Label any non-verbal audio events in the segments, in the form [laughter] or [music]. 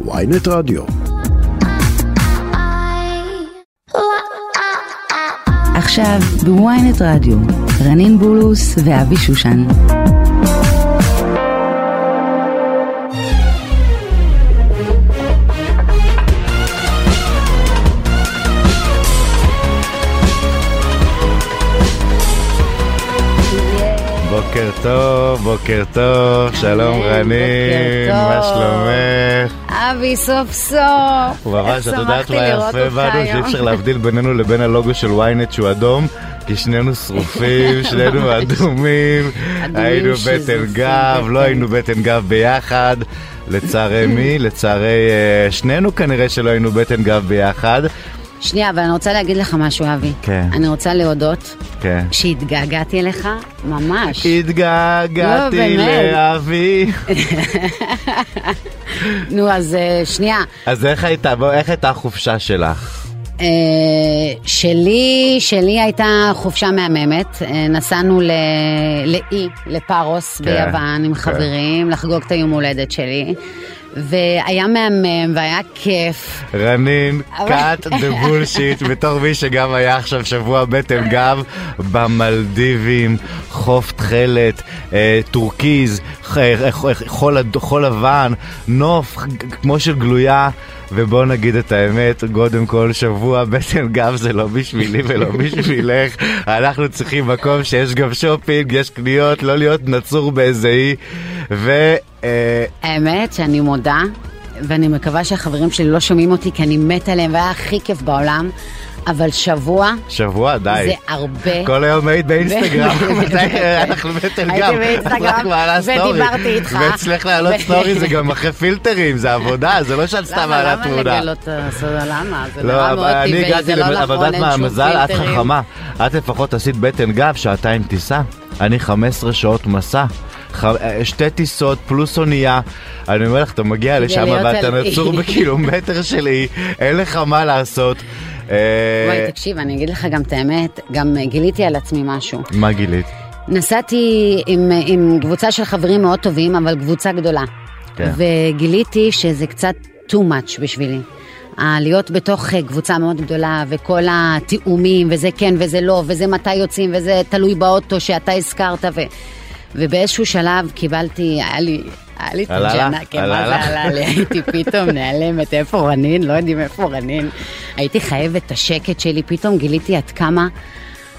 ויינט רדיו. עכשיו בוויינט רדיו, רנין בולוס ואבי שושן. בוקר טוב, בוקר טוב, שלום בוקר רנין, טוב. מה שלומך? אבי סוף סוף. הוא ממש, את יודעת מה יפה בנו? שאי. אפשר להבדיל בינינו לבין הלוגו של ynet שהוא אדום, כי שנינו שרופים, [laughs] שנינו אדומים, היינו בטן גב. לא היינו בטן גב ביחד. לצערי מי? לצערי אה, שנינו כנראה שלא היינו בטן גב ביחד. שנייה, אבל אני רוצה להגיד לך משהו, אבי. כן. אני רוצה להודות כן. שהתגעגעתי אליך, ממש. התגעגעתי לא. לאבי. [laughs] נו, אז אה, שנייה. אז איך הייתה, איך הייתה החופשה שלך? אה, שלי, שלי הייתה חופשה מהממת. אה, נסענו לאי, לפארוס כן, ביוון עם כן. חברים, לחגוג את היום הולדת שלי. והיה מהמם והיה כיף. רנין, cut the bullshit, [laughs] בתור מי שגם היה עכשיו שבוע בטן גב במלדיבים, חוף תכלת, אה, טורקיז, אה, אד- חול לבן, נוף כמו של גלויה. ובוא נגיד את האמת, קודם כל שבוע [laughs] בטן גב זה לא בשבילי ולא [laughs] בשבילך, אנחנו צריכים מקום שיש גם שופינג, יש קניות, לא להיות נצור באיזה אי, ו... אה, האמת שאני מודה, ואני מקווה שהחברים שלי לא שומעים אותי כי אני מתה עליהם והיה הכי כיף בעולם, אבל שבוע שבוע, די. זה הרבה. כל היום היית באינסטגרם, [laughs] מתי אנחנו בטן הייתי גם, באינסטגרם. ודיברתי איתך. ואצלך [laughs] לעלות ו- סטורי זה גם אחרי פילטרים, זה עבודה, זה לא שאת סתם מעלה למה תמונה. לגלות את הסוד? למה? זה לא, נראה אבל מאוד טבעי, זה לא אבל נכון, אין מה שום המזל? את. חכמה. את לפחות עשית בטן גב, שעתיים טיסה. אני 15 שעות מסע. אה, שתי טיסות פלוס אונייה, אני אומר לך, אתה מגיע לשם ואתה. נצור [laughs] בקילומטר של אי, אין לך מה לעשות. אה, וואי, תקשיב, אני אגיד לך גם את האמת, גם אה, גיליתי על עצמי משהו. מה גילית? נסעתי עם, עם קבוצה של חברים מאוד טובים, אבל קבוצה גדולה. כן. וגיליתי שזה קצת too much בשבילי. להיות בתוך אה, קבוצה מאוד גדולה, וכל התיאומים, וזה כן וזה לא, וזה מתי יוצאים, וזה תלוי באוטו שאתה הזכרת, ו... ובאיזשהו שלב קיבלתי, היה לי... היה לי את הג'נה? כן, מה? זה עלה לי? הייתי פתאום נעלמת, איפה רנין? לא יודעים איפה רנין. הייתי חייבת את השקט שלי, פתאום גיליתי עד כמה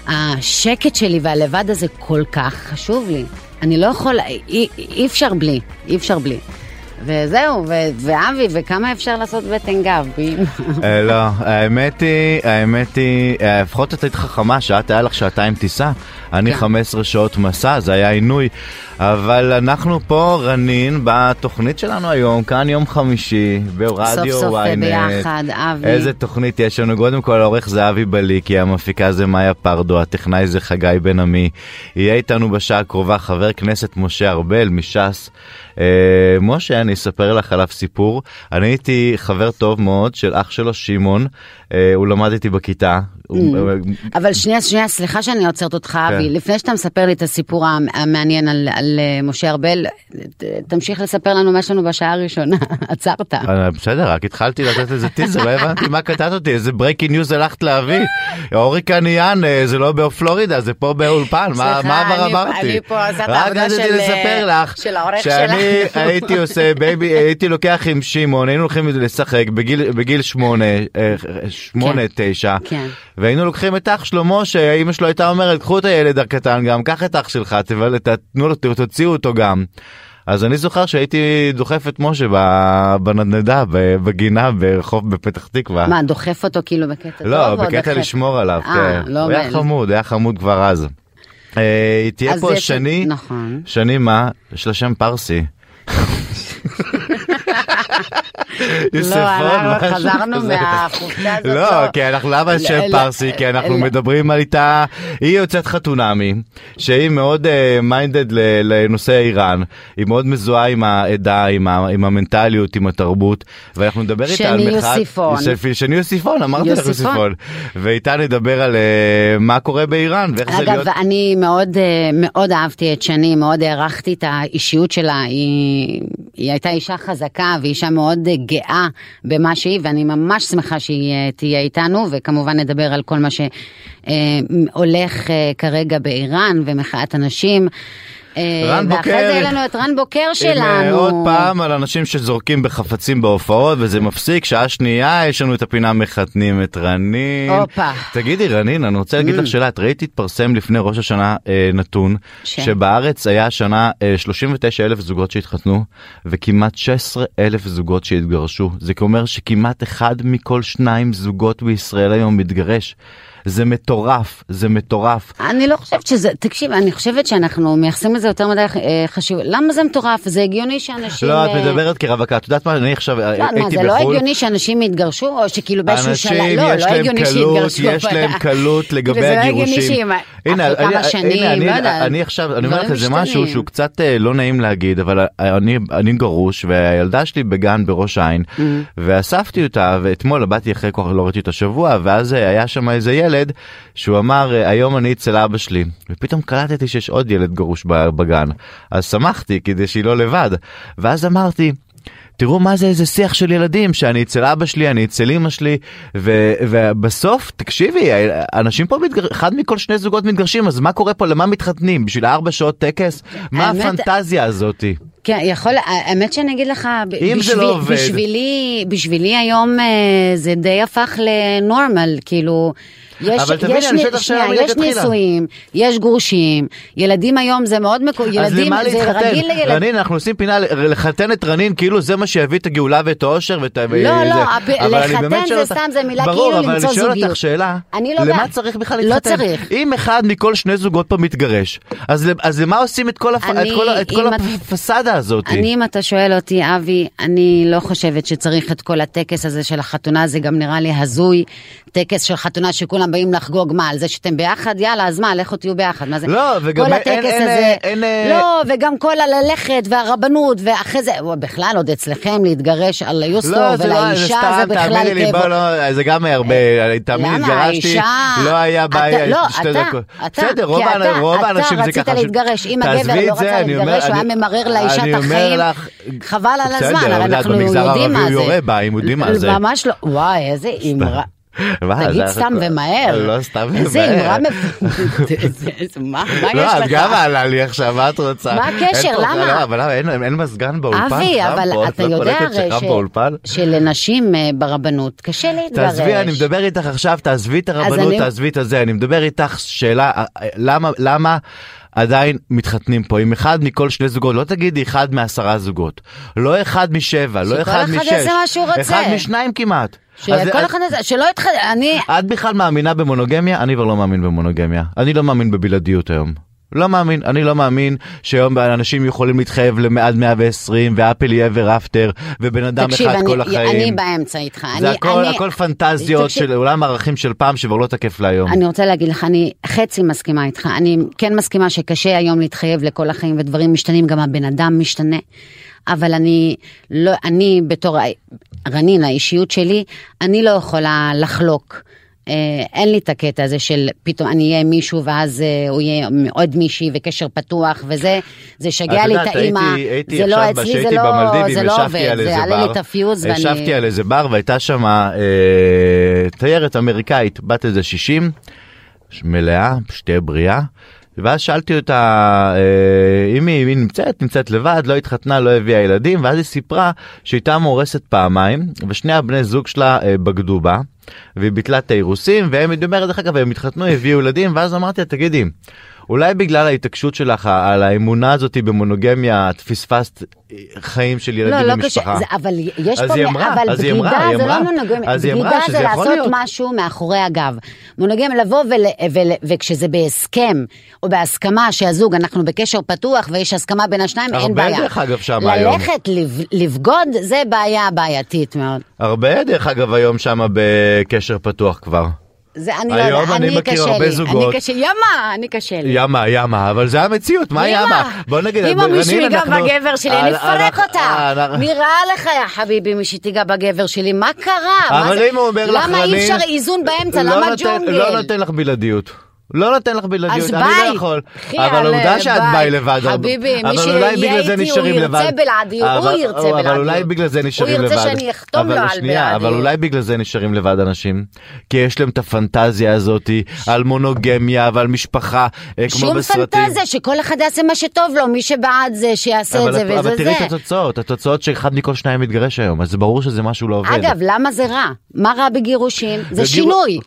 השקט שלי והלבד הזה כל כך חשוב לי. אני לא יכול, אי, אי אפשר בלי, אי אפשר בלי. וזהו, ואבי, וכמה אפשר לעשות בטן גב? אה, לא, האמת היא, האמת היא, אה, לפחות את היית חכמה שאת היה לך שעתיים טיסה, אני כן. 15 שעות מסע, זה היה עינוי, אבל אנחנו פה, רנין, בתוכנית שלנו היום, כאן יום חמישי, ברדיו סוף סוף ynet. ביחד, אבי. איזה תוכנית יש לנו? קודם כל, העורך זה אבי בליקי, המפיקה זה מאיה פרדו, הטכנאי זה חגי בן עמי. יהיה איתנו בשעה הקרובה חבר כנסת משה ארבל מש"ס. אה, משה, אני אספר לך עליו סיפור. אני הייתי חבר טוב מאוד של אח שלו, שמעון. אה, הוא למד איתי בכיתה. הוא- אבל שנייה, שנייה, סליחה שאני עוצרת אותך, כן. אבי. לפני שאתה מספר לי את הסיפור המ- המעניין על, אה, משה ארבל, תמשיך לספר לנו מה יש לנו בשעה הראשונה. [laughs] עצרת. אה, בסדר, רק התחלתי לתת איזה טיזר, לא הבנתי מה קטעת אותי, איזה breaking news הלכת להביא. אוריקן איאן, אה, זה לא בפלורידה, זה פה באולפן, מה אני- אמרתי? אני פה עושה את העבודה של, לספר לך, של העורך שאני שלך. [laughs] הייתי עושה baby, הייתי לוקח עם שמעון, היינו הולכים לשחק בגיל- שמונה, שמונה, כן. תשע, כן. והיינו לוקחים את אח שלו משה, אמא שלו הייתה אומרת, קחו את הילד הקטן גם, קח את אח שלך, תתנו לו, תוציאו אותו גם. אז אני זוכר שהייתי דוחף את משה בנדנדה, בגינה ברחוב בפתח תקווה. מה, דוחף אותו כאילו בקטע טוב? לא, בקטע דוחף? לשמור עליו, אה, כן. לא הוא היה. חמוד, היה חמוד כבר אז. אה, תהיה פה שני, נכון. שני מה? יש לה שם פרסי. [laughs] יוספון, אנחנו משהו חזרנו. מהחופשה הזאת, לא, לא. כי אנחנו למה שם לא, פרסי? כי אנחנו לא. מדברים על איתה, היא יוצאת חתונמי, שהיא מאוד מיינדד לנושא איראן, היא מאוד מזוהה עם העדה, עם המנטליות, עם התרבות, ואנחנו נדבר איתה על שני מחאת... יוסיפון. יוספי- שני יוסיפון, אמרתי לך יוסיפון. יוסיפון. ואיתה נדבר על אה, מה קורה באיראן, ואיך זה אגב, להיות... אני מאוד, אה, מאוד אהבתי את שני, מאוד הערכתי את האישיות שלה. היא הייתה אישה חזקה ואישה מאוד אה, גאה במה שהיא, ואני ממש שמחה שהיא אה, תהיה איתנו, וכמובן נדבר על כל מה שהולך אה, כרגע באיראן ומחאת הנשים. אה, רן ואחרי בוקר. זה יהיה לנו את רן בוקר עם, אה, שלנו. עוד פעם על אנשים שזורקים בחפצים בהופעות וזה מפסיק, שעה שנייה יש לנו את הפינה מחתנים את רנין. הופה. תגידי רנין, אני רוצה להגיד לך שאלה, את ראית התפרסם לפני ראש השנה אה, נתון? שבארץ היה השנה אה, 39 אלף זוגות שהתחתנו וכמעט 16 אלף זוגות שהתגרשו. זה אומר שכמעט אחד מכל שניים זוגות בישראל היום מתגרש. זה מטורף, זה מטורף. אני לא חושבת שזה, תקשיב, אני חושבת שאנחנו מייחסים לזה יותר מדי אה, חשיבות. למה זה מטורף? זה הגיוני שאנשים... לא, את אה, מדברת כרווקה, את יודעת מה, אני עכשיו לא, הייתי מה, בחו"ל. זה לא הגיוני שאנשים יתגרשו, או שכאילו באיזשהו שלב, לא, לא הגיוני שיתגרשו. יש להם [laughs] קלות לגבי וזה לא הגירושים. הנה, אני- אני- לא יודעת. אני עכשיו, אני אומר לך איזה משהו. שהוא קצת אה, לא נעים להגיד, אבל אני אני גרוש והילדה שלי בגן בראש העין, Mm. ואספתי אותה, ואתמול באתי אחרי כך לא ראיתי את השבוע, ואז אה, היה שם איזה ילד, שהוא אמר, אה, היום אני אצל אבא שלי, ופתאום קלטתי שיש עוד ילד גרוש בגן, אז שמחתי כדי שהיא לא לבד, ואז אמרתי, תראו מה זה איזה שיח של ילדים שאני אצל אבא שלי אני אצל אמא שלי. ו- ובסוף תקשיבי אנשים פה מתגר... אחד מכל שני זוגות מתגרשים אז מה קורה פה? למה מתחתנים? בשביל ארבע שעות טקס? מה האמת- הפנטזיה הזאתי? כן, יכול, האמת שאני אגיד לך, אם זה בשביל- לא עובד. בשבילי, בשבילי היום אה, זה די הפך לנורמל, כאילו, יש, אבל תביני, יש, אני שואלת אותך שאלה יש. נישואים, יש גרושים, ילדים היום זה מאוד מקו... ילדים, זה? רגיל לילדים. רנין אנחנו עושים פינה לחתן את רנין כאילו זה מה שיביא את הגאולה ואת האושר ואת לא. לא, אבל לחתן זה שואל סתם, זה מילה ברור, כאילו אבל למצוא אני שואל זוגיות. אותך שאלה אני לא למה. צריך בכלל לא להתחתן צריך. אם אחד מכל שני זוגות פה מתגרש אז למה עושים את כל הפסאדה הזאת אני, אם אתה שואל אותי, אבי, אני לא חושבת שצריך את כל הטקס הזה של החתונה, זה גם נראה לי הזוי. טקס של חתונה שכולם באים לחגוג, מה, על זה שאתם ביחד? יאללה, אז מה, לכו תהיו ביחד. מה זה? לא, וגם כל אין- הזה, אין- אין- לא, וגם כל הללכת והרבנות, ואחרי זה, בכלל עוד אצלכם להתגרש על היוסטור לא, זה לא, זה ולאישה, זה בכלל תאמיני לי. בוא, לא, זה גם הרבה, תאמיני, למה? התגרשתי, לא היה בעיה, לא, שתי דקות. בסדר, רוב אתה- רוב אתה האנשים זה רצית ככה. להתגרש. אם הגבר לא רצה להתגרש, הוא היה ממרר לאישה את החיים. חבל על הזמן, הרי אנחנו במגזר יודעים מה הערבי זה. הוא יורה בה, הם יודעים מה זה. ממש לא, וואי, איזה אמרה. מה, תגיד סתם ומהר. לא, סתם איזה ומהר. אמרה מפ... [laughs] מה מה יש לא, את לך? גם עלה לי עכשיו, מה את רוצה? מה הקשר? למה? לא, אבל למה, אין- אין מזגן באולפן? אבי, אבל אתה לא יודע הרי שלנשים אה, ברבנות קשה להתגרש. תעזבי, אני מדבר איתך עכשיו, תעזבי את הרבנות, תעזבי את הזה, אני מדבר איתך שאלה, אה, אה, למה, למה עדיין מתחתנים פה עם אחד מכל שני זוגות, לא תגידי אחד מעשרה זוגות, לא אחד משבע, לא שכל אחד אחד משש, יעשה מה שהוא רוצה. אחד משניים כמעט. שכל אחד הזה, שלא יתח... אני... את בכלל מאמינה במונוגמיה? אני כבר לא מאמין במונוגמיה. אני לא מאמין בבלעדיות היום. לא מאמין, אני לא מאמין שהיום אנשים יכולים להתחייב לעד 120 ואפל יהיה ואפטר ובן אדם תקשיב, אחד אני- כל החיים. אני באמצע איתך. זה אני- הכל, אני- הכל פנטזיות תקשיב, של עולם הערכים של פעם שכבר לא תקף להיום. אני רוצה להגיד לך, אני חצי מסכימה איתך. אני כן מסכימה שקשה היום להתחייב לכל החיים ודברים משתנים, גם הבן אדם משתנה. אבל אני לא, אני בתור רנין, האישיות שלי, אני לא יכולה לחלוק. אה, אין לי את הקטע הזה של פתאום אני אהיה מישהו ואז אה, הוא יהיה עוד מישהי וקשר פתוח וזה, זה שגע לי יודעת, את האימא, זה לא אצלי, זה לא, לא עובד, זה יעלה לי את הפיוז ואני... ישבתי על איזה בר והייתה שם אה, תיירת אמריקאית בת איזה 60 מלאה שתהיה בריאה. ואז שאלתי אותה אה, אם היא, היא נמצאת נמצאת לבד לא התחתנה לא הביאה ילדים ואז היא סיפרה שהייתה מאורסת פעמיים ושני הבני זוג שלה אה, בגדו בה והיא ביטלה את האירוסים והם היא אומרת דרך אגב הם התחתנו הביאו ילדים ואז אמרתי לה תגידי אולי בגלל ההתעקשות שלך על האמונה הזאת במונוגמיה את פספסת חיים של ילדים לא, לא ומשפחה. קשה, זה, אבל יש פה, אמרה, אבל היא בגידה אמרה, זה אמרה. לא מונוגמיה, בגידה זה לעשות להיות. משהו מאחורי הגב. מונוגמיה לבוא ול, ול, וכשזה בהסכם או בהסכמה שהזוג, אנחנו בקשר פתוח ויש הסכמה בין השניים, אין הרבה בעיה. דרך אגב שם היום. ללכת לב, לבגוד זה בעיה בעייתית מאוד. הרבה דרך אגב היום שם בקשר פתוח כבר. זה אני לא יודעת, אני אני מכיר קשה הרבה לי, זוגות. אני קשה, ימה, אני קשה לי. ימה ימה אבל זה המציאות מה ימה בוא נגיד אם מישהו ייגע בגבר שלי, אני אנחנו- אפרק אותה. אנחנו- נראה לך, יא חביבי, מי שתיגע בגבר שלי, מה קרה? אבל אם הוא אומר לך למה אי אפשר איזון באמצע? לא למה נותן- ג'ונגל? לא נותן לך בלעדיות. לא נותן לך בלעדיות, אני. לא יכול. אבל יאללה, העובדה שאת ביי. לבד, חביבי, מי אבל שיהיה איתי, הוא ירצה. בלעדיות, הוא אבל- ירצה אבל בלעדיות. אולי בגלל זה נשארים לבד. הוא ירצה שאני אחתום אבל לו על שנייה, אבל בלעדיות. אולי בגלל זה נשארים לבד אנשים. כי יש להם את הפנטזיה הזאת על מונוגמיה ועל משפחה, אה, כמו שום בסרטים. פנטזיה, שכל אחד יעשה מה שטוב לו, מי שבעד זה, שיעשה אבל את זה וזה אבל זה. תראי את התוצאות, התוצאות שאחד מכל שניים מתגרש היום, אז ברור שזה משהו לא עובד. אגב, למה זה רע? מה רע בגירושים? זה שינוי.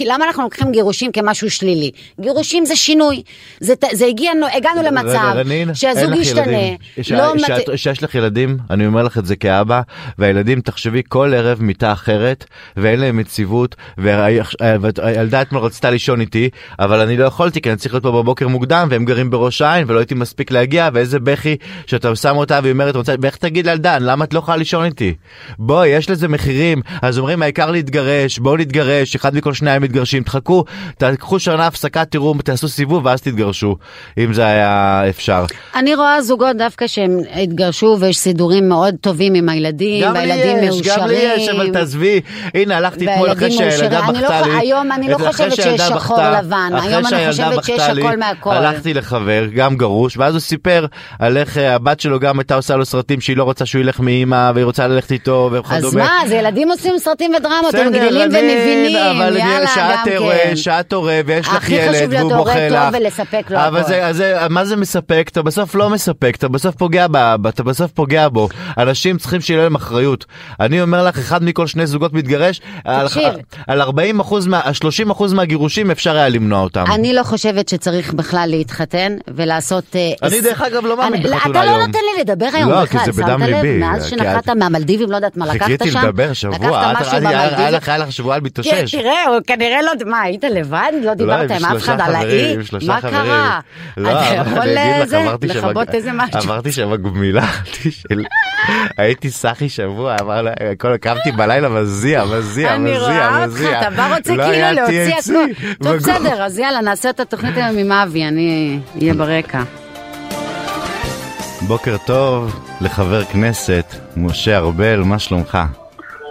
למה אנחנו לוקחים גירושים כמשהו שלילי? גירושים זה שינוי. זה, זה הגיע, הגענו למצב רגע, רנין, שהזוג ישתנה. ילדים. ש- לא מת- שאת- שיש לך ילדים, אני אומר לך את זה כאבא, והילדים, תחשבי כל ערב מיטה אחרת, ואין להם יציבות, והילדה אתמול רצתה לישון איתי, אבל אני לא יכולתי, כי אני צריך להיות פה בבוקר מוקדם, והם גרים בראש העין, ולא הייתי מספיק להגיע, ואיזה בכי שאתה שם אותה, והיא אומרת, ואיך תגיד לילדה, למה את לא יכולה לישון איתי? בואי, יש לזה מחירים, אז אומרים, העיקר להתגרש, בואו נתגרש, אחד מכל שניים מתגרשים, תחכו, תקחו שנה הפסקה, תראו, תעשו סיבוב, ואז תתגרשו, אם זה היה אפשר. אני רואה זוגות דווקא שהם התגרשו ויש סידורים מאוד טובים עם הילדים, גם לי והילדים יש, מאושרים. גם לי יש, אבל תעזבי, הנה הלכתי אתמול אחרי והילדים שהילדה מאושרים. לא בכתה ח- לי. היום אני לא אחרי חושבת שיש שחור לבן, אחרי היום אני חושבת שיש הכל מהכל. הלכתי לחבר, גם גרוש, ואז הוא סיפר על איך אה, הבת שלו גם הייתה עושה לו סרטים שהיא לא רוצה שהוא ילך מאימא, והיא רוצה ללכת איתו, וכדומה. אז מה, זה ילדים עושים סרטים ודרמות, הם גדלים ומבינים, יאללה, גם כן. שאת הורה ויש לך הכי ילד חשוב להיות והוא הורה בוכה טוב לך. ולספק לו אבל. זה, מה זה מספק? אתה בסוף לא מספק, אתה בסוף פוגע באבא, אתה בסוף פוגע בו. אנשים צריכים שיהיה להם אחריות. אני אומר לך, אחד מכל שני זוגות מתגרש, על, תקשיב. על 40 אחוז, מה, 30 אחוז מהגירושים אפשר היה למנוע אותם. אני לא חושבת שצריך בכלל להתחתן ולעשות... אה, אני, דרך אגב, לא מאמין בחתונה אתה לא היום. נותן לי לדבר היום לא, בכלל, שמת לב? מאז שנחת מהמלדיבים, לא יודעת מה לקחת שם? חיכיתי לדבר שבוע, היה-? לך- לך שבועיים כן, להתאושש. תראה, הוא כנראה לא... מה, היית לבד? לא דיברת עם אף שלושה אחד על חברים, האי? עם שלושה מה חברים. קרה? לא, אתה יכול אני לכבות איזה משהו? אמרתי שם גמילה, של- הייתי סחי שבוע, אמר לה, כל- קמתי בלילה מזיע, מזיע, אני מזיע, רואה אותך, מזיע. אתה בא רוצה לא כאילו להוציא הכל. טוב. בסדר, אז יאללה, נעשה את התוכנית היום עם אבי, אני אהיה ברקע. בוקר טוב לחבר כנסת, משה ארבל, מה שלומך?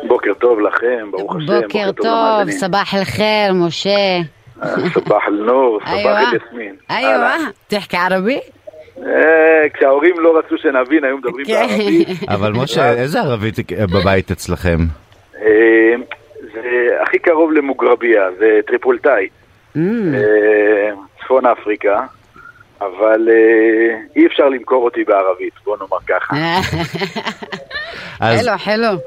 בוקר טוב לכם, ברוך השם. בוקר טוב. סבח אל-חיר, משה. אה, סבח אל-נור, סבח أيوة. אל-יסמין. أيوة تحكي عربي؟ אה, כשההורים לא רצו שנבין, היו מדברים כן. בערבית. אבל משה, [laughs] איזה ערבית בבית אצלכם? אה, זה הכי קרוב למוגרביה, זה טריפולטאי, Mm. אה, צפון אפריקה, אבל אה, אי אפשר למכור אותי בערבית, בוא נאמר ככה. [laughs] אז حلو حلو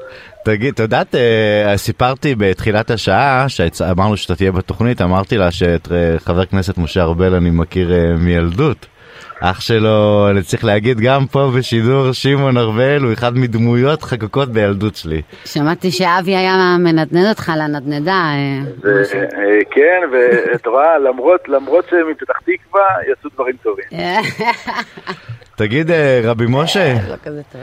תגיד, את יודעת, אה, סיפרתי בתחילת השעה, שאמרנו שאתה תהיה בתוכנית, אמרתי לה שאת אה, חבר כנסת משה ארבל אני מכיר אה, מילדות. אח שלו, אני צריך להגיד, גם פה בשידור, שמעון ארבל הוא אחד מדמויות חקוקות בילדות שלי. שמעתי שאבי היה מנדנד אותך לנדנדה. כן, ואת רואה, למרות, למרות שמפתח תקווה יצאו דברים טובים. [laughs] תגיד, אה, רבי משה, לא כזה טוב.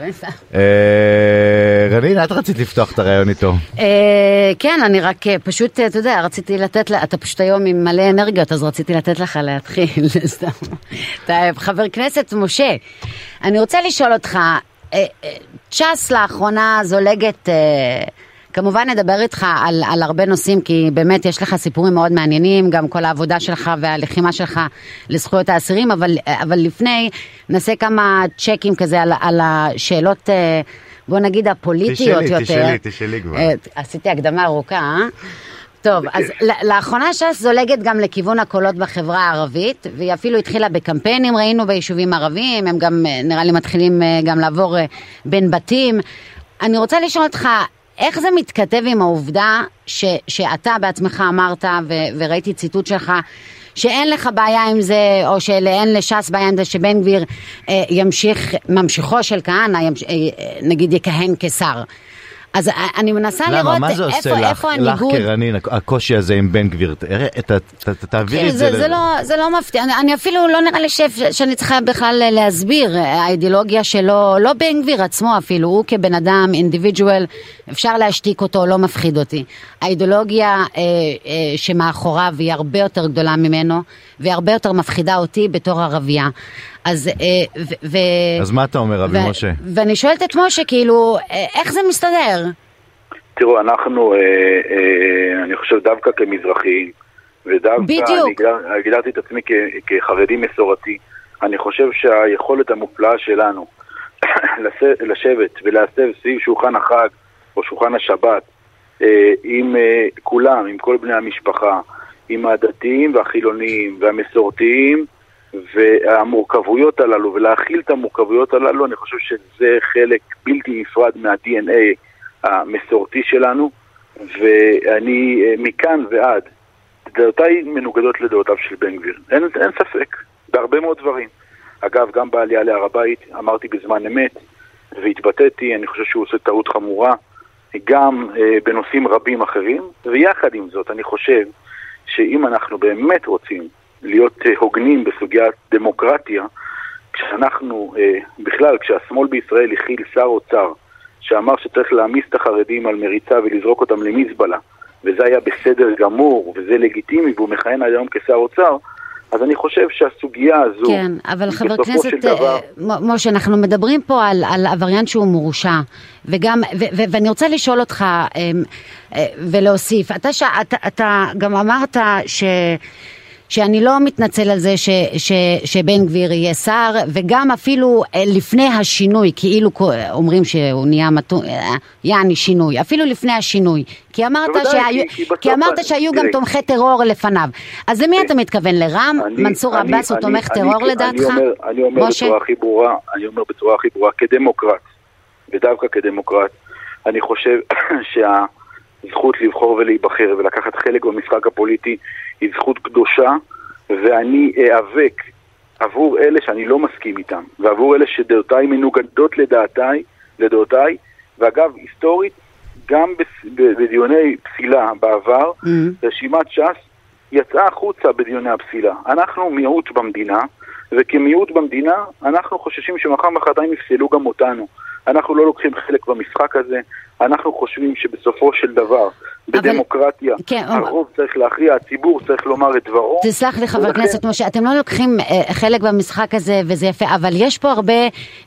אה, רנין, את רצית לפתוח את הרעיון איתו. אה, כן, אני רק אה, פשוט, אה, אתה יודע, רציתי לתת, אתה פשוט היום עם מלא אנרגיות, אז רציתי לתת לך להתחיל, [laughs] סתם. חבר כנסת, משה, אני רוצה לשאול אותך, אה, אה, צ'אס לאחרונה זולגת, אה, כמובן נדבר איתך על, על הרבה נושאים, כי באמת יש לך סיפורים מאוד מעניינים, גם כל העבודה שלך והלחימה שלך לזכויות האסירים, אבל, אבל לפני נעשה כמה צ'קים כזה על, על השאלות, אה, בוא נגיד הפוליטיות תשאלי, יותר. תשאלי, תשאלי כבר. אה, עשיתי הקדמה ארוכה, אה? טוב, אז לאחרונה ש"ס זולגת גם לכיוון הקולות בחברה הערבית, והיא אפילו התחילה בקמפיינים, ראינו ביישובים ערביים, הם גם, אה, נראה לי, מתחילים גם לעבור בין בתים. אני רוצה לשאול אותך, איך זה מתכתב עם העובדה ש, שאתה בעצמך אמרת, ו, וראיתי ציטוט שלך, שאין לך בעיה עם זה, או שאין לש"ס בעיה עם זה שבן גביר אה, ימשיך, ממשיכו של כהנא, אה, נגיד יכהן כשר. אז אה, אני מנסה לראות למה? מה זה עושה איפה, לך, איפה לך הניגוד. כרנין, הקושי הזה עם בן גביר? תעבירי כן, את זה. זה, ל- לא, זה לא מפתיע, אני, אני אפילו לא נראה לי ש, שאני צריכה בכלל להסביר, האידיאולוגיה שלו, לא בן גביר עצמו אפילו, הוא כבן אדם, אינדיבידואל, אפשר להשתיק אותו, לא מפחיד אותי. האידיאולוגיה אה, אה, שמאחוריו היא הרבה יותר גדולה ממנו, והיא הרבה יותר מפחידה אותי בתור ערבייה. אז, אה, ו, ו, אז מה אתה אומר, רבי ו- משה? ואני שואלת את משה, כאילו, אה, איך זה מסתדר? תראו, אנחנו, אה, אה, אני חושב דווקא כמזרחים, ודווקא בדיוק. אני הגדר- הגדרתי את עצמי כ- כחרדי מסורתי. אני חושב שהיכולת המופלאה שלנו [coughs] לש- לשבת ולהסב סביב שולחן החג או שולחן השבת אה, עם אה, כולם, עם כל בני המשפחה, עם הדתיים והחילוניים והמסורתיים והמורכבויות הללו, ולהכיל את המורכבויות הללו, אני חושב שזה חלק בלתי נפרד מה-DNA המסורתי שלנו, ואני אה, מכאן ועד, דעותיי מנוגדות לדעותיו של בן גביר, אין, אין ספק, בהרבה מאוד דברים. אגב, גם בעלייה להר הבית, אמרתי בזמן אמת, והתבטאתי, אני חושב שהוא עושה טעות חמורה, גם אה, בנושאים רבים אחרים, ויחד עם זאת, אני חושב שאם אנחנו באמת רוצים להיות אה, הוגנים בסוגיית דמוקרטיה, כשאנחנו, אה, בכלל, כשהשמאל בישראל הכיל שר אוצר שאמר שצריך להעמיס את החרדים על מריצה ולזרוק אותם למזבלה, וזה היה בסדר גמור, וזה לגיטימי, והוא מכהן היום כשר אוצר, אז אני חושב שהסוגיה הזו, כן, אבל חבר הכנסת דבר, אה, משה, אנחנו מדברים פה על, על עבריין שהוא מורשע, וגם, ו, ו, ואני רוצה לשאול אותך ולהוסיף, אתה, ש, אתה, אתה גם אמרת ש... שאני לא מתנצל על זה ש, ש, שבן גביר יהיה שר, וגם אפילו אה, לפני השינוי, כאילו אומרים שהוא נהיה מתון, אה, יעני שינוי, אפילו לפני השינוי, כי אמרת, שהיו, כי- כי אמרת אני- שהיו גם. תומכי טרור לפניו. אז למי אתה מתכוון? לרם? אני- מנסור אני- עבאס הוא אני- תומך אני- טרור אני לדעתך? אומר, אני אומר? בצורה הכי ברורה, אני אומר בצורה הכי ברורה, כדמוקרט, ודווקא כדמוקרט, אני חושב [coughs] שהזכות לבחור ולהיבחר ולקחת חלק במשחק הפוליטי היא זכות קדושה, ואני איאבק עבור אלה שאני לא מסכים איתם, ועבור אלה שדעותיי מנוגדות לדעתיי, לדעותיי, ואגב, היסטורית, גם בדיוני פסילה בעבר, Mhm. רשימת ש"ס יצאה החוצה בדיוני הפסילה. אנחנו מיעוט במדינה, וכמיעוט במדינה אנחנו חוששים שמחר מחרתיים יפסלו גם אותנו. אנחנו לא לוקחים חלק במשחק הזה, אנחנו חושבים שבסופו של דבר, בדמוקרטיה, כן, הרוב צריך להכריע, הציבור צריך לומר את דברו. תסלח לי חבר ולכן- הכנסת משה, אתם לא לוקחים אה, חלק במשחק הזה וזה יפה, אבל יש פה הרבה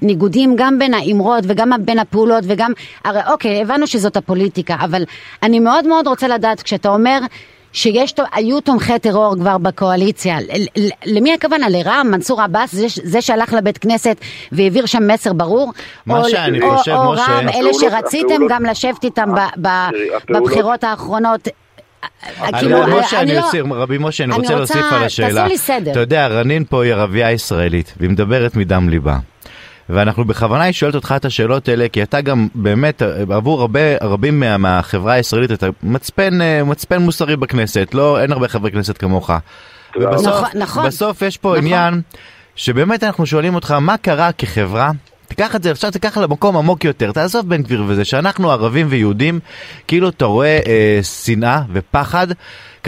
ניגודים גם בין האמרות וגם בין הפעולות וגם, הרי אוקיי, הבנו שזאת הפוליטיקה, אבל אני מאוד מאוד רוצה לדעת, כשאתה אומר שיש, ת- היו תומכי טרור כבר בקואליציה, למי הכוונה? לרע"מ, מנסור עבאס, זה, זה שהלך לבית כנסת והעביר שם מסר ברור? מה או- שאני או- חושב, או משה- רע"מ, אלה שרציתם גם לשבת איתם בבחירות האחרונות. כאילו, משה, אני אני לא- רבי משה, אני רוצה רוצה- להוסיף על השאלה. תעשו לי סדר. אתה יודע, רנין פה היא ערבייה ישראלית, והיא מדברת מדם ליבה. ואנחנו בכוונה היא שואלת אותך את השאלות האלה, כי אתה גם באמת, עבור הרבה, רבים מה, מהחברה הישראלית, אתה מצפן, אה, מצפן מוסרי בכנסת, לא, אין הרבה חברי כנסת כמוך. ובסוף, נכון, נכון. בסוף יש פה נכון. עניין, שבאמת אנחנו שואלים אותך, מה קרה כחברה? תיקח את זה, עכשיו תיקח למקום עמוק יותר, תעזוב בן גביר וזה, שאנחנו ערבים ויהודים, כאילו אתה רואה אה, שנאה ופחד,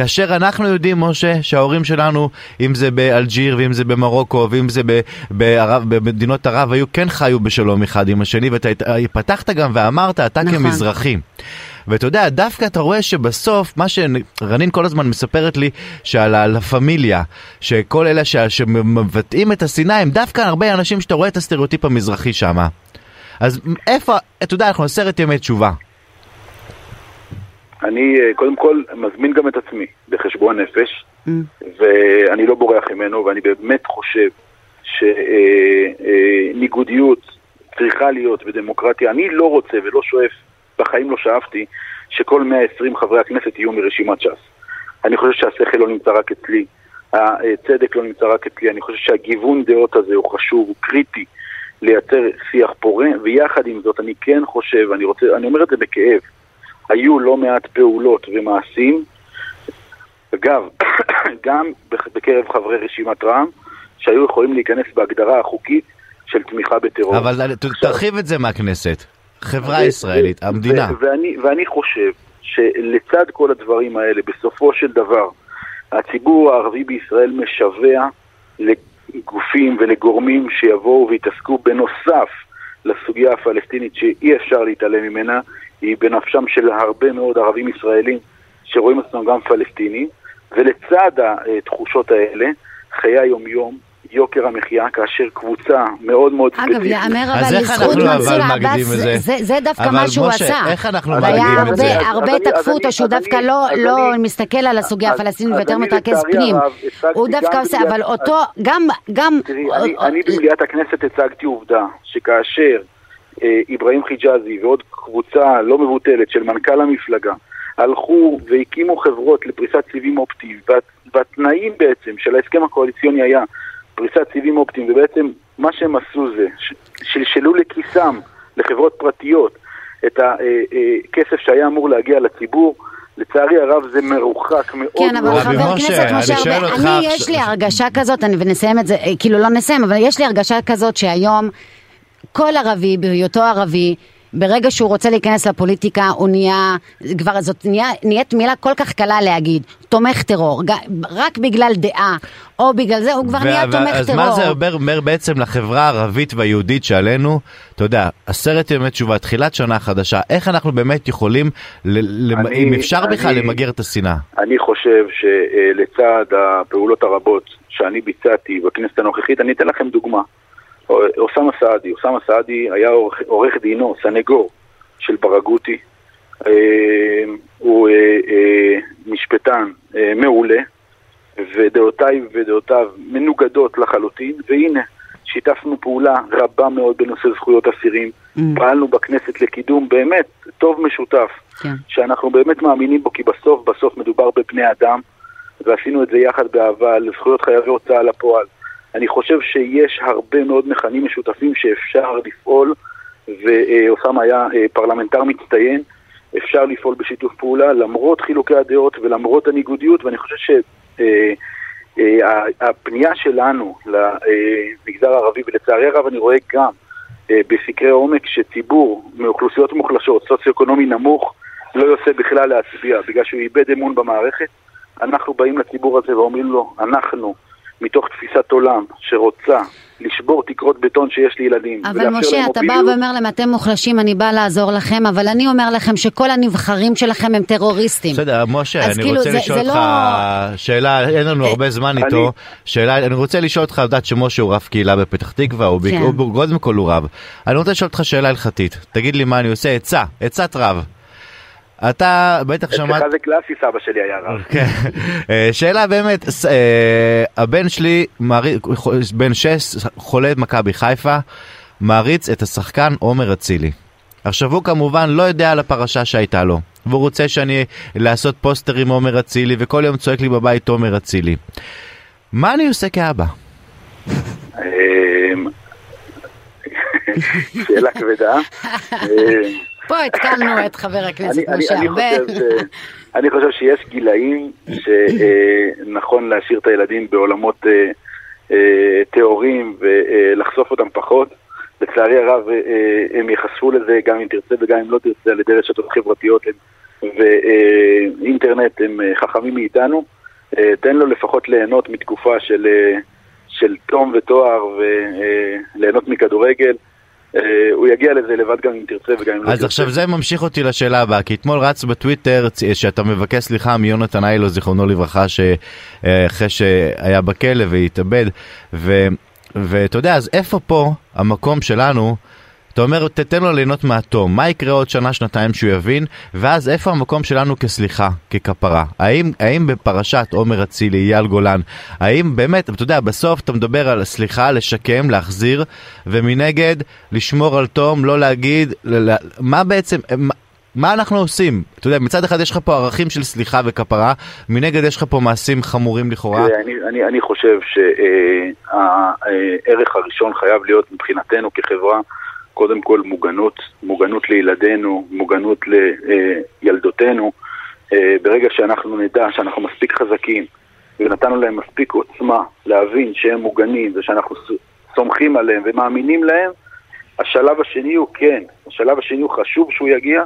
כאשר אנחנו יודעים, משה, שההורים שלנו, אם זה באלג'יר ואם זה במרוקו ואם זה בערב, במדינות ערב, היו כן חיו בשלום אחד עם השני, ואתה פתחת גם ואמרת, אתה נכון. כמזרחי. ואתה יודע, דווקא אתה רואה שבסוף, מה שרנין כל הזמן מספרת לי, שעל ה- לה פמיליה, שכל אלה ש- שמבטאים את השנאה, הם דווקא הרבה אנשים שאתה רואה את הסטריאוטיפ המזרחי שם. אז איפה, אתה יודע, אנחנו עשרת ימי תשובה. אני אה, קודם כל מזמין גם את עצמי בחשבון נפש, Mm. ואני לא בורח ממנו, ואני באמת חושב שניגודיות צריכה להיות בדמוקרטיה. אני לא רוצה ולא שואף, בחיים לא שאפתי, שכל 120 חברי הכנסת יהיו מרשימת ש"ס. אני חושב שהשכל לא נמצא רק אצלי, הצדק לא נמצא רק אצלי, אני חושב שהגיוון דעות הזה הוא חשוב, הוא קריטי לייצר שיח פורה, ויחד עם זאת אני כן חושב, אני, רוצה, אני אומר את זה בכאב, היו לא מעט פעולות ומעשים, אגב, [coughs] גם בקרב חברי רשימת רע"מ, שהיו יכולים להיכנס בהגדרה החוקית של תמיכה בטרור. אבל ת- תרחיב את זה מהכנסת. חברה ישראלית, המדינה. ואני, ואני חושב שלצד כל הדברים האלה, בסופו של דבר, הציבור הערבי בישראל משווע לגופים ולגורמים שיבואו ויתעסקו בנוסף לסוגיה הפלסטינית שאי אפשר להתעלם ממנה, היא בנפשם של הרבה מאוד ערבים ישראלים שרואים עצמם גם פלסטינים, ולצד התחושות האלה, חיי היומיום יוקר המחיה, כאשר קבוצה מאוד מאוד אגב, ספציפית... יאמר אז אבל לזכות מנסור עבאס, זה? זה- זה דווקא מה שהוא משה, עשה. איך אנחנו מגדירים את זה? אז הרבה תקפו אותו שהוא דווקא אני- לא לא אני- מסתכל על הסוגיה הפלסטינית ויותר מתרכז פנים. הוא דווקא עושה, אבל אותו, גם, גם... תראי, אני, אני במליאת הכנסת הצגתי עובדה שכאשר אה, אברהים חיג'אזי ועוד קבוצה לא מבוטלת של מנכ"ל המפלגה הלכו והקימו חברות לפריסת סיבים אופטיים וה, והתנאים בעצם של ההסכם הקואליציוני היה פריסת סיבים אופטיים ובעצם מה שהם עשו זה שלשלו לכיסם לחברות פרטיות את הכסף שהיה אמור להגיע לציבור. לצערי הרב זה מרוחק מאוד כן, אבל מאוד. חבר משה, כנסת אני משה ארבל, אני, יש לי הרגשה כזאת, אני- ונסיים את זה, אה, כאילו לא נסיים, אבל יש לי הרגשה כזאת שהיום כל ערבי, בהיותו ערבי, ברגע שהוא רוצה להיכנס לפוליטיקה, הוא נהיה, כבר זאת נהיה, נהיית מילה כל כך קלה להגיד, תומך טרור, רק בגלל דעה, או בגלל זה, הוא כבר נהיה ו- תומך אז טרור. מה זה אומר, אומר בעצם לחברה הערבית והיהודית שעלינו, אתה יודע, עשרת ימי תשובה, תחילת שנה חדשה, איך אנחנו באמת יכולים, ל- אני- אם אפשר בכלל אני- למגר את השנאה? אני חושב שלצד הפעולות הרבות שאני ביצעתי בכנסת הנוכחית, אני אתן לכם דוגמה. אוסאמה סעדי, אוסאמה סעדי היה עורך, עורך דינו, סנגור של ברגותי. אה, הוא אה, אה, משפטן אה, מעולה, ודעותיי ודעותיו מנוגדות לחלוטין, והנה, שיתפנו פעולה רבה מאוד בנושא זכויות אסירים. Mm. פעלנו בכנסת לקידום באמת טוב משותף. כן. שאנחנו באמת מאמינים בו, כי בסוף בסוף מדובר בבני אדם, ועשינו את זה יחד באהבה לזכויות חייבי הוצאה לפועל. אני חושב שיש הרבה מאוד מכנים משותפים שאפשר לפעול, ואוסאמה היה אה, פרלמנטר מצטיין, אפשר לפעול בשיתוף פעולה למרות חילוקי הדעות ולמרות הניגודיות, ואני חושב שהפנייה שלנו למגזר הערבי, ולצערי הרב אני רואה גם אה, בסקרי עומק שציבור מאוכלוסיות מוחלשות, סוציו-אקונומי נמוך, לא יוצא בכלל להצביע בגלל שהוא איבד אמון במערכת. אנחנו באים לציבור הזה ואומרים לו, אנחנו, מתוך תפיסת עולם שרוצה לשבור תקרות בטון שיש לילדים, אבל משה, אתה בא ואומר להם, אתם מוחלשים, אני בא לעזור לכם, אבל אני אומר לכם שכל הנבחרים שלכם הם טרוריסטים. בסדר, משה, אני כאילו, רוצה זה- לשאול זה אותך לא- שאלה, אין לנו אה, הרבה זמן אני- איתו, שאלה, אני רוצה לשאול אותך, יודעת שמשה הוא רב קהילה בפתח תקווה, הוא כן. קודם כל הוא רב. אני רוצה לשאול אותך שאלה הלכתית, תגיד לי מה אני עושה, עצה, עצת רב. אתה בטח שמעת... אצלך זה קלאסי, סבא שלי היה רב. כן. אה, שאלה באמת, אה, הבן שלי, בן שש, חולה את מכבי חיפה, מעריץ את השחקן עומר אצילי. עכשיו הוא כמובן לא יודע על הפרשה שהייתה לו, והוא רוצה שאני לעשות פוסטר עם עומר אצילי, וכל יום צועק לי בבית עומר אצילי. מה אני עושה כאבא? אמ, [laughs] שאלה כבדה. פה התקלנו את חבר הכנסת משה ארבל. אני חושב שיש גילאים שנכון להשאיר את הילדים בעולמות אה, אה, טהורים ולחשוף אותם פחות. לצערי הרב אה, הם ייחשפו לזה גם אם תרצה וגם אם לא תרצה על ידי רשתות חברתיות ואינטרנט הם אה, חכמים מאיתנו. אה, תן לו לפחות ליהנות מתקופה של, אה, של תום ותואר וליהנות מכדורגל. אה, הוא יגיע לזה לבד גם אם תרצה וגם אם לא אז תרצה. עכשיו זה ממשיך אותי לשאלה הבאה, כי אתמול רץ בטוויטר שאתה מבקש סליחה מיונתן איילו, זיכרונו לברכה, שאחרי שהיה בכלא והתאבד, ואתה יודע, אז איפה פה המקום שלנו? אתה אומר, תתן לו ליהנות מהתום, מה יקרה עוד שנה, שנתיים שהוא יבין, ואז איפה המקום שלנו כסליחה, ככפרה? האם, האם בפרשת עומר אצילי, אייל גולן, האם באמת, אתה יודע, בסוף אתה מדבר על סליחה, לשקם, להחזיר, ומנגד, לשמור על תום, לא להגיד, ל- ל- מה בעצם, מה, מה אנחנו עושים? אתה יודע, מצד אחד יש לך פה ערכים של סליחה וכפרה, מנגד יש לך פה מעשים חמורים לכאורה. אני, אני, אני חושב שהערך הראשון חייב להיות מבחינתנו כחברה, קודם כל מוגנות, מוגנות לילדינו, מוגנות לילדותינו. אה, ברגע שאנחנו נדע שאנחנו מספיק חזקים ונתנו להם מספיק עוצמה להבין שהם מוגנים ושאנחנו סומכים עליהם ומאמינים להם, השלב השני הוא כן, השלב השני הוא חשוב שהוא יגיע,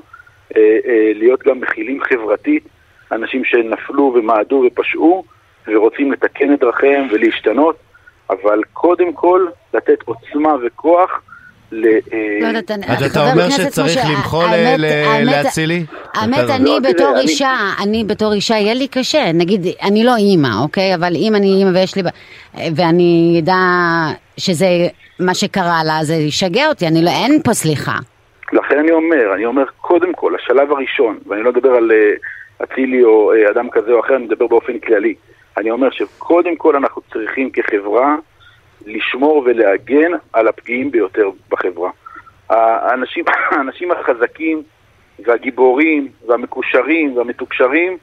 אה, אה, להיות גם מכילים חברתית, אנשים שנפלו ומעדו ופשעו ורוצים לתקן את דרכיהם ולהשתנות, אבל קודם כל לתת עוצמה וכוח ל... אה, לא יודעת, אז אתה חבר אומר שצריך למחול האמת- האמת- לאצילי? האמת, יותר- אני לא, בתור אני- אישה, אני בתור אישה, יהיה לי קשה. נגיד, אני לא אימא, אוקיי? אבל אם אני אימא ויש לי... ואני אדע שזה מה שקרה לה, זה ישגע אותי, אני לא... אין פה סליחה. לכן אני אומר, אני אומר, קודם כל, השלב הראשון, ואני לא מדבר על אה, אצילי או אה, אדם כזה או אחר, אני מדבר באופן כללי. אני אומר שקודם כל אנחנו צריכים כחברה לשמור ולהגן על הפגיעים ביותר בחברה. האנשים, [laughs] האנשים החזקים והגיבורים והמקושרים והמתוקשרים,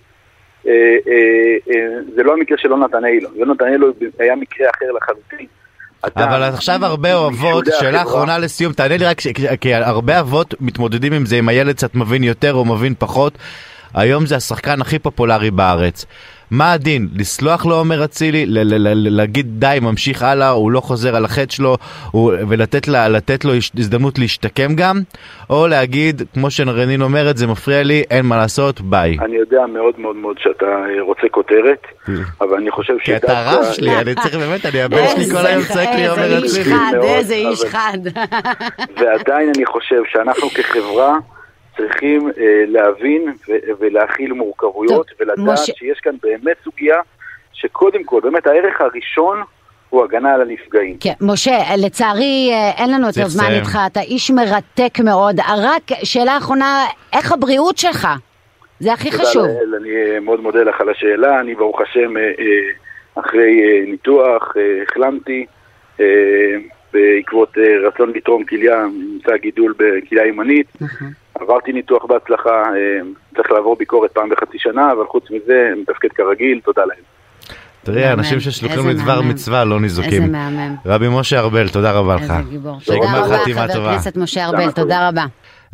אה, אה, אה, זה לא המקרה של יונתן אילו. יונתן אילו היה מקרה אחר לחלוטין. אבל עכשיו הרבה אבות, משולי שאלה אחרונה לסיום, תענה לי רק, כי הרבה אבות מתמודדים עם זה, אם הילד קצת מבין יותר או מבין פחות. היום זה השחקן הכי פופולרי בארץ. מה הדין? לסלוח לו, אומר אצילי, ל- ל- ל- להגיד די, ממשיך הלאה, הוא לא חוזר על החטא שלו, הוא- ולתת לה- לו הזדמנות להשתקם גם, או להגיד, כמו שרנין אומרת, זה מפריע לי, אין מה לעשות, ביי. אני יודע מאוד מאוד מאוד שאתה אה, רוצה כותרת, [laughs] אבל אני חושב כי אתה שדווקא- רב שלי, אני צריך [laughs] באמת, אני הבן שלי כל היום צועק לי, אומר איזה איש אצילי. חד, איזה איש חד. [laughs] ועדיין אני חושב שאנחנו כחברה צריכים אה, להבין ו- ולהכיל מורכבויות טוב, ולדעת משה- שיש כאן באמת סוגיה שקודם כל, באמת הערך הראשון הוא הגנה על הנפגעים. כן, משה, לצערי אה, אין לנו יותר זמן. איתך, אתה איש מרתק מאוד. רק שאלה אחרונה, איך הבריאות שלך? זה הכי חשוב. לאל, אני אה, מאוד מודה לך על השאלה, אני ברוך השם אה, אה, אחרי אה, ניתוח אה, החלמתי אה, בעקבות רצון לתרום כליה, נמצא גידול בכליה ימנית. עברתי ניתוח בהצלחה, אה, צריך לעבור ביקורת פעם בחצי שנה, אבל חוץ מזה, מתפקד כרגיל, תודה להם. תראי. אנשים ששלוחים איזה לדבר. מצווה לא איזה ניזוקים. מהמם. רבי משה ארבל, תודה רבה לך. איזה גיבור. תודה רבה, חבר. הכנסת משה ארבל, תודה תודה רבה.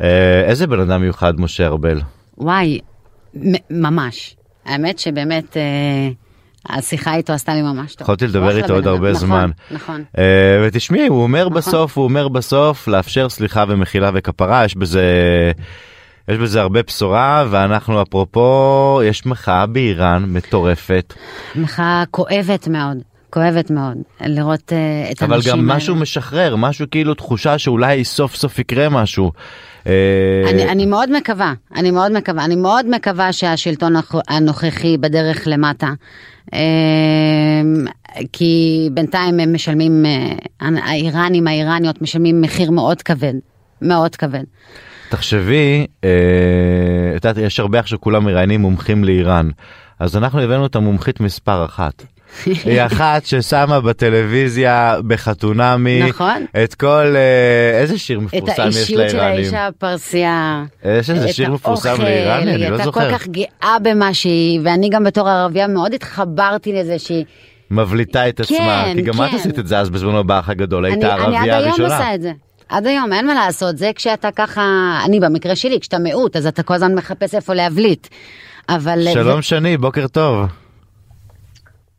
אה, איזה בן אדם מיוחד משה ארבל. וואי, ממש. האמת שבאמת, אה, השיחה איתו עשתה לי ממש טוב. יכולתי לדבר איתו עוד. הרבה נכון, זמן. נכון. אה, ותשמעי, הוא אומר נכון. בסוף, הוא אומר בסוף, לאפשר סליחה ומחילה וכפרה, יש בזה... יש בזה הרבה בשורה ואנחנו אפרופו יש מחאה באיראן מטורפת מחאה כואבת מאוד, כואבת מאוד, לראות אה, את אבל גם האלה. משהו משחרר משהו כאילו תחושה שאולי סוף סוף יקרה משהו. אה, אני, אני מאוד מקווה, אני מאוד מקווה, אני מאוד מקווה שהשלטון הנוכ- הנוכחי בדרך למטה. אה, כי בינתיים הם משלמים, אה, האיראנים, האיראניות משלמים מחיר מאוד כבד, מאוד כבד. תחשבי, את יודעת, יש הרבה עכשיו כולם מראיינים מומחים לאיראן, אז אנחנו הבאנו את המומחית מספר אחת. היא אחת ששמה בטלוויזיה בחתונמי נכון. את כל אה, איזה שיר את מפורסם יש האישיות של לאיראנים. האישה הפרסייה. יש איזה את שיר מפורסם לאיראני אני היא לא הייתה זוכר. כל כך גאה במה שהיא, ואני גם בתור ערבייה מאוד התחברתי לזה שהיא... מבליטה את עצמה כן, כי גם את כן. עשית את זה אז בזמנו באח הגדול היית אני, אני עד הערבייה היום הראשונה. עושה את זה. עד היום, אין מה לעשות, זה כשאתה ככה, אני במקרה שלי, כשאתה מיעוט, אז אתה כל הזמן מחפש איפה להבליט. אבל... שלום שני בוקר טוב.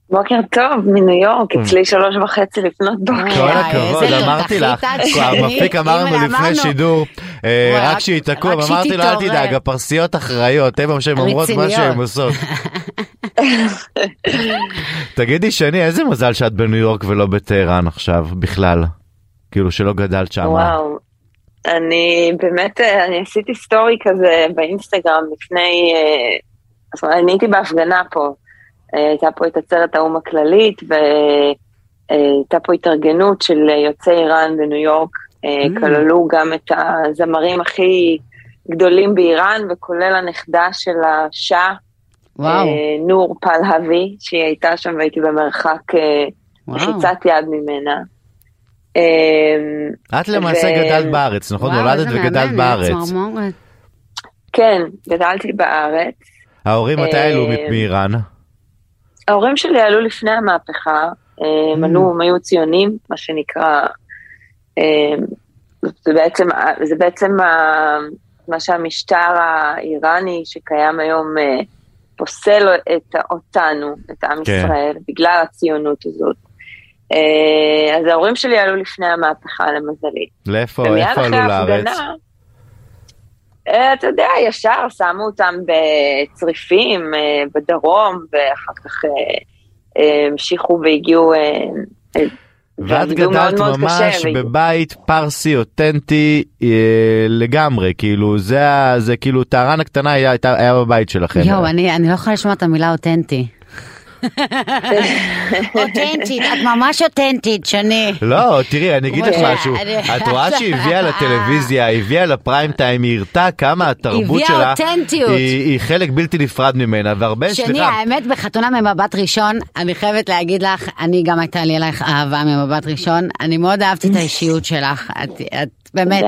בוקר טוב מניו יורק, אצלי שלוש וחצי לפנות בוקר. כל הכבוד אמרתי לך. המפיק אמרנו לפני. שידור אה, רק שהיא תקום אמרתי לו אל תתעורר." תדאג הפרסיות אחראיות הן שהן אומרות מה. שהן עושות. [laughs] תגידי שני איזה מזל שאת בניו יורק ולא בטהרן עכשיו בכלל. כאילו שלא גדלת שם. וואו. אני באמת, אה, אני עשיתי סטורי כזה באינסטגרם לפני, אה, אני הייתי בהפגנה פה, הייתה פה את עצרת האו"ם הכללית והייתה פה התארגנות של יוצאי איראן בניו יורק, אה, Mm. כללו גם את הזמרים הכי גדולים באיראן וכולל הנכדה של השאה, אה, נור פלהבי, שהיא הייתה שם והייתי במרחק אה. לחיצת יד ממנה. אה, את למעשה ו- גדלת בארץ נכון וואו, נולדת וגדלת בארץ. כן, גדלתי בארץ. ההורים מתי עלו אה, מאיראן? ההורים שלי עלו לפני המהפכה, הם Mm. עלו, הם היו ציונים, מה שנקרא, זה בעצם, זה בעצם ה- מה שהמשטר האיראני שקיים היום אה, פוסל את, אותנו, את עם כן. ישראל, בגלל הציונות הזאת. אה, אז ההורים שלי עלו לפני המהפכה למזלי. לאיפה איפה עלו לארץ? אה, אתה יודע, ישר שמו אותם בצריפים אה, בדרום, ואחר כך אה, המשיכו והגיעו, ואת גדלת מאוד ממש קשה, בבית פרסי אותנטי אה, לגמרי, כאילו זה, זה כאילו טהרן הקטנה היה, היה בבית שלכם. יואו, אני אני לא יכולה לשמוע את המילה אותנטי. אותנטית, את ממש אותנטית, שני. לא, תראי, אני אגיד לך משה, משהו, את רואה שהיא [laughs] הביאה לטלוויזיה, היא הביאה לפריים טיים, היא הראתה כמה התרבות שלה. היא חלק בלתי נפרד ממנה, והרבה, שני, סליחה, האמת, בחתונה ממבט ראשון, אני חייבת להגיד לך, אני גם הייתה לי אלייך אהבה ממבט ראשון, אני מאוד אהבתי את האישיות שלך, את באמת.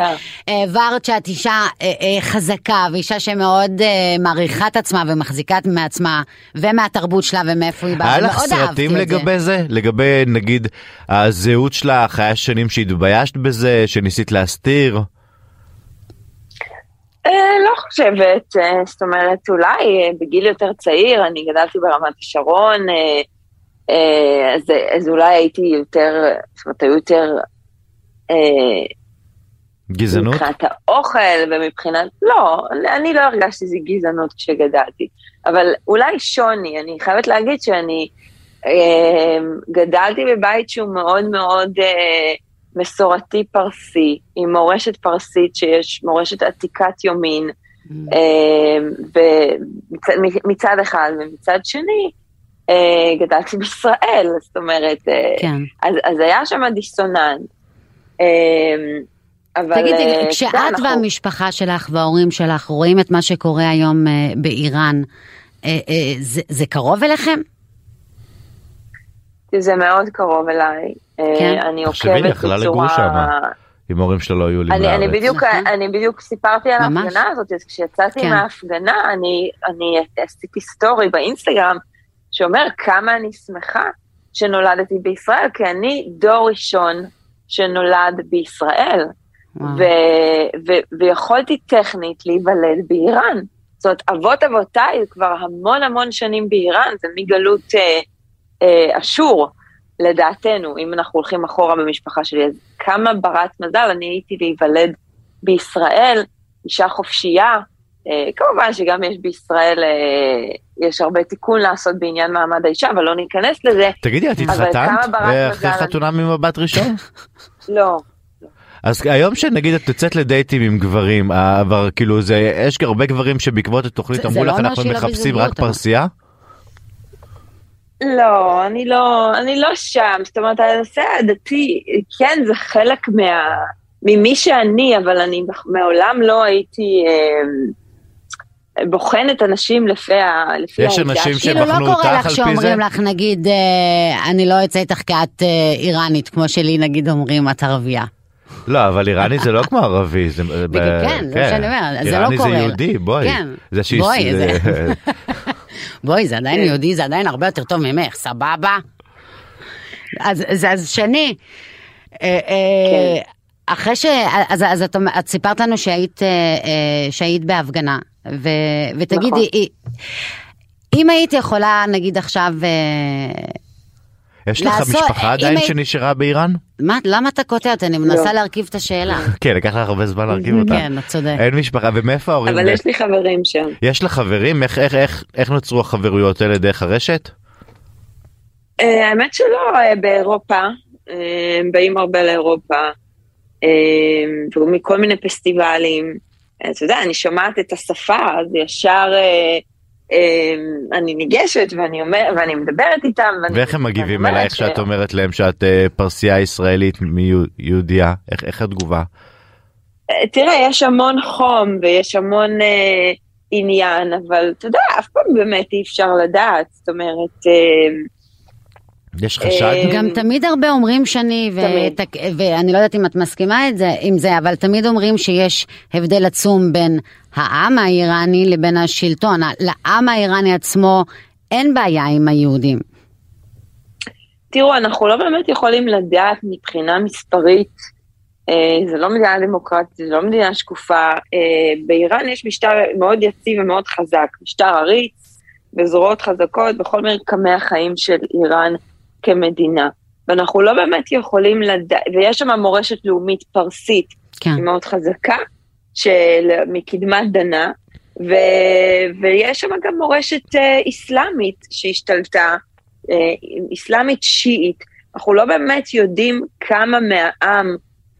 העברת שאת אישה אה, אה, חזקה, ואישה שמאוד אה, מעריכה את עצמה ומחזיקה מעצמה, ומהתרבות שלה ומאיפה היא באה, היה לך סרטים. לגבי זה? לגבי נגיד הזהות שלך, היה שנים שהתביישת בזה, שניסית להסתיר? לא חושבת, זאת אומרת, אולי בגיל יותר צעיר, אני גדלתי ברמת השרון, אז, אז אולי הייתי יותר, זאת אומרת, היו יותר אה, גזענות? מבחינת האוכל ומבחינת, לא, אני לא הרגשתי שזה גזענות כשגדלתי, אבל אולי שוני, אני חייבת להגיד שאני אה, גדלתי בבית שהוא מאוד מאוד אה, מסורתי פרסי, עם מורשת פרסית שיש מורשת עתיקת יומין, אה, ומצד מצד אחד, ומצד שני, אה, גדלתי בישראל, זאת אומרת, אה, כן. אז, אז היה שם דיסוננס. אה, אבל... תגידי, אה, כשאת כן, אנחנו- והמשפחה שלך וההורים שלך רואים את מה שקורה היום אה, באיראן, אה, זה- זה קרוב אליכם? זה מאוד קרוב אליי. כן. אני תחשבי, עוקבת יכלה לגור בצורה... שמה. אם ההורים שלו לא היו עולים אני, אני, לארץ. בדיוק, נכון. אני בדיוק סיפרתי על. ההפגנה הזאת, אז כשיצאתי כן. מההפגנה, אני, אני עשיתי סטורי באינסטגרם, שאומר כמה אני שמחה שנולדתי בישראל, כי אני דור ראשון שנולד בישראל. ו- ו- ויכולתי טכנית להיוולד באיראן. זאת אומרת, אבות אבותיי כבר המון המון שנים באיראן, זה מגלות אה, אה, אשור, לדעתנו, אם אנחנו הולכים אחורה במשפחה שלי. אז כמה ברת מזל אני הייתי להיוולד בישראל, אישה חופשייה. אה, כמובן שגם יש בישראל, אה, יש הרבה תיקון לעשות בעניין מעמד האישה, אבל לא ניכנס לזה. תגידי, את התחתנת? אחרי חתונה ממבט ראשון? לא, אז היום שנגיד את יוצאת לדייטים עם גברים, אה, אבל כאילו זה, יש הרבה גברים שבעקבות התוכנית אמרו לא לך אומר אנחנו לא מחפשים רק פרסייה? לא, אני לא, אני לא שם. זאת אומרת, הנושא הדתי, כן, זה חלק מה, ממי שאני, אבל אני מעולם לא הייתי אה, בוחנת אנשים לפי, ה, לפי יש אנשים שלי. כאילו לא שבחנו קורה אותך לך על פי שאומרים זה? לך, נגיד, אה, אני לא אצא איתך כי את אה, איראנית, כמו שלי נגיד אומרים, את ערבייה. לא, אבל איראני זה לא כמו ערבי. זה, ב- כן, זה מה שאני אומרת, זה לא איראני קורה. זה יהודי, בואי. כן, זה שיש- בואי, זה- זה- [laughs] בואי, זה עדיין כן. יהודי, זה עדיין הרבה יותר טוב ממך, סבבה? אז, אז, אז שני, אה, אה, כן. אחרי ש... אז, אז את, את סיפרת לנו שהיית, אה, שהיית בהפגנה, ו, ותגידי, נכון. אם היית יכולה, נגיד עכשיו, יש לך לעשות- משפחה אם עדיין היית- שנשארה באיראן? מה, למה אתה קוטע אותי? אני מנסה לא. להרכיב את השאלה. [laughs] כן, לקח לך הרבה זמן להרכיב אותה. כן, את צודקת. אין משפחה, ומאיפה ההורים? אבל יש לי חברים שם. יש לך חברים? איך- איך- איך- איך נוצרו החברויות האלה דרך הרשת? אה, האמת שלא, אה, באירופה, אה, הם באים הרבה לאירופה, אה, ומכל מיני פסטיבלים. אה, אתה יודע, אני שומעת את השפה, אז ישר אה, אה, אני ניגשת ואני אומר, ואני מדברת איתם. ואיך הם מגיבים אלייך שאת אומרת להם שאת אה, פרסייה ישראלית מיהודייה? איך- איך התגובה? אה, תראה, יש המון חום ויש המון אה, עניין, אבל אתה יודע, אף פעם באמת אי אפשר לדעת. זאת אומרת, אה, יש חשד? אה, גם תמיד הרבה אומרים. ות... ואני לא יודעת אם את מסכימה את זה, עם זה, אבל תמיד אומרים שיש הבדל עצום בין העם האיראני לבין השלטון. לעם האיראני עצמו אין בעיה עם היהודים. תראו, אנחנו לא באמת יכולים לדעת מבחינה מספרית, אה, זה לא מדינה דמוקרטית, זה לא מדינה שקופה. אה, באיראן יש משטר מאוד יציב ומאוד חזק, משטר עריץ וזרועות חזקות בכל מרקמי החיים של איראן כמדינה. ואנחנו לא באמת יכולים לדעת, ויש שם מורשת לאומית פרסית כן. היא מאוד חזקה, של מקדמת דנה, ו, ויש שם גם מורשת אה, איסלאמית שהשתלטה, אה, איסלאמית שיעית, אנחנו לא באמת יודעים כמה מהעם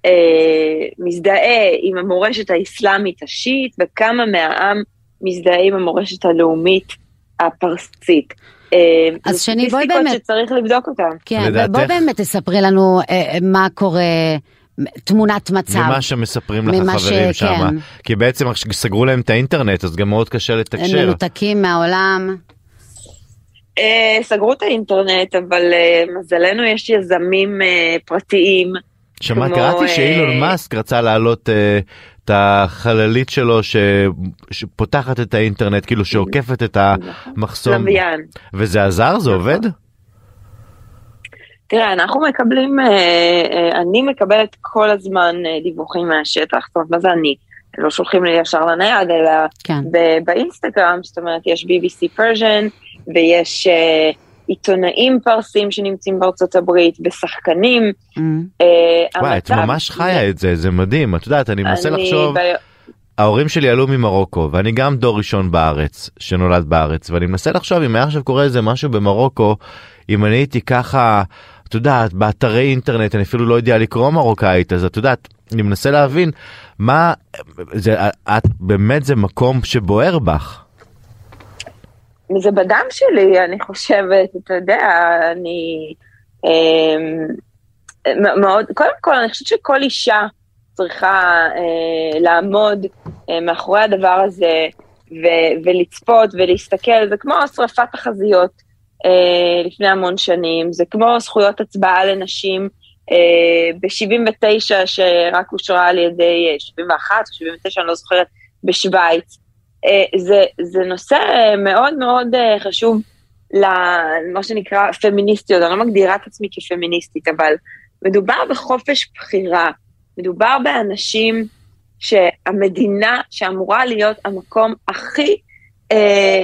אה, מזדהה עם המורשת האסלאמית השיעית, וכמה מהעם מזדהה עם המורשת הלאומית הפרסית. אה, אז שני, בואי סטטיסטיקות באמת- שצריך לבדוק אותן. כן, לדעתך? בואי באמת תספרי לנו אה, מה קורה, תמונת מצב. ממה שמספרים לך ממה חברים ש- שם. כן. כי בעצם סגרו להם את האינטרנט, אז גם מאוד קשה הם לתקשר. מנותקים מהעולם. אה, סגרו את האינטרנט, אבל אה, מזלנו יש יזמים אה, פרטיים. שמעתי, כמו, קראתי אה, שאילון מאסק רצה להעלות אה, החללית שלו ש... שפותחת את האינטרנט, כאילו שעוקפת את המחסום. לוויין. וזה עזר? זה עובד? תראה, אנחנו מקבלים, אה, אה, אני מקבלת כל הזמן אה, דיווחים מהשטח, זאת אומרת, מה זה אני? לא שולחים לי ישר לנייד, אלא כן. באינסטגרם, זאת אומרת, יש BBC פרז'ן, ויש עיתונאים פרסים שנמצאים בארצות הברית, ושחקנים. Mm. אה, וואי, את ממש חיה את זה, זה מדהים. את יודעת, אני מנסה אני לחשוב, ב- ההורים שלי עלו ממרוקו, ואני גם דור ראשון בארץ, שנולד בארץ, ואני מנסה לחשוב אם היה עכשיו קורה איזה משהו במרוקו, אם אני הייתי ככה, את יודעת, באתרי אינטרנט, אני אפילו לא יודע לקרוא מרוקאית, אז את יודעת, אני מנסה להבין מה, זה, את באמת זה מקום שבוער בך. זה בדם שלי, אני חושבת, אתה יודע, אני אה, מאוד, קודם כל, אני חושבת שכל אישה צריכה אה, לעמוד אה, מאחורי הדבר הזה ו- ולצפות ולהסתכל, זה כמו שרפת החזיות אה, לפני המון שנים, זה כמו זכויות הצבעה לנשים אה, ב-79 שרק אושרה על ידי אה, 71 או 79, אני לא זוכרת, בשוויץ. אה, זה, זה נושא מאוד מאוד אה, חשוב למה שנקרא פמיניסטיות, אני לא מגדירה את עצמי כפמיניסטית, אבל מדובר בחופש בחירה, מדובר באנשים שהמדינה שאמורה להיות המקום הכי אה,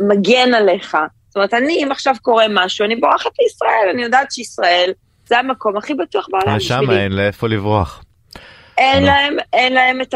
מגן עליך. זאת אומרת, אני, אם עכשיו קורה משהו, אני בורחת לישראל, אני יודעת שישראל זה המקום הכי בטוח בעולם שם בשבילי. אין לאיפה לברוח. אין. להם, אין להם את,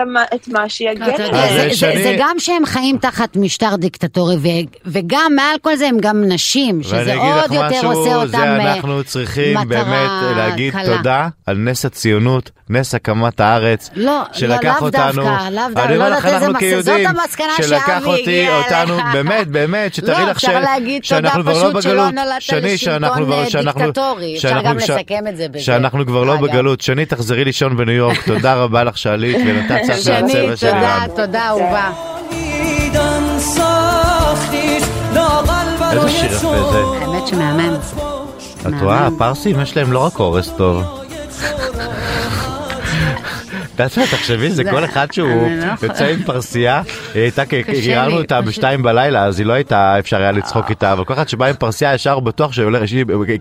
מה שיגן עליהם. זה- גם שהם חיים תחת משטר דיקטטורי, ו- וגם מעל כל זה הם גם נשים, שזה עוד יותר עושה אותם זה אה, אנחנו צריכים מטרה באמת להגיד קלה. תודה על נס הציונות, נס הקמת הארץ, לא, לא, שלקח לאו אותנו, דווקא, לאו דווקא, אני לא אומר יודעת לך, איזה אנחנו כיהודים, שלקח אותי, אותנו. באמת, באמת, שתראי לא, לך ש- אפשר להגיד תודה שאנחנו כבר לא פשוט שלא בגלות, נולדת שני, שאנחנו לשלטון, כבר- אה, שאנחנו- דיקטטורי. אפשר שאנחנו- גם ש- לסכם את זה בזה. שאנחנו כבר לא. בגלות, שני תחזרי לישון בניו יורק, תודה רבה לך שעלית ונתת קצת מהצבע של תודה, איראן. תודה אהובה. איזה שיר יפה זה. האמת שמהמם. את רואה, הפרסים יש להם לא רק אורז טוב. מה, תחשבי, זה כל אחד שהוא לא יכולה. יוצא עם פרסייה, [laughs] היא הייתה, קשה גיררנו אותה. [laughs] בשתיים בלילה, אז היא לא הייתה, אפשר היה לצחוק איתה, אבל כל אחד שבא עם פרסייה ישר בטוח שהוא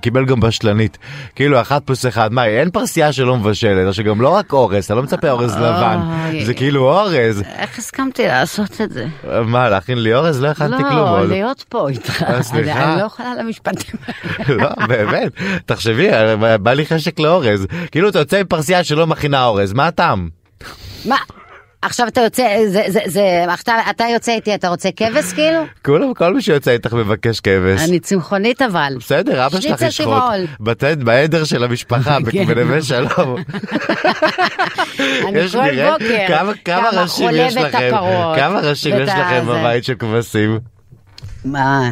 קיבל גם בשלנית. כאילו, אחת פלוס אחד, מה, אין פרסייה שלא מבשלת, או שגם לא רק אורז, אתה לא מצפה אורז לבן. זה כאילו אורז. איך הסכמתי לעשות את זה? מה, להכין לי אורז? לא הכנתי כלום. לא, להיות פה איתך. אה, סליחה. אני לא יכולה למשפטים האלה. לא, באמת, תחשבי, בא לי חשק לאורז. כאילו אתה יוצא עם פרסייה שלא מכינה אורז, מה הטעם? מה? עכשיו אתה יוצא, זה, זה, זה, אתה, אתה יוצא איתי, אתה רוצה כבש כאילו? כולם, כל מי שיוצא איתך מבקש כבש. אני צמחונית אבל. בסדר, אבא שלך ישחוט. בטד, בעדר של המשפחה, [laughs] כן. בנווה שלום. [laughs] אני כל נראה בוקר, כמה- כמה ראשים יש לכם, כמה ראשים יש לכם. בבית של כבשים? מה?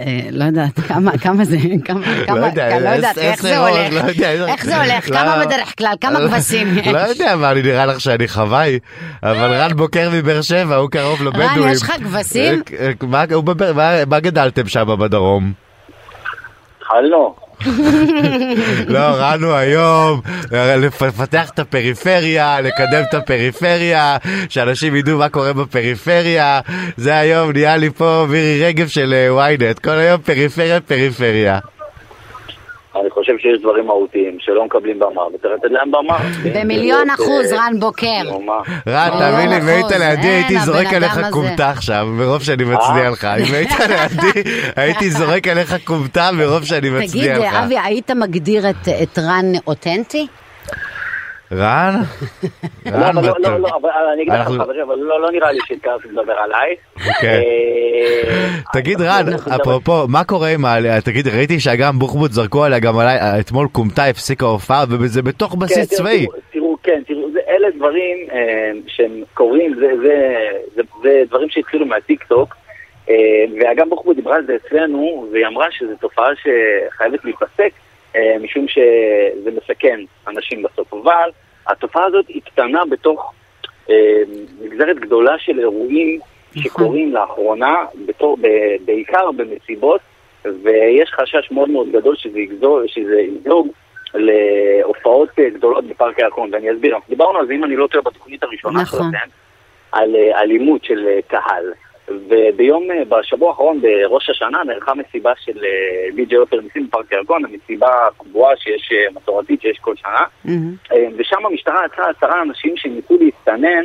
אה, לא יודעת, כמה, כמה זה, כמה, כמה, יודע, לא יודעת, איך זה הולך, לא יודע, איך זה הולך, לא. כמה בדרך כלל, כמה כבשים יש. לא יודע מה, אני נראה לך שאני חוואי, אבל רן בוקר מבאר שבע, הוא קרוב לבדואים. יש לך כבשים? אה, מה- בבאר- מה- גדלתם שם בדרום? הלו, [laughs] לא, הוא היום אה, לפתח את הפריפריה, לקדם את הפריפריה, שאנשים ידעו מה קורה בפריפריה. זה היום נהיה לי פה מירי רגב של אה, ynet, כל היום פריפריה, פריפריה. אני חושב שיש דברים מהותיים שלא מקבלים במה, וצריך לתת להם במה. [laughs] במיליון אה, אחוז, רן בוקר. רן, תאמין לי, אם היית. לידי הייתי זורק עליך. כומתה עכשיו, מרוב שאני מצדיע לך. אם היית לידי, הייתי זורק עליך כומתה מרוב שאני תגיד, מצדיע לך. אבי, היית מגדיר את רן אותנטי? [laughs] רן? לא, רן, אבל לא, בטוח. לא, לא, אבל אני אגיד לך חברים, אבל לא לא נראה לי שהתקרבתי לדבר עליי. אוקיי. אה, [laughs] תגיד רן, אפרופו, מה קורה עם העלייה? תגיד, ראיתי שאגם בוחבוט זרקו עליה גם עליי, אתמול קומטה הפסיקה הופעה, וזה בתוך כן, בסיס צבאי. תראו, כן, תראו, אלה דברים אה, שהם קורים, זה, דברים שהתחילו מהטיק טוק, אה, ואגם בוחבוט דיברה על זה אצלנו, והיא אמרה שזו תופעה שחייבת להיפסק, משום שזה מסכן אנשים בסוף. אבל התופעה הזאת היא קטנה בתוך אה, נגזרת גדולה של אירועים שקורים לאחרונה, בתור, ב, בעיקר במסיבות, ויש חשש מאוד מאוד גדול שזה יגזור, שזה יגזוג להופעות אה, גדולות בפארק הירקון, ואני אסביר. דיברנו על זה, אם אני לא טועה, בתוכנית הראשונה נכון. שלכם, על אה, אלימות של אה, קהל. וביום, אה, בשבוע האחרון, בראש השנה, נערכה מסיבה של אה, די.ג'יי עופר ניסים בפארק הירקון, המסיבה הקבועה שיש, אה, מסורתית שיש כל שנה. אה, ושם המשטרה עצרה עשרה אנשים שניסו להסתנן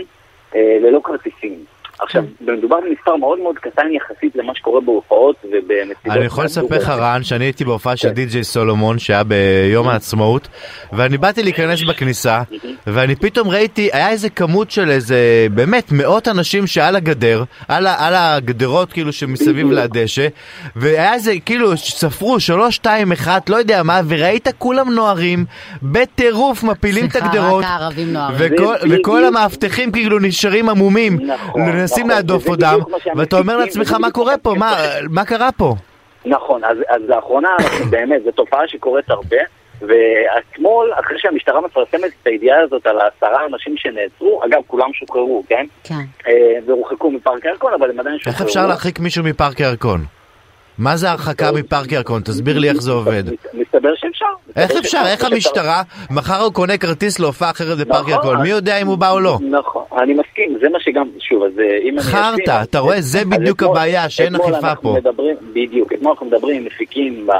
אה, ללא כרטיסים. עכשיו, מדובר במספר מאוד מאוד קטן יחסית למה שקורה בהופעות ובמסיבות. אני יכול לספר לך רן שאני הייתי בהופעה של כן. די.ג'יי סולומון שהיה ביום העצמאות ואני באתי להיכנס בכניסה ואני פתאום ראיתי היה איזה כמות של איזה באמת מאות אנשים שעל הגדר על, הגדרות כאילו שמסביב לדשא והיה איזה כאילו ספרו שלוש שתיים אחת לא יודע מה וראית כולם נוהרים בטירוף מפילים את סליחה, הגדרות רק הערבים נוהרים. וכל, המאבטחים כאילו נשארים עמומים. נכון, מנסים להדוף אותם ואתה אומר לעצמך מה קורה פה מה, מה קרה פה נכון, אז, אז לאחרונה, [coughs] באמת, זו תופעה שקורית הרבה, ואתמול, אחרי שהמשטרה מפרסמת את הידיעה הזאת על העשרה אנשים שנעצרו, אגב, כולם שוחררו, כן? כן. אה, והורחקו מפארק הירקון, אבל הם עדיין שוחררו. איך אפשר להרחיק מישהו מפארק הירקון? מה זה הרחקה מפארק ירקון? תסביר לי איך זה עובד. מס- מסתבר שאפשר. איך אפשר? איך. המשטרה, מחר הוא קונה כרטיס להופעה אחרת בפארק נכון. ירקון, מי יודע אם הוא בא או לא? נכון, אני מסכים, זה מה שגם, שוב, אז אה, אם אני... חרטא, אתה רואה? זה בדיוק הבעיה, שאין אכיפה אנחנו פה. מדברים, בדיוק, אתמול אנחנו מדברים עם מפיקים ב-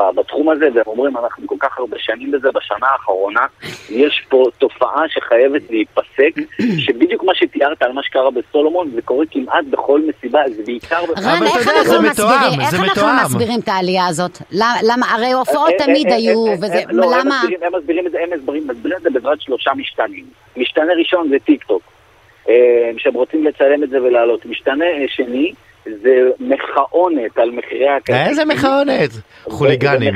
ב- בתחום הזה, והם אומרים, אנחנו כל כך הרבה שנים בזה, בשנה האחרונה, יש פה תופעה שחייבת להיפסק, [clears throat] שבדיוק מה שתיארת על מה שקרה בסולומון, זה קורה כמעט בכל מסיבה, זה בעיקר... רן, איך אנחנו זה מתואם, מסבירים, איך זה אנחנו. מסבירים את העלייה הזאת? למה, הרי הופעות אה, תמיד אה, אה, היו, וזה, לא, הם למה? הם מסבירים את זה, הם מסבירים את זה בעזרת שלושה משתנים. משתנה ראשון זה טיק טוק, אה, שהם רוצים לצלם את זה ולהעלות. משתנה אה, שני זה מחאונת על מחירי הכרטיסים. איזה מחאונת? חוליגנים.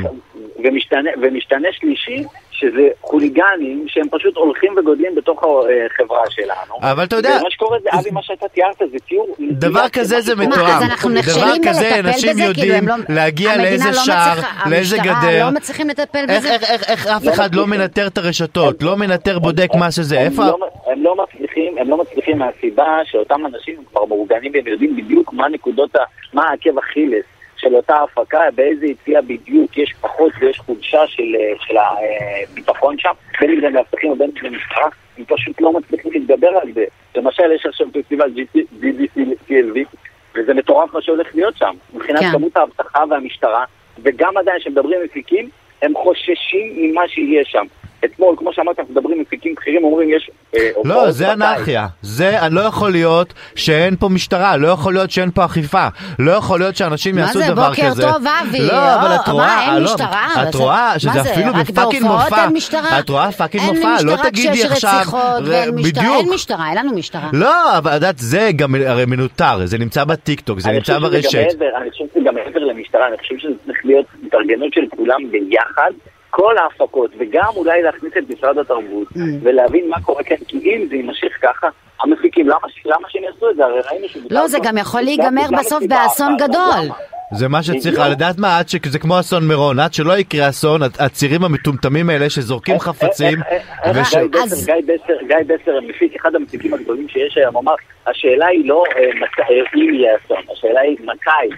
ומשתנה, ומשתנה שלישי, שזה חוליגנים שהם פשוט הולכים וגודלים בתוך החברה שלנו. אבל אתה יודע- ומה שקורה זה, אבי, מה שאתה תיארת זה תיאור... דבר כזה זה מה, מתואם. אז אנחנו דבר נכשלים כזה, בלטפל אנשים? כאילו, יודעים לא- להגיע לאיזה לא שער, לאיזה המשטרה גדר. לא מצליחים לטפל איך- בזה? איך- אף לא אחד לא. מנטר את הרשתות, לא מנטר בודק מה שזה, איפה... הם לא מצליחים, הם לא מצליחים מהסיבה שאותם אנשים כבר מאורגנים והם יודעים בדיוק מה נקודות, ה, מה העקב אכילס של אותה הפקה, באיזה יציאה בדיוק יש פחות ויש חולשה של, אה, של הביטחון שם, בין אם זה מאבטחים ובין אם זה משטרה, הם פשוט לא מצליחים להתגבר על זה. למשל, יש עכשיו פסטיבל GDC-CLV, וזה מטורף מה שהולך להיות שם, מבחינת כן. כמות האבטחה והמשטרה, וגם עדיין כשמדברים מפיקים, הם חוששים ממה שיהיה שם. אתמול, כמו שאמרת, אנחנו מדברים עם מפיקים בכירים, אומרים יש אה, לא, זה. אנרכיה. זה לא יכול להיות שאין פה משטרה, לא יכול להיות שאין פה אכיפה. לא יכול להיות שאנשים מה יעשו זה, דבר בוקר כזה. טוב, אבי. לא, אבל או, את מה, רואה, אין לא, משטרה? את זה- רואה מה שזה זה, אפילו רק בפאקינג בהופעות מופע. אין משטרה? את רואה פאקינג אין מופע, לא משטרה תגידי כשיש עכשיו... ואין משטרה. אין משטרה, אין לנו משטרה. לא, אבל את יודעת, זה גם הרי מנוטר, זה נמצא בטיקטוק, זה נמצא ברשת. אני חושב שזה גם מעבר למשטרה, אני חושב שזה צריך להיות התארגנות של כולם ביחד, כל ההפקות, וגם אולי להכניס את משרד התרבות, Mm. ולהבין מה קורה כאן, כי אם זה יימשך ככה, המפיקים, למה ש- למה שהם יעשו את זה? הרי ראינו שזה... לא, זה גם יכול להיגמר בסוף באסון גדול. זה מה שצריך, יודעת מה, עד שזה כמו אסון מירון, עד שלא יקרה אסון, הצירים המטומטמים האלה שזורקים חפצים, גיא בסר- אז- גיא בסר, גיא בסר, המפיק, אחד המפיקים הגדולים שיש היום, אמר, השאלה היא לא אה, אה, אם יהיה אסון, השאלה היא מתי.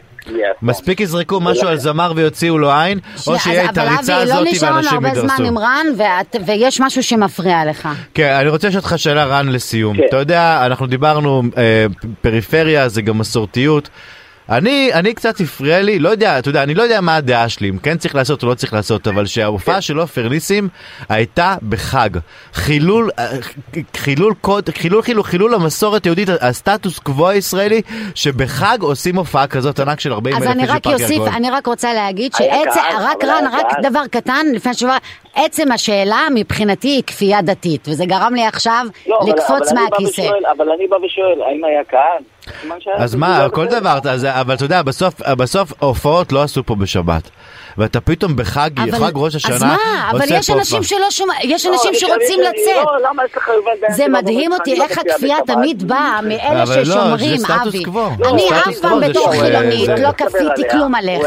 מספיק יזרקו משהו על זמר ויוציאו לו עין, או שיהיה את אבל הריצה אבי, לא הזאת נשאר לנו ואנשים הרבה זמן. עם רן, ויש משהו שמפריע לך. כן, אני רוצה לשאול אותך שאלה רן לסיום. כן. אתה יודע, אנחנו דיברנו, אה, פריפריה זה גם מסורתיות. אני, אני קצת הפריע לי, לא יודע, אתה יודע, אני לא יודע מה הדעה שלי, אם כן צריך לעשות או לא צריך לעשות, אבל שההופעה של עופר ניסים הייתה בחג. חילול, אה, חילול קוד, חילול, חילול, חילול המסורת היהודית, הסטטוס קוו הישראלי, שבחג עושים הופעה כזאת ענק של 40 אז אלף אני איש רק בפארק אוסיף, הירקון. אני רק רוצה להגיד שעצם, רק רן, רק. דבר קטן, לפני התשובה, עצם השאלה מבחינתי היא כפייה דתית, וזה גרם לי עכשיו לא, לקפוץ אני מהכיסא. אבל אני בא ושואל, האם היה קהל? אז מה, כל זה. דבר, אז- אבל אתה יודע, בסוף, בסוף הופעות לא עשו פה בשבת. ואתה פתאום בחג, אבל- חג ראש השנה, אז מה, אבל עושה יש פה אנשים. שלא שומע, יש לא, אנשים שרוצים לצאת. לא, זה מדהים לך, אותי לא איך הכפייה? תמיד באה מאלה לא, ששומרים, אבי. אני לא, אף פעם בתור שהוא, חילונית אה, לא כפיתי. כלום עליך,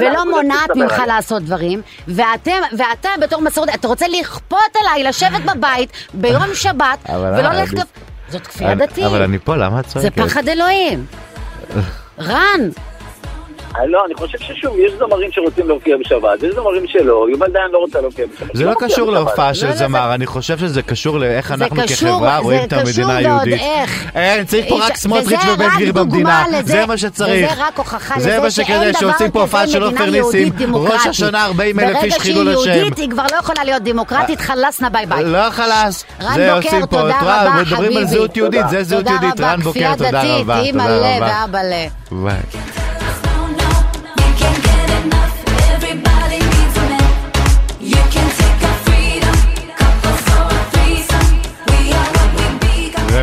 ולא מונעת ממך. לעשות דברים, ואתם- ואתה בתור מסורת, אתה רוצה לכפות עליי לשבת בבית ביום שבת, ולא ללכת... זאת כפייה דתית. אבל אני פה, למה את זה צועקת? פחד אלוהים. רן, לא, אני חושב ששוב, יש זמרים שרוצים להופיע בשבת, יש זמרים שלא, יובל דיין לא רוצה להופיע בשבת. זה לא מופיעה קשור. להופעה של לא, לא, זמר, אני חושב שזה קשור לאיך אנחנו כחברה רואים את קשור המדינה ועוד היהודית. איך. אין, צריך פה רק סמוטריץ' ובן גביר במדינה, זה מה שצריך. וזה רק הוכחה זה לזה מה שאין דבר שעושים פה הופעה כזה של עופר מדינה ניסים, יהודית ראש דמוקרטית. השנה 40 אלף איש חילול ברגע השם. שהיא יהודית, היא כבר לא יכולה להיות דמוקרטית, חלאסנה ביי ביי. לא חלאס, רן זה בוקר, עושים פה, מדברים על. זהות יהודית, תודה. זה זהות יהודית, רבה, רן בוקר, כפייה תודה דתית, רבה, תודה לב רבה.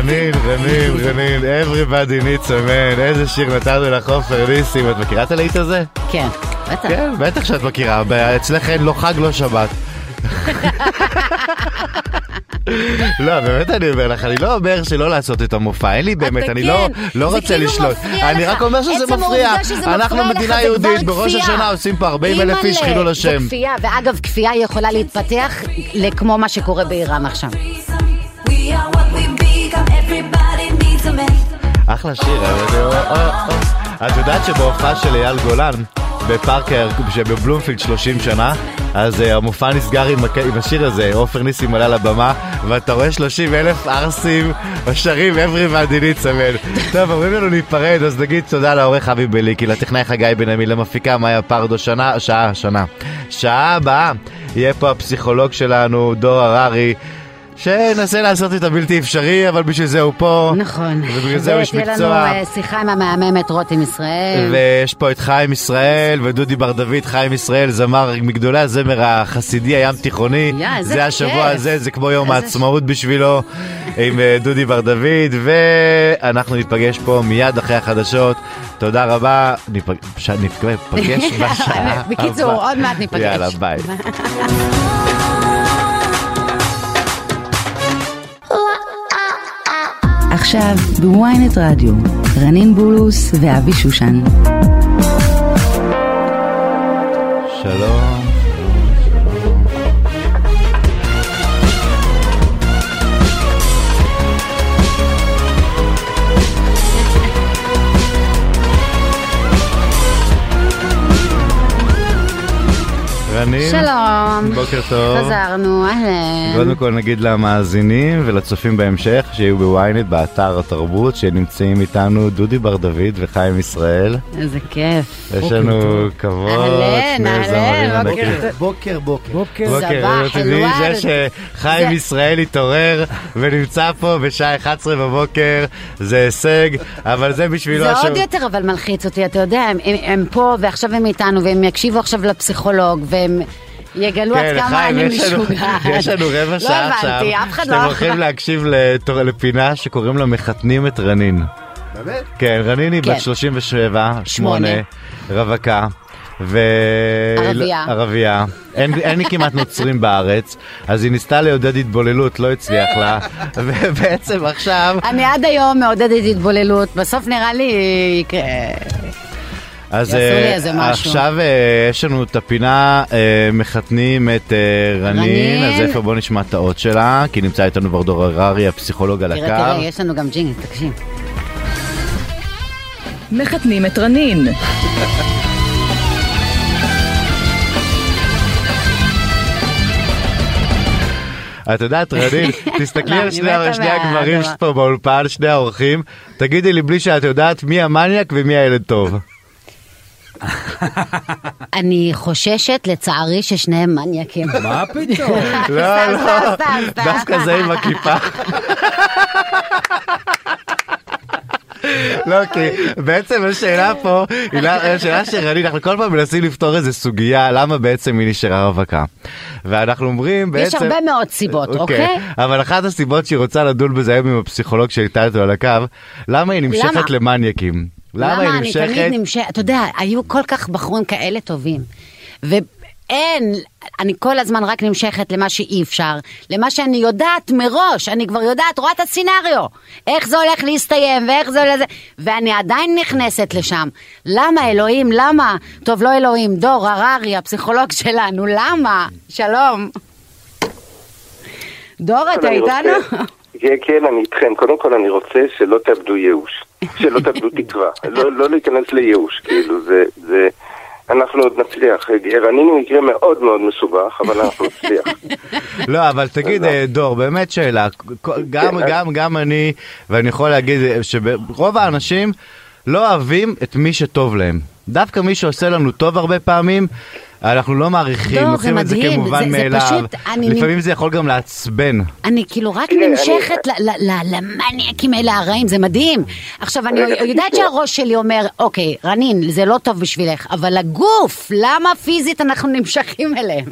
רנין, רנין, רנין, everybody needs a man, איזה שיר נתנו לך עופר ניסים, את מכירה את הלהיט הזה? כן, בטח. כן, בטח שאת מכירה, אצלך אין לא חג לא שבת. [laughs] לא, באמת אני אומר לך, אני לא אומר שלא לעשות את המופע, אין לי באמת, אני כן, לא, לא רוצה כאילו לשלוט. אני. רק אומר שזה מפריע. אנחנו מדינה יהודית, בראש. השנה עושים פה 40 אלף איש חילול השם. זה כפייה, ואגב, כפייה יכולה להתפתח לכמו מה שקורה באיראן עכשיו. אחלה שיר. או- או- או. את יודעת שבהופעה של אייל גולן, בפארק, שבבלומפילד 30 שנה, אז אה, המופע נסגר עם השיר הזה, עופר ניסים עלה לבמה, ואתה רואה 30 אלף ערסים שרים everybody needs man. טוב, אומרים לנו להיפרד, אז נגיד תודה לעורך אבי בליקי, לטכנאי חגי בן עמי, למפיקה מאיה פרדו, שנה, שעה, שנה. שעה הבאה יהיה פה הפסיכולוג שלנו, דור הררי. שננסה לעשות את הבלתי אפשרי, אבל בשביל זה הוא פה. נכון. ובגלל זה הוא איש ותהיה לנו מקצוע. אה, שיחה עם המהממת רותם ישראל. ויש פה את חיים ישראל ודודי בר דוד, חיים ישראל, זמר מגדולי הזמר החסידי הים תיכוני. יא, איזה זה השבוע כיף. הזה, זה כמו יום העצמאות בשבילו, עם אה, דודי בר דוד, ואנחנו ניפגש פה מיד אחרי החדשות. תודה רבה, ניפגש בשעה [laughs] בקיצור. עוד מעט ניפגש. יאללה, ביי. [laughs] עכשיו בוויינט רדיו, רנין בולוס ואבי שושן. שלום. רנין, שלום. בוקר טוב. חזרנו, אהלן. קודם כל נגיד למאזינים ולצופים בהמשך שיהיו בוויינט באתר התרבות שנמצאים איתנו דודי בר דוד וחיים ישראל. איזה כיף. יש לנו כבוד, אהלן, אהלן, בוקר. בוקר, בוקר. בוקר. אל-ורד. זה שחיים ישראל התעורר ונמצא פה בשעה 11 בבוקר, זה הישג, אבל זה בשבילו זה. עוד יותר אבל מלחיץ אותי, אתה יודע, הם פה ועכשיו הם איתנו והם יקשיבו עכשיו לפסיכולוג והם יגלו עד כן, כמה חיים, אני משוגעת. יש לנו רבע שעה לא עכשיו, הבנתי, אף אחד שאתם לא... הולכים להקשיב לתור- לפינה שקוראים לה מחתנים את רנין. באמת? כן, רנין היא כן. בת 37, 8, שמונה. רווקה. ו... ערבייה. ערבייה. אין, אין לי כמעט נוצרים בארץ, אז היא ניסתה לעודד התבוללות, לא הצליח לה, ובעצם עכשיו, אני עד היום מעודדת התבוללות, בסוף נראה לי. אז אה. עכשיו אה, יש לנו את הפינה, אה, מחתנים את רנין. אז איפה בוא נשמע את האות שלה, כי נמצא איתנו ברדור הררי, הפסיכולוג על תראה, תראה, הקו. יש לנו גם ג'ינגל, תקשיב. מחתנים את רנין. את יודעת, רנין, [laughs] תסתכלי לא, על אני שני הגברים. פה באולפן, שני האורחים, תגידי לי בלי שאת יודעת מי המניאק ומי הילד טוב. [laughs] אני חוששת, לצערי, ששניהם מניאקים. מה [laughs] פתאום? לא, לא. דווקא זה עם הכיפה. לא, כי בעצם השאלה פה, היא לא- השאלה שרני, אנחנו כל פעם מנסים לפתור איזה סוגיה, למה בעצם היא נשארה רווקה. ואנחנו אומרים בעצם... יש הרבה מאוד סיבות, אוקיי? אבל אחת הסיבות שהיא רוצה לדון בזה היום עם הפסיכולוג שהייתה איתו על הקו, למה היא נמשכת? למניאקים? למה היא אני נמשכת? תמיד נמשכת, אתה יודע, היו כל כך בחורים כאלה טובים. ואין, אני כל הזמן רק נמשכת למה שאי אפשר, למה שאני יודעת מראש, אני כבר יודעת, רואה את הסצנריו, איך זה הולך להסתיים ואיך זה הולך, ואני עדיין נכנסת לשם. למה אלוהים, למה? טוב, לא אלוהים, דור הררי, הפסיכולוג שלנו, למה? שלום. דור, אתה אני רוצה- איתנו? כן, כן, אני איתכם. קודם כל אני רוצה שלא תאבדו ייאוש. שלא תאבדו תקווה. לא, לא להיכנס לייאוש, כאילו, זה... זה... אנחנו עוד נצליח. רנינו מקרה מאוד מאוד מסובך, אבל אנחנו נצליח. [laughs] לא, אבל תגיד, אה, דור, באמת שאלה, גם, כן, גם, גם אני, ואני יכול להגיד אה, שרוב האנשים לא אוהבים את מי שטוב להם. דווקא מי שעושה לנו טוב הרבה פעמים, אנחנו לא מעריכים, לוקחים זה את זה כמובן מאליו. לפעמים זה יכול גם לעצבן. אני כאילו רק תראה, נמשכת למניאקים האלה הרעים, זה מדהים. עכשיו, אני יודעת. שהראש שלי אומר, אוקיי, רנין, זה לא טוב בשבילך, אבל הגוף, למה פיזית אנחנו נמשכים אליהם?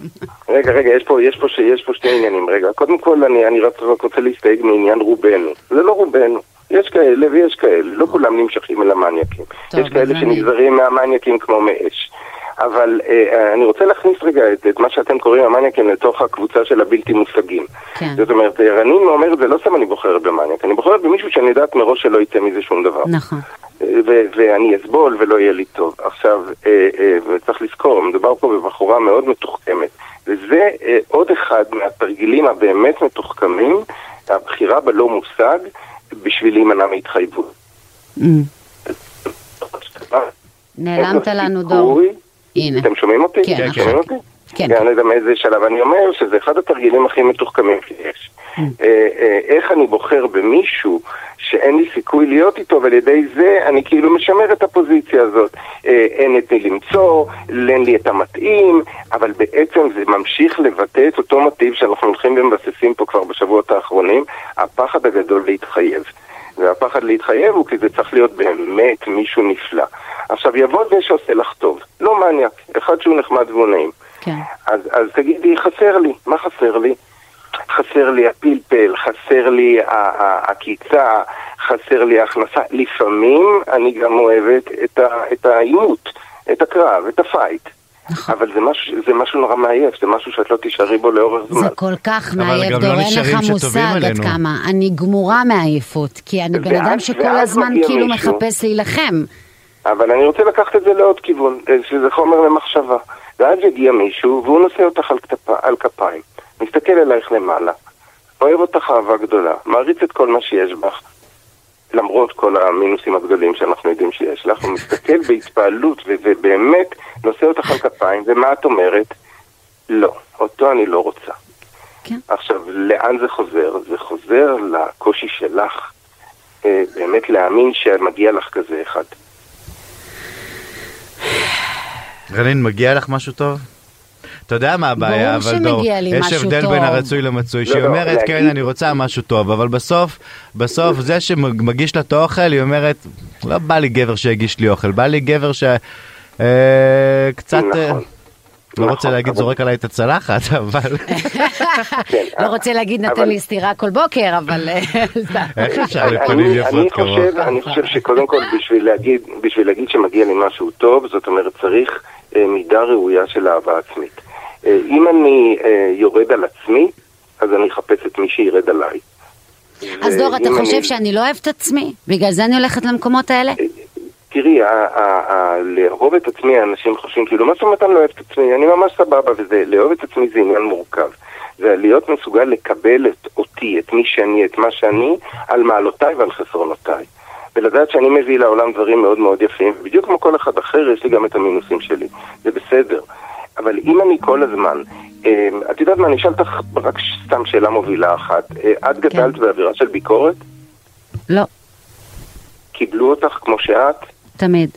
רגע, רגע, יש פה, יש פה, ש- יש פה שני עניינים. רגע, קודם כל אני, אני רק, רוצה להסתייג מעניין רובנו. זה לא רובנו. יש כאלה ויש כאלה, לא כולם נמשכים אל המניאקים. יש כאלה שנגזרים מהמניאקים כמו מאש. אבל אה, אני רוצה להכניס רגע את, את מה שאתם קוראים המניאקים לתוך הקבוצה של הבלתי מושגים. כן. זאת אומרת, אה, רנין אומרת, זה לא סתם אני בוחרת במניאק, אני בוחרת במישהו שאני יודעת מראש שלא יצא מזה שום דבר. נכון. ו- ואני אסבול ולא יהיה לי טוב. עכשיו, אה, אה, וצריך לזכור, מדובר פה בבחורה מאוד מתוחכמת, וזה אה, עוד אחד מהתרגילים הבאמת מתוחכמים, הבחירה בלא מושג, בשביל להימנע מהתחייבות. Mm. נעלמת לנו, דור. הנה. אתם שומעים אותי? כן, כן. שומעים אותי? כן. אני לא יודע מאיזה שלב. אני אומר שזה אחד התרגילים הכי מתוחכמים שיש. Mm. אה, אה, איך אני בוחר במישהו שאין לי סיכוי להיות איתו, ועל ידי זה אני כאילו משמר את הפוזיציה הזאת. אה, אין את מי למצוא, אין לי את המתאים, אבל בעצם זה ממשיך לבטא את אותו מטיב שאנחנו הולכים ומבססים פה כבר בשבועות האחרונים, הפחד הגדול להתחייב. והפחד להתחייב הוא כי זה צריך להיות באמת מישהו נפלא. עכשיו יבוא זה שעושה לך טוב, לא מניאק, אחד שהוא נחמד והוא נעים. כן. אז, אז תגידי, חסר לי, מה חסר לי? חסר לי הפלפל, חסר לי ה- ה- הקיצה, חסר לי ההכנסה. לפעמים אני גם אוהבת את העימות, את הקרב, את הפייט. נכון. אבל זה משהו, זה משהו נורא מעייף, זה משהו שאת לא תישארי בו לאורך זמן. זה כל כך מעייף, גם דור, לא אין לך מושג עד. כמה. אני גמורה מעייפות, כי אני בן אדם שכל הזמן כאילו מישהו. מחפש להילחם. אבל אני רוצה לקחת את זה לעוד כיוון, אה, שזה חומר למחשבה. ואז יגיע מישהו, והוא נושא אותך על, כתפ... על כפיים, מסתכל אלייך למעלה, אוהב אותך אהבה גדולה, מעריץ את כל מה שיש בך, למרות כל המינוסים הגדולים שאנחנו יודעים שיש לך, הוא מסתכל בהתפעלות ובאמת נושא אותך על כפיים, ומה את אומרת? לא, אותו אני לא רוצה. כן. עכשיו, לאן זה חוזר? זה חוזר לקושי שלך, אה, באמת להאמין שמגיע לך כזה אחד. רנין, מגיע לך משהו טוב? אתה יודע מה הבעיה, אבל דור, שמגיע לי יש הבדל טוב. בין הרצוי למצוי, לא, שהיא לא, אומרת, להגיד- כן, אני רוצה משהו טוב, אבל בסוף, בסוף זה שמגיש לה את האוכל, היא אומרת, לא בא לי גבר שיגיש לי אוכל, בא לי גבר ש... אה, קצת... אה, נכון. לא נכון, רוצה להגיד אבל- זורק עליי את הצלחת, [laughs] אבל [laughs] כן, לא רוצה להגיד נתן לי סטירה כל בוקר, אבל... אה, [laughs] איך אפשר אני- לפנים יפות כמוך? חושב, אני חושב שקודם כל בשביל להגיד, בשביל להגיד שמגיע לי משהו טוב, זאת אומרת צריך אה, מידה ראויה של אהבה עצמית. אה, אם אני אה, יורד על עצמי, אז אני אחפש את מי שירד עליי. אז דור, אתה ואם חושב אני- שאני לא אוהבת את עצמי? בגלל זה אני הולכת למקומות האלה? תראי, לאהוב את עצמי, אנשים חושבים, כאילו, מה זאת אומרת אני לא אוהב את עצמי? אני ממש סבבה, וזה, לאהוב את עצמי זה עניין מורכב. זה להיות מסוגל לקבל את אותי, את מי שאני, את מה שאני, על מעלותיי ועל חסרונותיי. ולדעת שאני מביא לעולם דברים מאוד מאוד יפים, בדיוק כמו כל אחד אחר, יש לי גם את המינוסים שלי. זה בסדר. אבל אם אני כל הזמן, אה, את יודעת מה, אני אשאל אותך רק סתם שאלה מובילה אחת. אה, את גדלת באווירה של ביקורת? לא, קיבלו אותך כמו שאת? תמיד.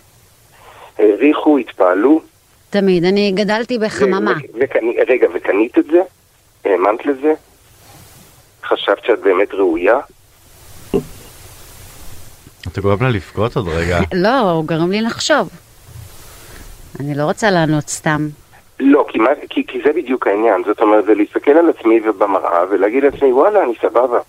העריכו, התפעלו? תמיד. אני גדלתי בחממה. ו- וקני- רגע, וקנית את זה? האמנת לזה? חשבת שאת באמת ראויה? אתה גורם לה לבכות עוד רגע. [laughs] לא, הוא גרם לי לחשוב. אני לא רוצה לענות סתם. לא, כי, מה, כי, כי זה בדיוק העניין. זאת אומרת, זה להסתכל על עצמי ובמראה ולהגיד לעצמי, וואלה, אני סבבה.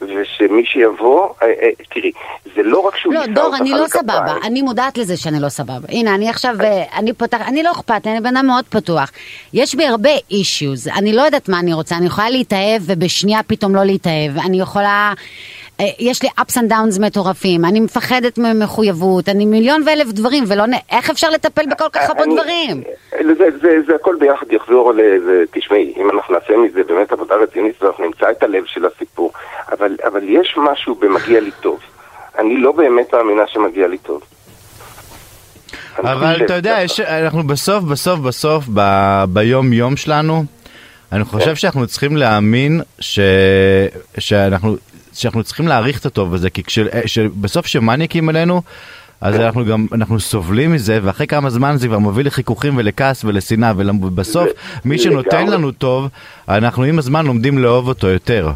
ושמי שיבוא, אה, אה, תראי, זה לא רק שהוא לא, דור, אני לא כפיים. סבבה. אני מודעת לזה שאני לא סבבה. הנה, אני עכשיו, אה, אני פותח, אני לא אכפת אני בן אדם מאוד פתוח. יש בי הרבה אישיוז. אני לא יודעת מה אני רוצה. אני יכולה להתאהב ובשנייה פתאום לא להתאהב. אני יכולה... אה, יש לי ups and downs מטורפים, אני מפחדת ממחויבות, אני מיליון ואלף דברים, ולא נ... איך אפשר לטפל בכל כך הרבה דברים? זה, זה, זה, זה הכל ביחד יחזור לזה, תשמעי, אם אנחנו נעשה מזה באמת עבודה רצינית, אנחנו נמצא את הלב של הסיפור. אבל, אבל יש משהו במגיע לי טוב. אני לא באמת מאמינה שמגיע לי טוב. אבל אתה יודע. יש, אנחנו בסוף, בסוף, בסוף, ב, ביום יום שלנו, אני כן. חושב שאנחנו צריכים להאמין ש, שאנחנו, שאנחנו צריכים להעריך את הטוב הזה, כי כש, בסוף כשמניאקים עלינו, אז. אנחנו גם, אנחנו סובלים מזה, ואחרי כמה זמן זה כבר מוביל לחיכוכים ולכעס ולשנאה, ובסוף מי שנותן. לנו טוב, אנחנו עם הזמן לומדים לאהוב אותו יותר.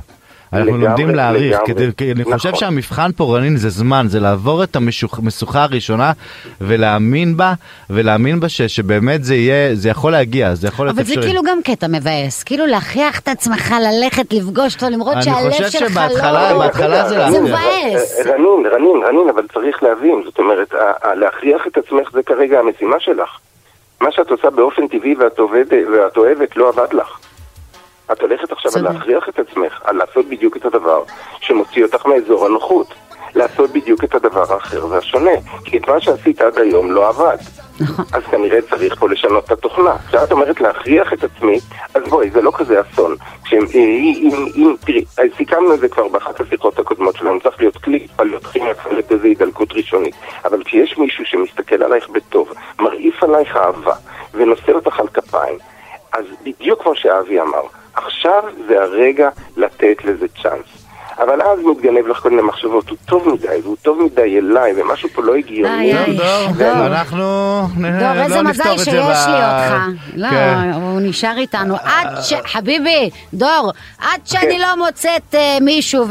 אנחנו לגמרי, לומדים להעריך, לגמרי. כדי, כי אני חושב נכון. שהמבחן פה רנין זה זמן, זה לעבור את המשוכה הראשונה ולהאמין בה, ולהאמין בה ש, שבאמת זה יהיה, זה יכול להגיע, זה יכול להיות אבל זה אפשרי. כאילו גם קטע מבאס, כאילו להכריח את עצמך ללכת לפגוש אותו, למרות אני שהלב חושב שלך שבהתחלה- לא... בהתחלה זה זה להכריח. מבאס. אה, רנין, רנין, רנין, אבל צריך להבין, זאת אומרת, להכריח את עצמך זה כרגע המשימה שלך. מה שאת עושה באופן טבעי ואת אוהבת לא עבד לך. את הולכת עכשיו על. להכריח את עצמך, על לעשות בדיוק את הדבר שמוציא אותך מאזור הנוחות. לעשות בדיוק את הדבר האחר והשונה. כי את מה שעשית עד היום לא עבד. נכון. אז כנראה צריך פה לשנות את התוכנה. כשאת אומרת להכריח את עצמי, אז בואי, זה לא כזה אסון. אם, אם, אם, תראי, סיכמנו את זה כבר באחת השיחות הקודמות שלנו, צריך להיות כלי, צריך להיות כימיה, להיות איזו הידלקות ראשונית. אבל כשיש מישהו שמסתכל עלייך בטוב, מרעיף עלייך אהבה, ונושא אותך על כפיים, אז בדיוק כמו שאבי אמר, עכשיו זה הרגע לתת לזה צ'אנס. אבל אז מתגנב לך כל מיני מחשבות, הוא טוב מדי, והוא טוב מדי אליי, ומשהו פה לא הגיוני. איי, איי. דור, דור. אנחנו לא איזה נפתור מזל את זה שיש לי אותך. לא, כן. הוא נשאר איתנו. עד ש... חביבי, דור, עד שאני לא מוצאת אה, מישהו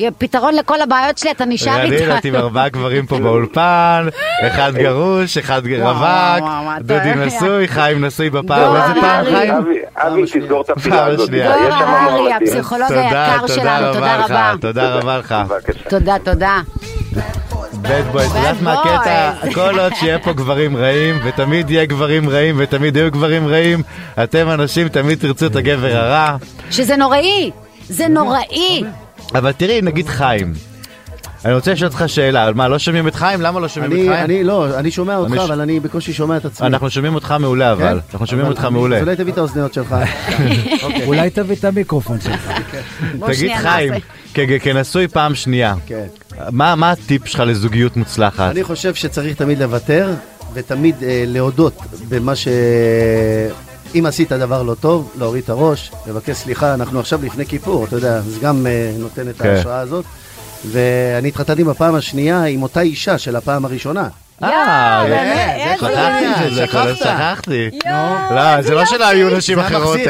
ופתרון לכל הבעיות שלי, אתה נשאר רנין, את עם. ארבעה גברים פה באולפן, אחד [laughs] גרוש, אחד רווק, דודי? נשוי, חיים נשוי בפעם, איזה פעם. חיים? אבי, אבי, תסגור את הפינה הזאת. דור ארי. הפסיכולוג תודה, היקר תודה שלנו, תודה רבה. תודה רבה לך. תודה, תודה. בד בוי, את יודעת מה הקטע? כל עוד שיהיה פה גברים רעים, ותמיד יהיה גברים רעים, ותמיד יהיו גברים רעים, אתם אנשים תמיד תרצו את הגבר הרע. שזה נוראי, זה נוראי. אבל תראי, נגיד חיים. אני רוצה לשאול אותך שאלה, מה, לא שומעים את חיים? למה לא שומעים את חיים? אני לא, אני שומע אותך, אני ש- אבל אני בקושי שומע את עצמי. אנחנו שומעים אותך מעולה אבל, כן? אנחנו שומעים אותך אני- מעולה. אולי תביא את האוזניות שלך. [laughs] אולי תביא את המיקרופון שלך. [laughs] בוא תגיד חיים, כנשוי פעם שנייה, כן. מה מה הטיפ שלך לזוגיות מוצלחת? אני חושב שצריך תמיד לוותר, ותמיד אה, להודות במה ש... אם עשית דבר לא טוב, להוריד את הראש, לבקש סליחה. אנחנו עכשיו לפני כיפור, אתה יודע, זה גם אה, נותן את כן. ההשראה הזאת. ואני התחתנתי בפעם השנייה עם אותה אישה של הפעם הראשונה. אה, שכחת. לא שכחתי. לא, זה לא שלא היו נשים אחרות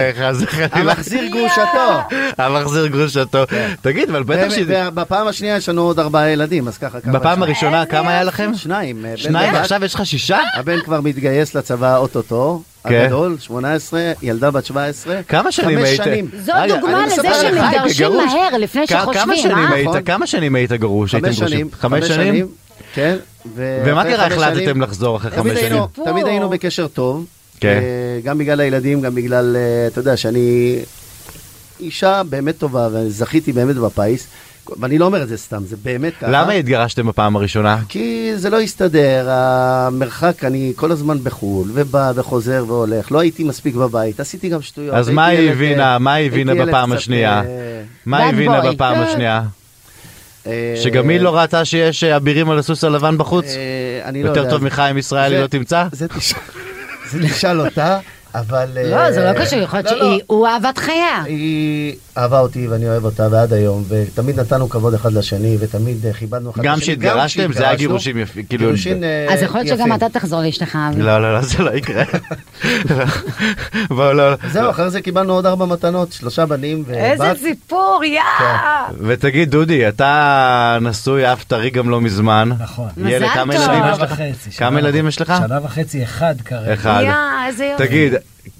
המחזיר. גרושתו. המחזיר גרושתו. תגיד, אבל בטח ש... ובפעם השנייה יש לנו עוד ארבעה ילדים, אז ככה כמה... בפעם? הראשונה כמה היה לכם? שניים. אה, שניים. עכשיו יש לך שישה? הבן כבר מתגייס לצבא אוטוטו, כן. הגדול, 18, ילדה בת 17. כמה שנים חמש היית? שנים. זו דוגמה לזה שמתגרשים. מהר לפני שחושבים, שנים אה? נכון. כמה שנים היית גרוש? חמש? שנים. חמש שנים? כן. ומה קרה חמש החלטתם לחזור אחרי תמיד חמש שנים? תמיד היינו בקשר טוב. כן. אה, גם בגלל הילדים, גם בגלל, אה, אתה יודע, שאני אישה באמת טובה, וזכיתי באמת בפיס. ואני לא אומר את זה סתם, זה באמת ככה. למה התגרשתם בפעם הראשונה? כי זה לא הסתדר, המרחק, אני כל הזמן בחו"ל, ובא וחוזר והולך, לא הייתי מספיק בבית, עשיתי גם שטויות. אז מה היא הבינה? אה, מה היא הבינה בפעם השנייה? אה, מה היא הבינה. בפעם כן. השנייה? אה, שגם היא לא ראתה שיש אבירים על הסוס הלבן בחוץ? אני לא יותר יודע. טוב מחיים ישראלי לא תמצא? זה תשאל [laughs] אותה, אבל... לא, זה אה, לא קשור, יכול להיות לא, לא. שהוא אהבת חייה. היא אהבה אותי ואני אוהב אותה ועד היום, ותמיד נתנו כבוד אחד לשני, ותמיד אה, כיבדנו אחד לשני. גם כשהתגרשתם זה היה גירושים יפים, כאילו... גירושים אה, אז יכול להיות שגם. אתה תחזור לאשתך, אבי. לא, לא, לא, זה לא יקרה. [laughs] לא. זהו, אחרי זה קיבלנו עוד ארבע מתנות, שלושה בנים ובת. איזה סיפור, יא! ותגיד, דודי, אתה נשוי, אף טרי גם לא מזמן. נכון. מזל כמה טוב. ילדים שנה יש לך? וחצי. כמה ילדים. יש לך? שנה וחצי, אחד כרגע. אחד. יא, איזה יופי. תגיד,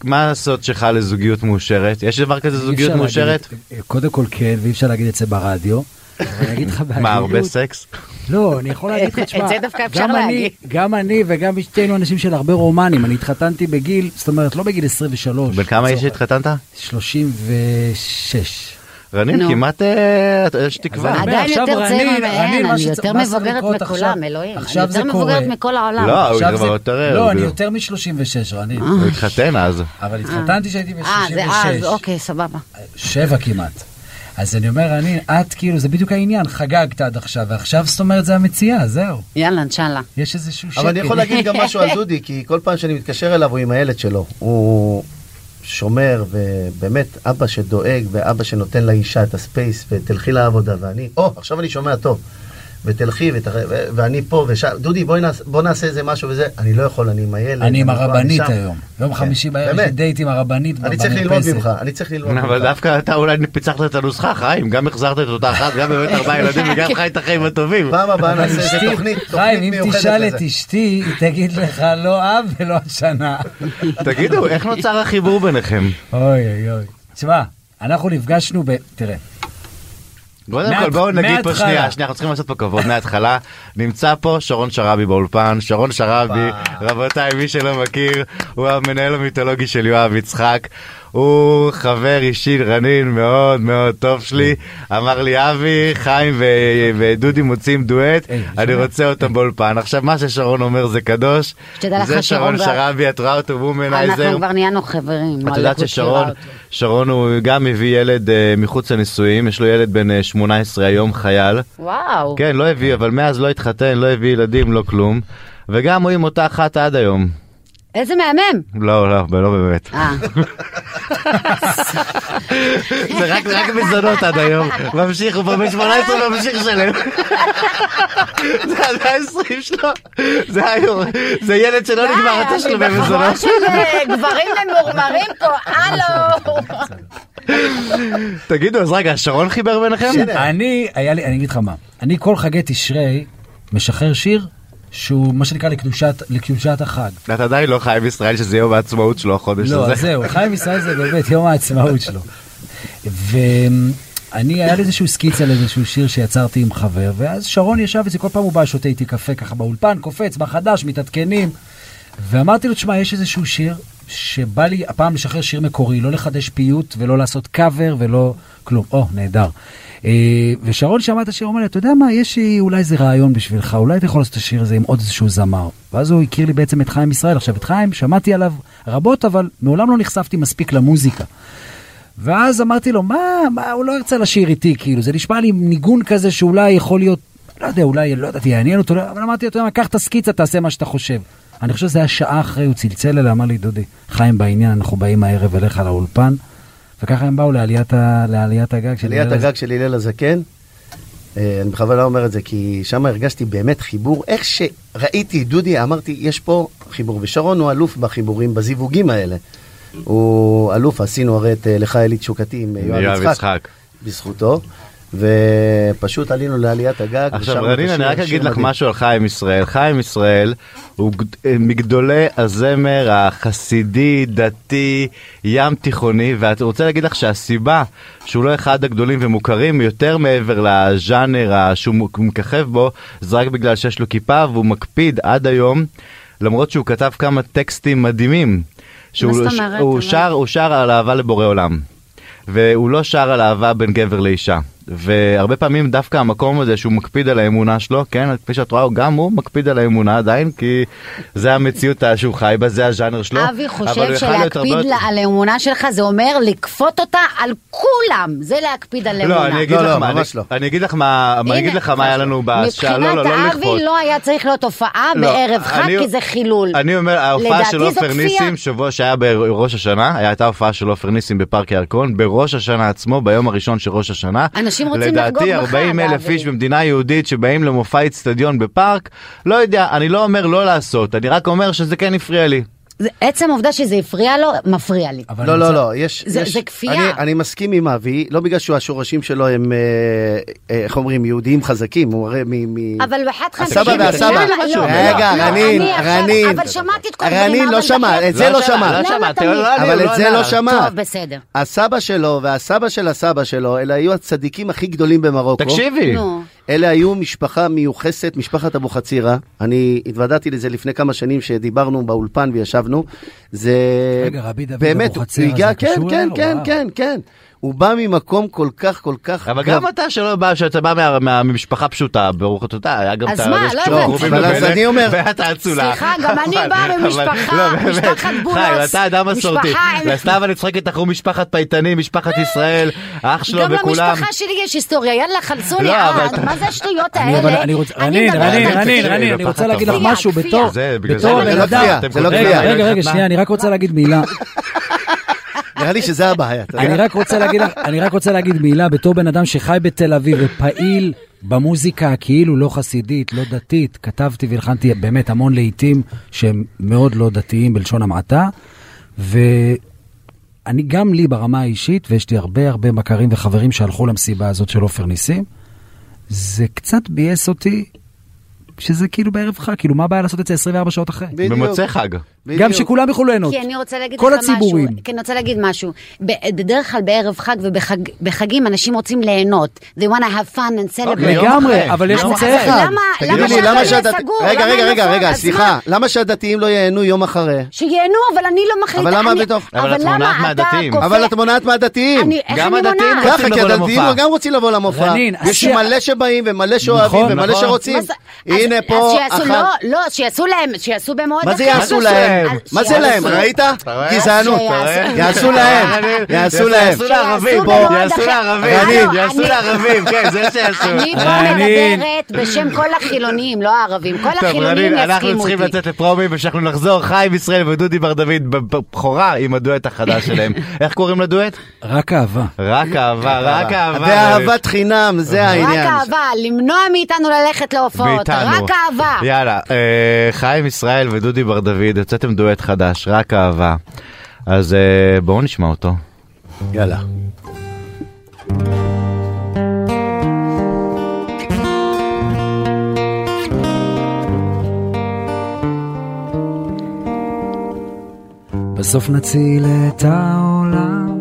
מה הסוד שלך לזוגיות מאושרת? יש דבר כזה זוגיות מאושרת? להגיד- קודם כל כן, ואי אפשר להגיד את זה ברדיו. [laughs] אני אגיד לך בהגינות. מה, הרבה סקס? לא, אני יכול להגיד לך, [laughs] תשמע, את זה דווקא אפשר גם אני- להגיד. גם אני וגם אשתנו אנשים של הרבה רומנים. אני התחתנתי בגיל, זאת אומרת, לא בגיל 23. בן כמה יש לצורך- שהתחתנת? 36. רנין. כמעט אה, יש תקווה. אני אומר, עדיין יותר רנין- מהן, אני יותר מבוגרת מכולם, עכשיו- אלוהים. אני עכשיו זה יותר קורה. מבוגרת מכל העולם. לא, הוא כבר יותר... לא, הוא אני יותר מ-36, רנין. הוא התחתן אז. אבל התחתנתי כשהייתי אה, זה אז, ב-36. אוקיי, סבבה. שבע כמעט. אז אני אומר, אני, את כאילו, זה בדיוק העניין, חגגת עד עכשיו, ועכשיו זאת אומרת זה המציאה, זהו. יאללה, אינשאללה. יש איזשהו שקט. אבל אני יכול להגיד גם משהו על [laughs] דודי, כי כל פעם שאני מתקשר אליו הוא עם הילד שלו. הוא שומר, ובאמת אבא שדואג, ואבא שנותן לאישה את הספייס, ותלכי לעבודה, ואני, או, עכשיו אני שומע טוב. ותלכי, ות... ו- ואני פה ושם, דודי בואי נעשה, בוא נעשה איזה משהו וזה, אני לא יכול, אני עם הילד. אני עם הרבנית. היום. יום כן, חמישי בערב יש לי. דייט עם הרבנית אני צריך ללמוד. ממך, אני צריך ללמוד ממך. אבל דווקא אתה אולי פיצחת את הנוסחה, חיים, גם החזרת את אותה אחת, גם באמת ארבעה ילדים וגם חי את החיים הטובים. פעם הבאה נעשה איזה אשתי- תוכנית, חיים, תוכנית אם מיוחדת תשאל. את אשתי, היא תגיד לך לא אב ולא השנה. תגידו, איך נוצר החיבור ביניכם? אוי אוי אוי. תשמע, אנחנו נפגשנו ב... תראה, קודם כל בואו נגיד פה. שנייה, שנייה, אנחנו צריכים לעשות פה כבוד מההתחלה. נמצא פה שרון שרעבי באולפן, שרון שרעבי, רבותיי, מי שלא מכיר, הוא המנהל המיתולוגי של יואב יצחק. הוא חבר אישי רנין מאוד מאוד טוב שלי. אמר לי, אבי, חיים ודודי מוצאים דואט, היי, אני? רוצה אותם באולפן. עכשיו, מה ששרון אומר זה קדוש. זה שרון שרעבי, את רואה אותו אנחנו וומנייזר. כבר נהיינו חברים. את יודעת ששרון. שרון הוא גם הביא ילד אה, מחוץ לנישואים, יש לו ילד בן אה, 18 היום, חייל. וואו. כן, לא הביא, אבל מאז לא התחתן, לא הביא ילדים, לא כלום. וגם הוא עם אותה אחת עד היום. איזה מהמם. לא, לא, לא באמת. אה, זה רק, מזונות עד היום. ממשיך, הוא כבר בן 18 ממשיך לשלם. זה עד ה-20 שלו. זה היום, זה ילד שלא נגמר התשלומי אני בחורה מזונות. של אה, גברים ממורמרים פה, הלו. תגידו, אז רגע, שרון חיבר ביניכם? אני, היה לי, אני אגיד לך מה, אני כל חגי תשרי משחרר שיר שהוא מה שנקרא לקדושת, לקדושת החג. אתה עדיין לא חי בישראל שזה יום העצמאות שלו החודש לא, הזה. אז זהו, חיים ישראל זה באמת יום העצמאות שלו. ואני, היה לי איזשהו סקיצה לאיזשהו שיר שיצרתי עם חבר, ואז שרון ישב אצלי, כל פעם הוא בא, שותה איתי קפה ככה באולפן, קופץ, מה חדש, מתעדכנים. ואמרתי לו, תשמע, יש איזשהו שיר שבא לי הפעם לשחרר שיר מקורי, לא לחדש פיוט ולא לעשות קאבר ולא כלום. או, נהדר. אה, ושרון שמע את השיר, הוא אומר לי, אתה יודע מה, יש לי אולי איזה רעיון בשבילך, אולי אתה יכול לעשות את השיר הזה עם עוד איזשהו זמר. ואז הוא הכיר לי בעצם את חיים ישראל. עכשיו, את חיים שמעתי עליו רבות, אבל מעולם לא נחשפתי מספיק למוזיקה. ואז אמרתי לו, מה, מה, הוא לא ירצה לשיר איתי, כאילו, זה נשמע לי ניגון כזה שאולי יכול להיות, לא יודע, אולי, לא יודעת, יעניין אותו, אבל אמרתי לו, אתה יודע מה, קח את הסקיצה, תעשה מה שאתה חושב. אני חושב שזה היה שעה אחרי, הוא צלצל אליי, אמר לי, דודי, חיים בעניין, אנחנו באים הערב אליך לאולפן, וככה הם באו לעליית, ה, לעליית הגג של עליית הלל הגג של הלל הזקן, אה, אני בכוונה אומר את זה, כי שם הרגשתי באמת חיבור. איך שראיתי דודי, אמרתי, יש פה חיבור. ושרון הוא אלוף בחיבורים, בזיווגים האלה. הוא אלוף, עשינו הרי את אה, לך אלי תשוקתי עם אה, יואב יואב יצחק, יצחק. בזכותו. ופשוט עלינו לעליית הגג. עכשיו רנין, אני רק אגיד לך. משהו על חיים ישראל. חיים ישראל הוא גד- מגדולי הזמר החסידי, דתי, ים תיכוני, ואני רוצה להגיד לך שהסיבה שהוא לא אחד הגדולים ומוכרים יותר מעבר לז'אנר שהוא מככב בו, זה רק בגלל שיש לו כיפה והוא מקפיד עד היום, למרות שהוא כתב כמה טקסטים מדהימים. שהוא- זאת אומרת? הוא שר, הוא שר על אהבה לבורא עולם. והוא לא שר על אהבה בין גבר לאישה. והרבה פעמים דווקא המקום הזה שהוא מקפיד על האמונה שלו, כן, כפי שאת רואה, גם הוא מקפיד על האמונה עדיין, כי זה המציאות שהוא חי בה, זה הז'אנר שלו. אבי חושב הרבה שלהקפיד על האמונה שלך זה אומר לכפות אותה על כולם, זה להקפיד על אמונה. לא, אני אגיד לא, לך לא, מה, ממש אני- לא. אני אגיד לך מה, אני אגיד לך מה היה לנו בשעה, לא, לא, לא מבחינת לכפות. אבי לא היה צריך להיות הופעה לא, בערב חג, כי זה חילול. אני אומר, ההופעה של עופר. ניסים, שבוע שהיה בראש השנה, הייתה הופעה של עופר ניסים בפארק הירקון, בראש השנה עצמו, ביום הראשון של ראש השנה. אנשים רוצים לחגוג לדעתי בחג, 40 אלף. איש במדינה יהודית שבאים למופע איצטדיון בפארק, לא יודע, אני לא אומר לא לעשות, אני רק אומר שזה כן הפריע לי. זה- עצם העובדה שזה הפריע לו, מפריע לי. לא, אני לא, לא, יש... זה- יש- זה כפייה. אני, אני מסכים עם אבי, לא בגלל שהשורשים שלו הם, אה, אה, איך אומרים, יהודיים חזקים, הוא הרי מ... מ... אבל בחד חד... הסבא והסבא. רגע, רנין, רנין. אבל שמעתי את כל הדברים. רנין לא שמע, את זה לא שמע. לא? לא, אני- אבל את זה. לא שמעת. טוב, בסדר. הסבא שלו והסבא של הסבא שלו, אלה היו הצדיקים הכי גדולים במרוקו. תקשיבי. אלה היו משפחה מיוחסת, משפחת אבוחצירא. אני התוודעתי לזה לפני כמה שנים שדיברנו באולפן וישבנו. זה... רגע, רבי דוד אבוחצירא, זה כן, קשור כן, אליו? כן, וואו. כן, כן. הוא בא ממקום כל כך, כל כך... אבל גם אתה שלא בא, שאתה בא מה- מה- ממשפחה פשוטה, ברוך אתה, היה גם אז מה, לא הבנתי. אז אני אומר- ואת האצולה. סליחה, גם אני באה ממשפחה, לא. משפחת בולוס, חיים, אתה אדם מסורתי. לסתיו אני צוחק איתך, הוא משפחת פייטנים, משפחת ישראל, אח שלו גם וכולם. למשפחה שלי יש היסטוריה, יאללה, חלצוני לא, אבל עד, אתה- מה זה השטויות האלה? אני רוצה, אני רנין, רנין, רנין, אני רוצה להגיד לך משהו. בתור, זה, בגלל בתור זה בן זה לא אדם. לא. רגע, רגע? שנייה, אני רק רוצה להגיד מילה. [laughs] נראה לי שזה הבעיה. אני רק רוצה להגיד לך, אני רק רוצה להגיד מילה בתור בן אדם שחי בתל אביב ופעיל במוזיקה הכאילו לא חסידית, לא דתית, כתבתי והלחנתי באמת המון לעיתים שהם מאוד לא דתיים בלשון המעטה, ואני גם לי ברמה האישית, ויש לי הרבה הרבה מכרים וחברים שהלכו למסיבה הזאת של עופר ניסים, זה קצת ביאס אותי. שזה כאילו בערב חג, כאילו מה הבעיה לעשות את זה 24 שעות אחרי? בדיוק. במוצאי חג. בדיוק. גם שכולם יוכלו ליהנות. כי אני רוצה להגיד כל לך הציבורים. משהו. כי אני רוצה להגיד משהו. בדרך כלל בערב חג ובחגים אנשים רוצים ליהנות. They want to have fun and celebrate. אוקיי, יום לגמרי, אחרי. אבל יש מוצאי חג. למה- תגידי למה לי, שהחג. סגור? רגע, רגע, רגע, רגע, סליחה. מה? למה שהדתיים לא ייהנו יום אחרי? שייהנו, אבל אני לא מחליטה. אבל למה בתוך- אבל את למה מונעת מהדתיים. אבל את מונעת מהדתיים. גם אני הדתיים מונעת? רוצים ככה, כי לבוא הדתיים למופע. גם רוצים לבוא למופע. יש מלא שבאים ומלא שאוהבים נכון, ומלא נכון. שרוצים. הנה פה אז שיעשו, אחת. לא, לא, שיעשו להם, שיעשו במועד אחר. מה זה יעשו להם? מה זה להם? ראית? גזענות. יעשו להם. יעשו להם. יעשו לערבים, יעשו. לערבים, הלו, יעשו אני- לערבים, כן, זה שיעשו. אני פה. מדברת בשם כל החילונים, לא הערבים. כל החילונים רנין, אנחנו יסכימו צריכים אותי. לצאת לפרומים ושאנחנו נחזור, חיים ישראל ודודי בר דוד בבכורה עם הדואט החדש שלהם. [laughs] איך קוראים לדואט? רק אהבה. רק אהבה, רק אהבה. ואהבת חינם, זה רק העניין. אהבה, למנוע מאיתנו ללכת להופעות, מאיתנו. רק אהבה. יאללה, אה, חיים ישראל ודודי בר דוד, הוצאתם דואט חדש, רק אהבה. אז אה, בואו נשמע אותו. יאללה. בסוף נציל את העולם,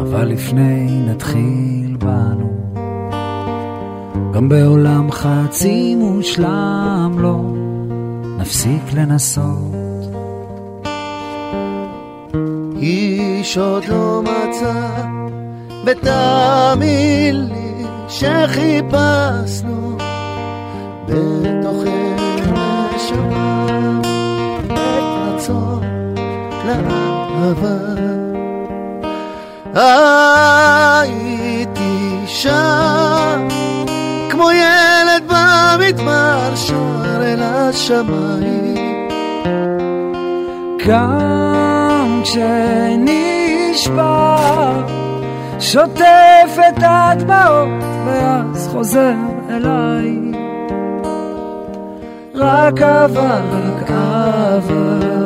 אבל לפני נתחיל בנו. גם בעולם חצי מושלם לא נפסיק לנסות. איש עוד לא מצא ותאמין לי שחיפשנו בתוך הנשמה את רצון לאהבה. הייתי שם כמו ילד במדבר שר אל השמיים גם כשנשבר, שוטף את הדמעות, ואז חוזר אליי. רק אהבה, רק אהבה.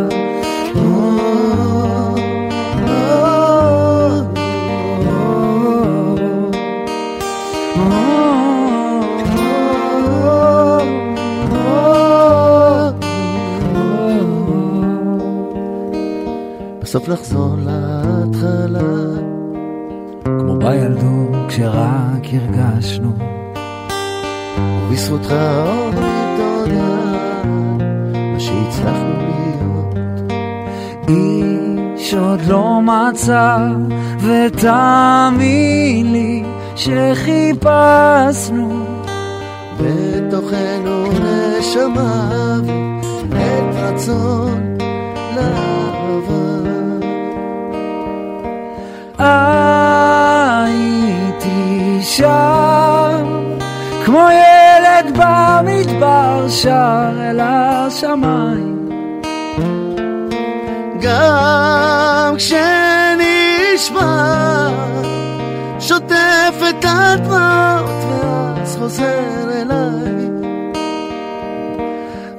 בסוף נחזור להתחלה. כמו בילדות כשרק הרגשנו, ובזכותך אומרים תודה, מה שהצלחנו להיות. איש שעוד לא מצא, ותאמין לי שחיפשנו. בתוכנו נשמה ועת רצון לאהבה. הייתי שם, כמו ילד במדבר שר אל השמיים. גם כשנשמע שוטף את הדמעות ואז חוזר אליי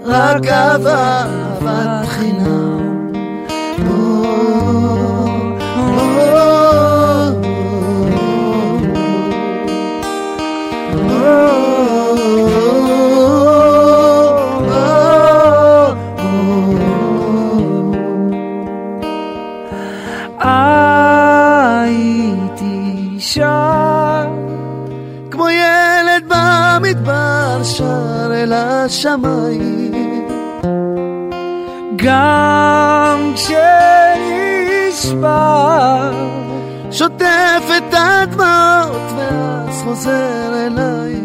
רק אהבה, אהבת חינם השמיים. גם כשנשבר שוטף את הדמעות ואז חוזר אליי.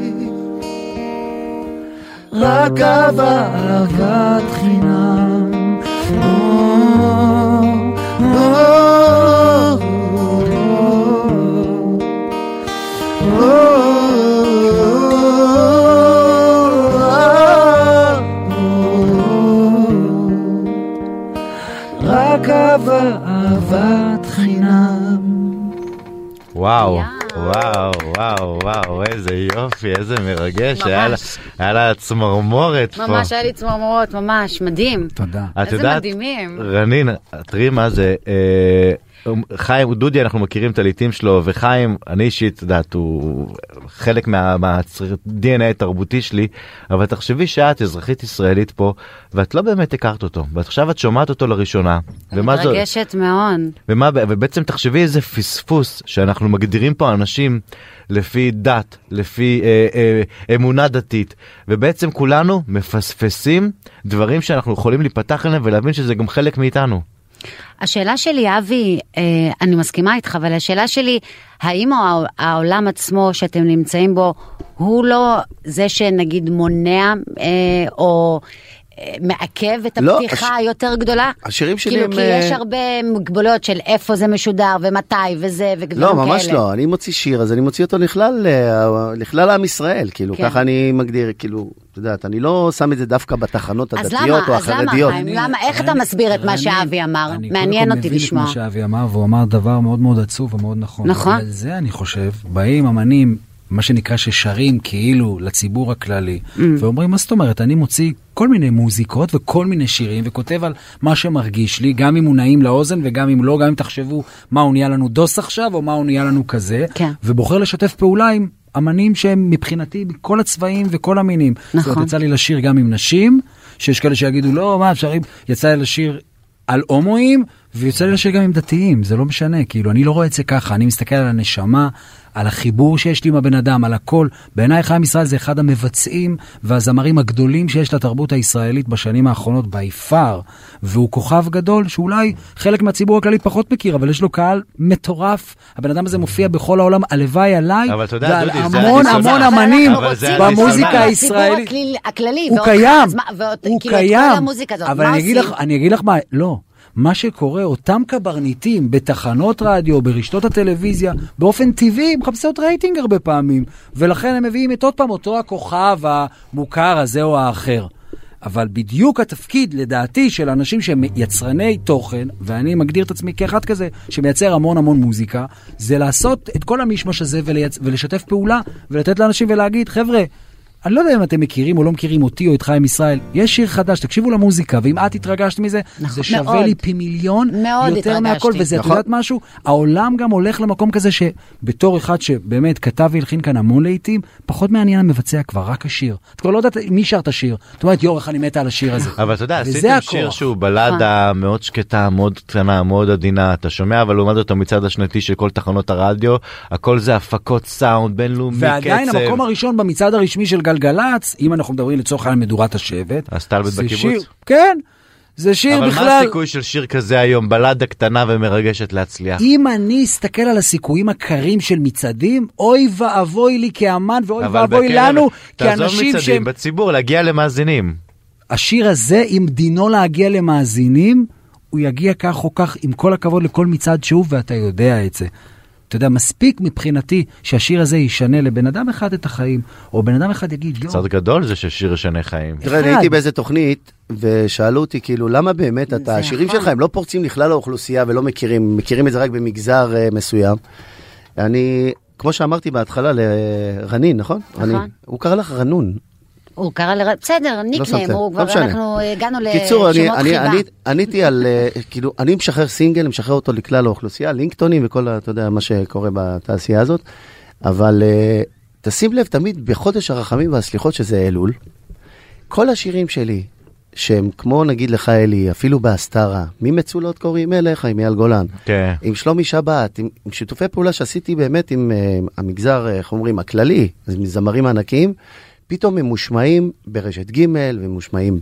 רק אהבה, אהבת חינם. רק אהבה, אהבת חינם וואו, וואו, וואו, וואו, איזה יופי, איזה מרגש, ממש. היה לה- צמרמורת פה. ממש היה לי צמרמורות, ממש, מדהים. תודה. את איזה יודעת, מדהימים. רנין, תראי מה זה, אה, חיים, דודי, אנחנו מכירים את הלעיתים שלו, וחיים, אני אישית, יודעת, הוא חלק מה-DNA התרבותי שלי, אבל תחשבי שאת אזרחית ישראלית פה, ואת לא באמת הכרת אותו, ועכשיו את שומעת אותו לראשונה, ומה זה... מתרגשת מאוד. ומה, ובעצם תחשבי איזה פספוס שאנחנו מגדירים פה אנשים לפי דת, לפי אה, אה, אמונה דתית, ובעצם כולנו מפספסים דברים שאנחנו יכולים להיפתח אליהם ולהבין שזה גם חלק מאיתנו. השאלה שלי, אבי, אה, אני מסכימה איתך, אבל השאלה שלי, האם העול- העולם עצמו שאתם נמצאים בו, הוא לא זה שנגיד מונע אה, או מעכב את לא, הפתיחה הש- היותר גדולה? השירים שלי כאילו, הם, כי אה, יש הרבה מגבלות של איפה זה משודר ומתי וזה ודברים לא, כאלה. ממש לא. אני מוציא שיר, אז אני מוציא אותו לכלל, אה, לכלל עם ישראל, כאילו, כן. ככה אני מגדיר, כאילו, את יודעת, אני לא שם את זה דווקא בתחנות הדתיות למה, או אז למה, החרדיות. חיים? למה, איך אתה מסביר את מה שאבי אמר? אני מעניין קודם אותי כל מבין לשמוע. את מה שאבי אמר, והוא אמר דבר מאוד מאוד עצוב ומאוד נכון. נכון. על זה אני חושב, באים אמנים, מה שנקרא ששרים כאילו לציבור הכללי, Mm. ואומרים, מה זאת אומרת, אני מוציא כל מיני מוזיקות וכל מיני שירים, וכותב על מה שמרגיש לי, גם אם הוא נעים לאוזן וגם אם לא, גם אם תחשבו מה הוא נהיה לנו דוס עכשיו, או מה הוא נהיה לנו כזה, כן. ובוחר לשתף פעולה עם אמנים שהם מבחינתי בכל הצבעים וכל המינים. זאת נכון. אומרת, יצא לי לשיר גם עם נשים, שיש כאלה שיגידו, לא, מה אפשר, יצא לי לשיר על הומואים, ויוצא לי לשיר גם עם דתיים, זה לא משנה, כאילו, אני לא רואה את זה ככה, אני מסתכל על הנשמה, על החיבור שיש לי עם הבן אדם, על הכל. בעיניי חיים ישראל זה אחד המבצעים והזמרים הגדולים שיש לתרבות הישראלית בשנים האחרונות by far, והוא כוכב גדול שאולי חלק מהציבור הכללי פחות מכיר, אבל יש לו קהל מטורף. הבן אדם הזה מופיע בכל העולם, הלוואי עליי, יודע, ועל דודי, המון. המון אמנים. במוזיקה הישראלית. הוא קיים, הוא כאילו, קיים, אבל מה אני אגיד עושים? לך, אני אגיד לך מה, לא. מה שקורה, אותם קברניטים בתחנות רדיו, ברשתות הטלוויזיה, באופן טבעי מחפשות רייטינג הרבה פעמים, ולכן הם מביאים את עוד פעם אותו הכוכב המוכר הזה או האחר. אבל בדיוק התפקיד, לדעתי, של אנשים שהם יצרני תוכן, ואני מגדיר את עצמי כאחד כזה, שמייצר המון המון מוזיקה, זה לעשות את כל המשמש הזה ולייצ... ולשתף פעולה, ולתת לאנשים ולהגיד, חבר'ה, אני לא יודע אם אתם מכירים או לא מכירים אותי או את חיים ישראל, יש שיר חדש, תקשיבו למוזיקה, ואם את התרגשת מזה, זה שווה מאוד. לי פי מיליון מאוד יותר התרגשתי. מהכל, וזה, את נכון. יודעת משהו? העולם גם הולך למקום כזה שבתור אחד שבאמת כתב והלחין כאן המון לעיתים, פחות מעניין המבצע כבר, רק השיר. את כבר לא יודעת מי שר את השיר. את אומרת, איך אני מתה על השיר הזה. [laughs] אבל אתה יודע, עשיתם. שיר שהוא בלדה מאוד שקטה, מאוד קטנה, מאוד עדינה, אתה שומע, אבל לעומת זאת המצעד השנתי של כל תחנות הרדיו, הכל זה הפקות סאונד בינלאומי, קצב. ועדיין המקום הראשון במצעד הרשמי של גלגלצ, אם אנחנו מדברים לצורך העניין מדורת השבט, הסטלבט זה בקיבוץ? שיר- כן. זה שיר אבל בכלל... מה הסיכוי של שיר כזה היום, בלדה קטנה ומרגשת להצליח? אם אני אסתכל על הסיכויים הקרים של מצעדים, אוי ואבוי לי כאמן ואוי אבל ואבוי בקרב- לנו תעזוב כאנשים מצעדים, שהם... בציבור, להגיע למאזינים. השיר הזה, אם דינו להגיע למאזינים, הוא יגיע כך או כך, עם כל הכבוד לכל מצעד שהוא, ואתה יודע את זה. אתה יודע, מספיק מבחינתי שהשיר הזה ישנה לבן אדם אחד את החיים, או בן אדם אחד יגיד, יואו, קצת גדול זה ששיר ישנה חיים. תראה, אני הייתי באיזה תוכנית, ושאלו אותי, כאילו, למה באמת אתה, השירים שלך הם לא פורצים לכלל האוכלוסייה ולא מכירים, מכירים את זה רק במגזר אה, מסוים. אני, כמו שאמרתי בהתחלה לרנין, נכון? רנין. הוא קרא לך רנון. הוא קרא לר... בסדר, שמת לב, הוא לא כבר, משנה. אנחנו הגענו קיצור, אני, לשמות אני, חיבה. אני, עניתי על, אה, כאילו, אני משחרר סינגל, משחרר אותו לכלל האוכלוסייה, לינקטונים וכל, אתה יודע, מה שקורה בתעשייה הזאת, אבל אה, תשים לב, תמיד בחודש הרחמים והסליחות, שזה אלול, כל השירים שלי, שהם כמו נגיד לך אלי, אפילו בהסתרה, ממצולות קוראים אליך עם אייל גולן, כן. עם שלומי שבת, עם, עם שיתופי פעולה שעשיתי באמת עם uh, המגזר, אה, איך אומרים, הכללי, אז עם זמרים ענקיים, פתאום הם מושמעים ברשת ג' ומושמעים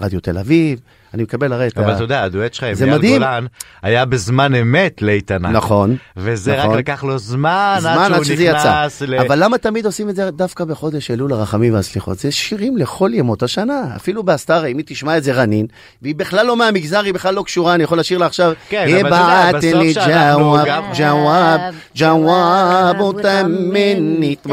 ברדיו תל אביב. אני מקבל הרי את אבל ה... אתה יודע, הדואט שלך עם מדהים. גולן היה בזמן אמת לאיתנה. נכון. וזה רק נכון. לקח לו זמן זמן עד עד שהוא שזה יצא. נכנס ל... אבל למה תמיד עושים את זה דווקא בחודש אלול הרחמים והסליחות? זה שירים לכל ימות השנה. אפילו בהסתרה, אם היא תשמע את זה רנין, והיא בכלל לא מהמגזר, היא בכלל לא קשורה, אני יכול לשיר לה עכשיו, כן, "היא אבל אתה יודע, בסוף שאנחנו ג'וואב, גם- ג'וואב, ג'וואב, אותה מינית,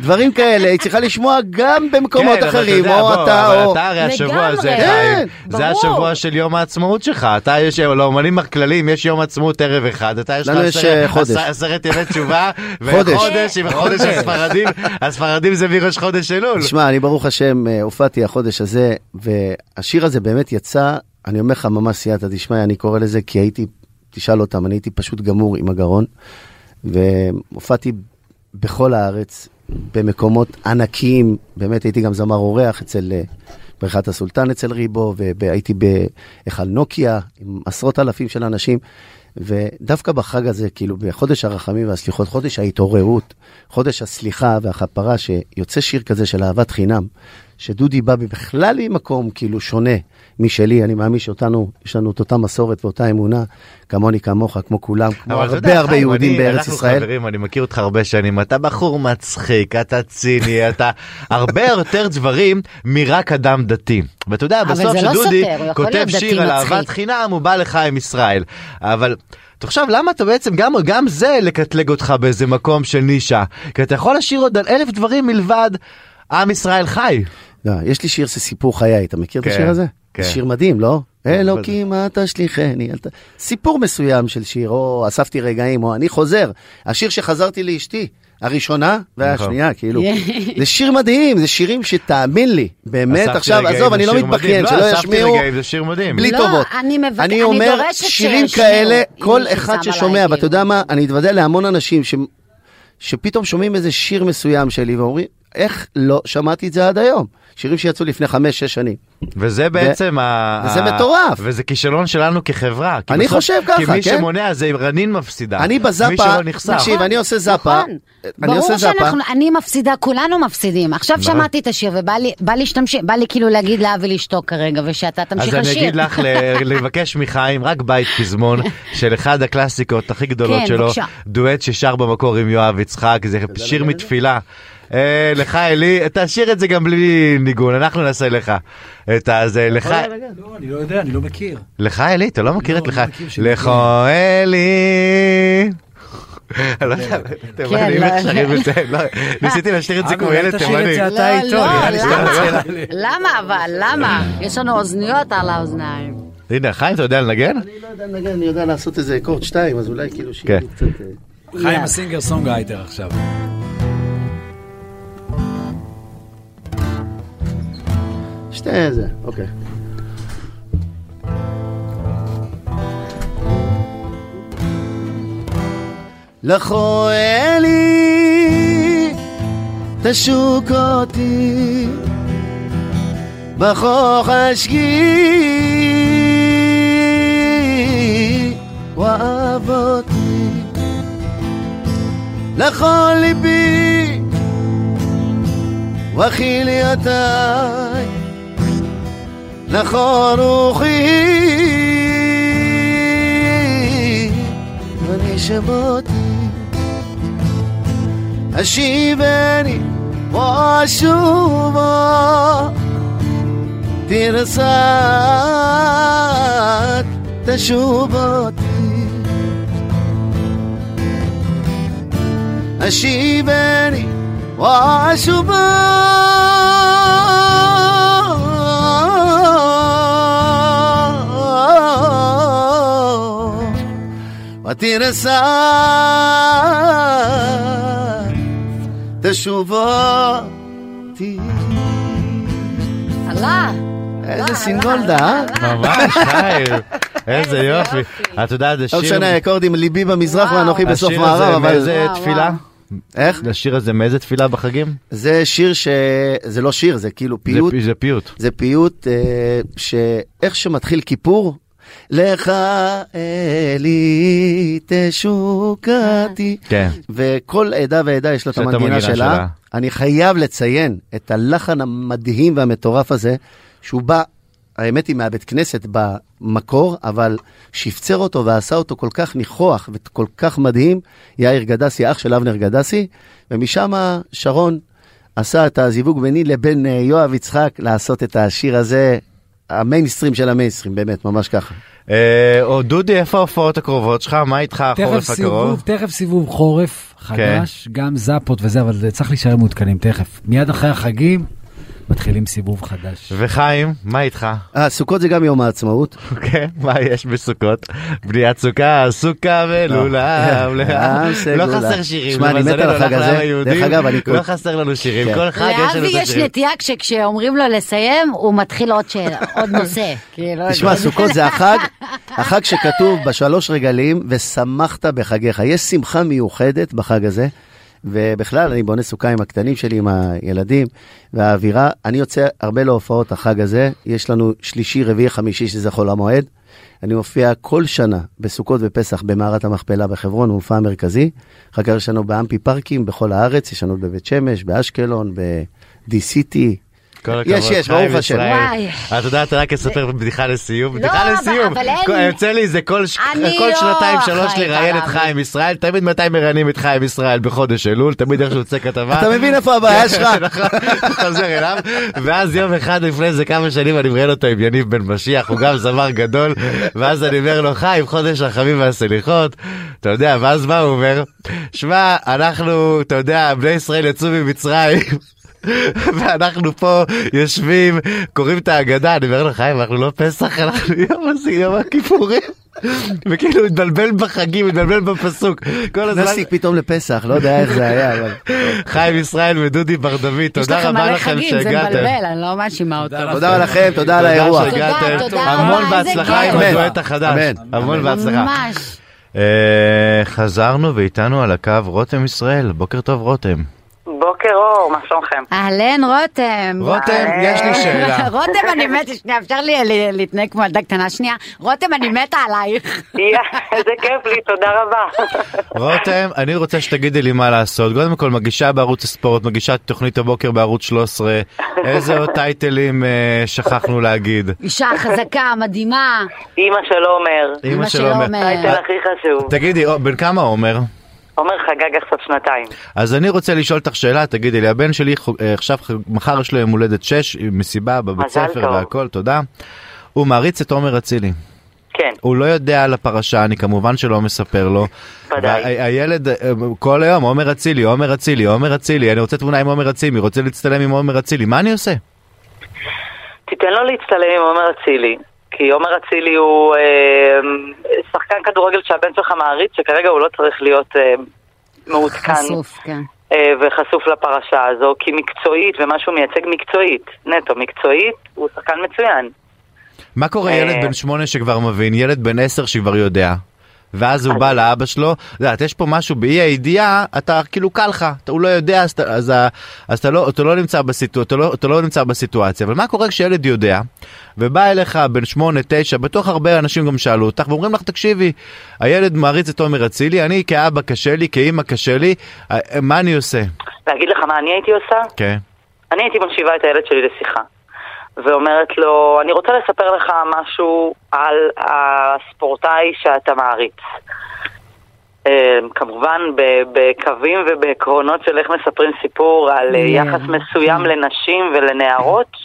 דברים כאלה, היא צריכה לשמוע גם במקומות כן, אחרים, יודע, או בוא, אתה אבל או... אתה הרי השבוע הזה, לגמרי. חיים, כן, זה. השבוע של יום העצמאות שלך. אתה יש, לאומנים הכלליים יש יום עצמאות ערב אחד, אתה יש לך עשרת- אה, חודש. עש- עשרת ימי [laughs] תשובה, חודש. וחודש עם החודש הספרדים, הספרדים זה מראש חודש אלול. תשמע, אני ברוך השם אה, הופעתי החודש הזה, והשיר הזה באמת יצא, אני אומר לך ממש סייעתא דשמיא, אני קורא לזה כי הייתי, תשאל אותם, אני הייתי פשוט גמור עם הגרון, והופעתי בכל הארץ, במקומות ענקיים, באמת הייתי גם זמר אורח אצל אה, בריכת הסולטן אצל ריבו, והייתי בהיכל נוקיה עם עשרות אלפים של אנשים. ודווקא בחג הזה, כאילו בחודש הרחמים והסליחות, חודש ההתעוררות, חודש הסליחה והכפרה, שיוצא שיר כזה של אהבת חינם, שדודי בא בכלל ממקום כאילו שונה משלי, אני מאמין שאותנו, יש לנו את אותה מסורת ואותה אמונה, כמוני, כמוך, כמו כולם, כמו הרבה יודע, הרבה חיים, יהודים אני- בארץ אנחנו ישראל. חברים, אני מכיר אותך הרבה שנים, אתה בחור מצחיק, אתה ציני, [laughs] אתה הרבה יותר דברים מרק אדם דתי. ואתה יודע, בסוף לא שדודי יכול כותב שיר על. אהבת חינם, הוא בא לך עם ישראל. אבל... תחשוב, למה אתה בעצם, גם, גם זה לקטלג אותך באיזה מקום של נישה? כי אתה יכול לשיר עוד על אלף דברים מלבד עם ישראל חי. לא, יש לי שיר, זה סיפור חיי, אתה מכיר את כן, השיר הזה? כן. שיר מדהים, לא? אלוקים, אל תשליכני. אל ת- סיפור מסוים של שיר, או אספתי רגעים, או אני חוזר. השיר שחזרתי לאשתי, הראשונה והשנייה, כאילו. [laughs] זה שיר מדהים, זה שירים שתאמין לי, באמת, עכשיו, עזוב, אני לא מתבכיין, מדהים. שלא ישמיעו רגעים, זה שיר מדהים. בלי לא, טובות. אני אומר, שירים כאלה, כל אחד ששומע, עליי, ואתה יודע מה, אני אתוודע להמון אנשים ש... שפתאום שומעים איזה שיר מסוים שלי ואומרים, איך לא שמעתי את זה עד היום? שירים שיצאו לפני חמש, שש שנים. וזה בעצם ה... וזה מטורף. וזה כישלון שלנו כחברה. אני בסוף- חושב ככה, כי מי כן. שמונע זה רנין מפסידה. אני מי בזאפה, שלא נחשף. תקשיב, אני עושה זאפה, נכון. אני עושה ברור זאפה, שאנחנו, אני מפסידה, כולנו מפסידים. עכשיו נכון. שמעתי את השיר ובא לי, בא לי שתמשיך, בא לי כאילו להגיד לאבי לשתוק כרגע, ושאתה תמשיך אז לשיר. אני אגיד לך [laughs] לבקש מחיים רק בית פזמון של אחד הקלאסיקות הכי גדולות כן, שלו. דואט ששר במקור עם יואב יצחק, זה שיר מתפילה. אה, לך אלי, תשאיר את זה גם בלי ניגון, אנחנו נעשה לך את הזה, לך, לא, אני לא יודע, אני לא מכיר. לך אלי, אתה לא מכיר את לך, מכיר שמכיר. לך אלי. [laughs] לא יודע, תימנים לא, איך שרים לא. את זה, לא, ניסיתי לשיר את זה כמו אגב, ילד תימני. [laughs] למה? אבל? למה? יש לנו אוזניות על האוזניים. הנה, חיים, אתה יודע לנגן? אני לא יודע לנגן, אני יודע לעשות איזה אקורד שתיים, אז אולי כאילו שיהיה לי כן. קצת... אה, חיים ה singer songwriter עכשיו. שתי זה, אוקיי. לכו אלי, תשוק אותי, בכוך אשקי, ואהב אותי, לכל ליבי, וכי לי אותי, نخاروخي شباتي هشي أشيباني وأشوما ترسات تشوباتي. أشيباني وأشوما ותרסה תשובותי. עלה. איזה סינגולדה, אה? ממש, חיים. איזה יופי. את יודעת, זה שיר... לא משנה, האקורדים ליבי במזרח ואנוכי בסוף השיר הזה מערב, אבל... מאיזה תפילה? איך? השיר הזה מאיזה תפילה בחגים? זה שיר ש... זה לא שיר, זה כאילו פיוט. זה- זה פיוט. זה פיוט אה, שאיך שמתחיל כיפור, לך אלי תשוקתי. כן. וכל עדה ועדה יש לה את המנגינה שלה. שלה. אני חייב לציין את הלחן המדהים והמטורף הזה, שהוא בא, האמת היא מהבית כנסת במקור, אבל שפצר אותו ועשה אותו כל כך ניחוח וכל כך מדהים, יאיר גדסי, אח של אבנר גדסי, ומשם שרון עשה את הזיווג ביני לבין אה, יואב יצחק לעשות את השיר הזה, המיינסטרים של המיינסטרים, באמת, ממש ככה. אה, או דודי, איפה ההופעות הקרובות שלך? מה איתך החורף הקרוב? סיבוב, תכף סיבוב חורף חדש, גם זאפות וזה, אבל צריך להישאר מעודכנים תכף. מיד אחרי החגים מתחילים סיבוב חדש. וחיים, מה איתך? אה, סוכות זה גם יום העצמאות. כן, מה יש בסוכות? בניית סוכה, סוכה ולולב. אה, לא. חסר שירים. שמע, אני מת על החג אנחנו הזה. דרך אגב, אני לא חסר לנו שירים, כן. כל חג יש לנו לאבי את יש השירים. נטייה שכשאומרים לו לסיים, הוא מתחיל עוד שאלה, עוד נושא. [laughs] כאילו, תשמע, סוכות זה החג, החג שכתוב בשלוש רגלים, ושמחת בחגיך. יש שמחה מיוחדת בחג הזה, ובכלל, אני בונה סוכה עם הקטנים שלי, עם הילדים, והאווירה, אני יוצא הרבה להופעות החג הזה, יש לנו שלישי, רביעי, חמישי, שזה חול המועד. אני מופיע כל שנה בסוכות ופסח במערת המכפלה בחברון, מופע מרכזי. אחר כך יש לנו באמפי פארקים בכל הארץ, יש לנו בבית שמש, באשקלון, ב-D-City. כל הכבוד, יש, יש, ברוך השם. ישראל. וואי. את יודעת, רק אספר בדיחה לסיום. בדיחה אבל- לסיום. אבל אין- כל- יוצא לי זה כל לא שנתיים שלוש לראיין את. חיים ישראל. תמיד מתי מראיינים את חיים ישראל? בחודש אלול, תמיד איך שהוא יוצא כתבה. אתה מבין איפה הבעיה שלך? [laughs] נכון, חוזר אליו, ואז יום אחד לפני איזה כמה שנים אני מראיין אותו עם יניב בן משיח, הוא גם זמר גדול, ואז אני אומר לו, חיים, חודש הרחמים והסליחות, אתה יודע, ואז מה הוא אומר? שמע, אנחנו, אתה יודע, בני ישראל יצאו ממצרים. ואנחנו פה יושבים, קוראים את ההגדה, אני אומר לו, חיים, אנחנו לא פסח, אנחנו יום הזה, יום הכיפורים. וכאילו הוא התבלבל בחגים, התבלבל בפסוק. כל הזמן... נכנסתי פתאום לפסח, לא יודע איך זה היה, אבל... חיים ישראל ודודי בר דוד, יש תודה לכם רבה מלא לכם חגים, זה שהגעתם. מבלבל, אני לא מאשימה אותו. תודה לכם, תודה על האירוע. תודה שהגעתם. תודה, תודה המון רבה, איזה בהצלחה. עם אמן. הדואט החדש. אמן. המון אמן. בהצלחה. ממש. אה, חזרנו ואיתנו על הקו רותם ישראל, בוקר טוב רותם. בוקר אור, מה שלומכם? אהלן רותם. רותם, יש לי שאלה. [laughs] רותם, אני מתה, שנייה, אפשר לי ל- להתנהג כמו ילדה קטנה שנייה? רותם, אני מתה עלייך. [laughs] איזה כיף לי, תודה רבה. [laughs] רותם, אני רוצה שתגידי לי מה לעשות. קודם כל, מגישה בערוץ הספורט, מגישה תוכנית הבוקר בערוץ 13. איזה עוד טייטלים אה, שכחנו להגיד? אישה חזקה, מדהימה. אימא של עומר. אמא של עומר. טייטל הכי חשוב. תגידי, בן כמה עומר? עומר חגג עכשיו שנתיים. אז אני רוצה לשאול אותך שאלה, תגידי לי, הבן שלי אה, עכשיו, מחר יש לו יום הולדת 6, מסיבה בבית ספר. והכל, תודה. הוא מעריץ את עומר אצילי. כן. הוא לא יודע על הפרשה, אני כמובן שלא מספר לו. ודאי. הילד אה, כל היום, עומר אצילי, עומר אצילי, עומר אצילי, אני רוצה תמונה עם עומר אצילי, רוצה להצטלם עם עומר אצילי, מה אני עושה? תיתן לו להצטלם עם עומר אצילי. כי עומר אצילי הוא אה, שחקן כדורגל שהבן שלך מעריץ, שכרגע הוא לא צריך להיות אה, מעודכן חשוף, כן. אה, וחשוף לפרשה הזו, כי מקצועית, ומה שהוא מייצג מקצועית, נטו מקצועית, הוא שחקן מצוין. מה קורה אה. ילד בן שמונה שכבר מבין, ילד בן עשר שכבר יודע, ואז הוא בא לאבא שלו, את יודעת, יש פה משהו באי הידיעה, אתה כאילו קל לך, אתה- הוא לא יודע, אז, אז, אז אתה, לא, אתה, לא נמצא בסיטו, אתה, לא, אתה לא נמצא בסיטואציה, אבל מה קורה כשילד יודע, ובא אליך בן שמונה, תשע, בטוח הרבה אנשים גם שאלו אותך, ואומרים לך, תקשיבי, הילד מעריץ את עומר אצילי, אני כאבא קשה לי, כאימא קשה לי, אה, מה אני עושה? להגיד לך מה אני הייתי עושה? כן. אני הייתי מושיבה את הילד שלי לשיחה. ואומרת לו, אני רוצה לספר לך משהו על הספורטאי שאתה מעריץ. אה, כמובן בקווים ובעקרונות של איך מספרים סיפור על אה. יחס מסוים לנשים ולנערות,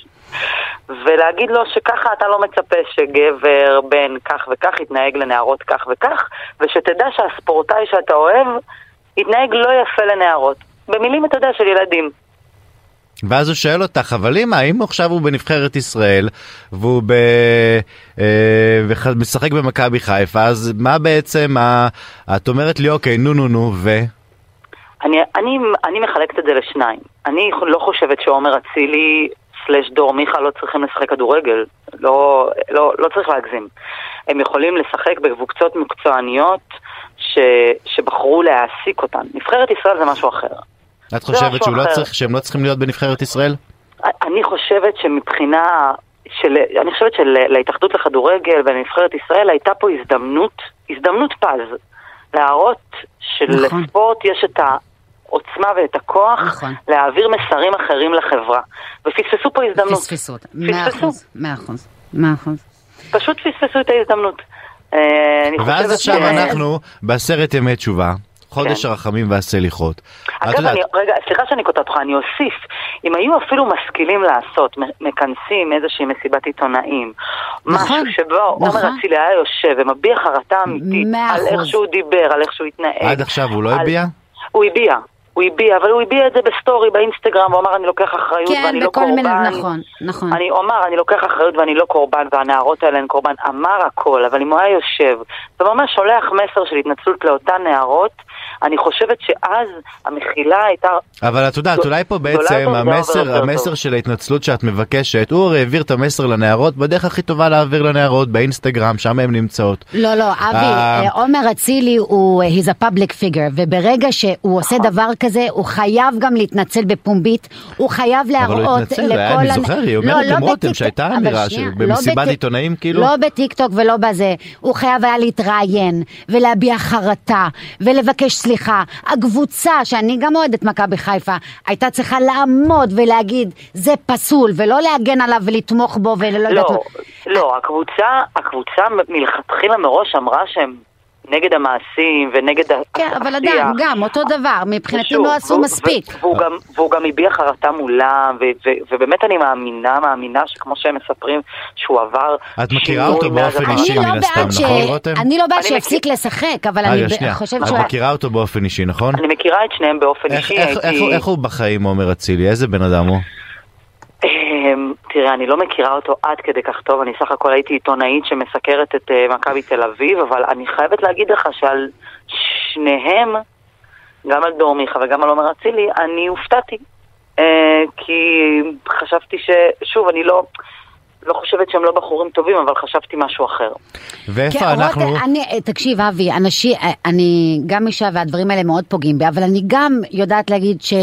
ולהגיד לו שככה אתה לא מצפה שגבר בן כך וכך יתנהג לנערות כך וכך, ושתדע שהספורטאי שאתה אוהב יתנהג לא יפה לנערות. במילים, אתה יודע, של ילדים. ואז הוא שואל אותך, אבל אמא, אם עכשיו הוא בנבחרת ישראל והוא ב... אה, משחק במכבי חיפה, אז מה בעצם, ה... את אומרת לי, אוקיי, נו נו נו, ו... אני, אני, אני מחלקת את זה לשניים. אני לא חושבת שעומר אצילי סלש דור מיכה לא צריכים לשחק כדורגל. לא, לא, לא צריך להגזים. הם יכולים לשחק בקבוצות מקצועניות ש, שבחרו להעסיק אותן. נבחרת ישראל זה משהו אחר. את חושבת לא אחר. צריך, שהם לא צריכים להיות בנבחרת ישראל? אני חושבת שמבחינה, של, אני חושבת שלהתאחדות לכדורגל ולנבחרת ישראל הייתה פה הזדמנות, הזדמנות פז, להראות שלספורט יש את העוצמה ואת הכוח נכון. להעביר מסרים אחרים לחברה. ופספסו פה הזדמנות. פספסו אותה. מאה. אחוז, מאה אחוז, מאה אחוז. פשוט פספסו את ההזדמנות. אה, ואז עכשיו ש- אנחנו בעשרת ימי תשובה, חודש כן. הרחמים והסליחות. אגב, יודעת, אני, רגע, סליחה שאני קוטעת אותך, אני אוסיף. אם היו אפילו משכילים לעשות, מכנסים איזושהי מסיבת עיתונאים, נכון, משהו שבו עומר נכון. אצילי היה יושב ומביע חרטה אמיתית על איך. שהוא דיבר, על איך שהוא התנהג. עד עכשיו הוא לא על- הביע? הוא הביע. הוא הביע, אבל הוא הביע את זה בסטורי, באינסטגרם, הוא אמר אני לוקח אחריות כן, ואני לא בכל קורבן. מיני, נכון, נכון. אני אומר, אני לוקח אחריות ואני לא קורבן, והנערות האלה הן קורבן. אמר הכל, אבל אם הוא היה יושב וממש שולח מסר של התנצלות לאותן נערות, אני חושבת שאז המחילה הייתה... אבל את יודעת, אולי פה בעצם המסר, המסר. של ההתנצלות שאת מבקשת, הוא הרי העביר את המסר לנערות בדרך הכי טובה להעביר לנערות, באינסטגרם, שם הן נמצאות. לא, לא, אבי, אה, אה, עומר אצילי הוא, he's a public figure, וברגע שהוא עושה נכון. דבר כזה, הוא חייב גם להתנצל בפומבית, הוא חייב אבל הוא להראות התנצל, לכל... היה- אני זוכר, היא לא, אומרת לא עם רותם בטיק- שהייתה אמירה לא במסיבת בטיק- עיתונאים, כאילו? לא בטיקטוק ולא בזה, הוא חייב היה להתראיין, ולהביע חרטה, ולבקש סליחה. הקבוצה, שאני גם אוהדת מכבי חיפה, הייתה צריכה לעמוד ולהגיד, זה פסול, ולא להגן עליו ולתמוך בו ולא יודעת לא, מה. לא, הקבוצה, הקבוצה מלכתחילה מראש אמרה שהם נגד המעשים ונגד כן, אבל. עדיין, גם אותו דבר, מבחינתי לא עשו מספיק. והוא גם- והוא גם הביע חרטה מולם, ובאמת אני מאמינה, מאמינה שכמו שהם מספרים, שהוא עבר... את מכירה אותו באופן. אישי אני לא מן הסתם, נכון רותם? אני לא בעד שיפסיק לשחק, אבל אני חושבת את שהוא... מכירה אותו באופן אישי, נכון? אני מכירה את שניהם באופן אישי, איך- הוא- איך הוא בחיים, עומר אצילי? איזה בן אדם הוא? תראה, אני לא מכירה אותו עד כדי כך טוב, אני סך הכל הייתי עיתונאית שמסקרת את אה, מכבי תל אביב, אבל אני חייבת להגיד לך שעל שניהם, גם על דור מיכה וגם על עומר אצילי, אני הופתעתי. אה, כי חשבתי ש... שוב, אני לא... לא חושבת שהם לא בחורים טובים, אבל חשבתי משהו אחר. ואיפה כן, אנחנו... רותם, אני, תקשיב, אבי, אנשים, אני גם אישה והדברים האלה מאוד פוגעים בי, אבל אני גם יודעת להגיד ש...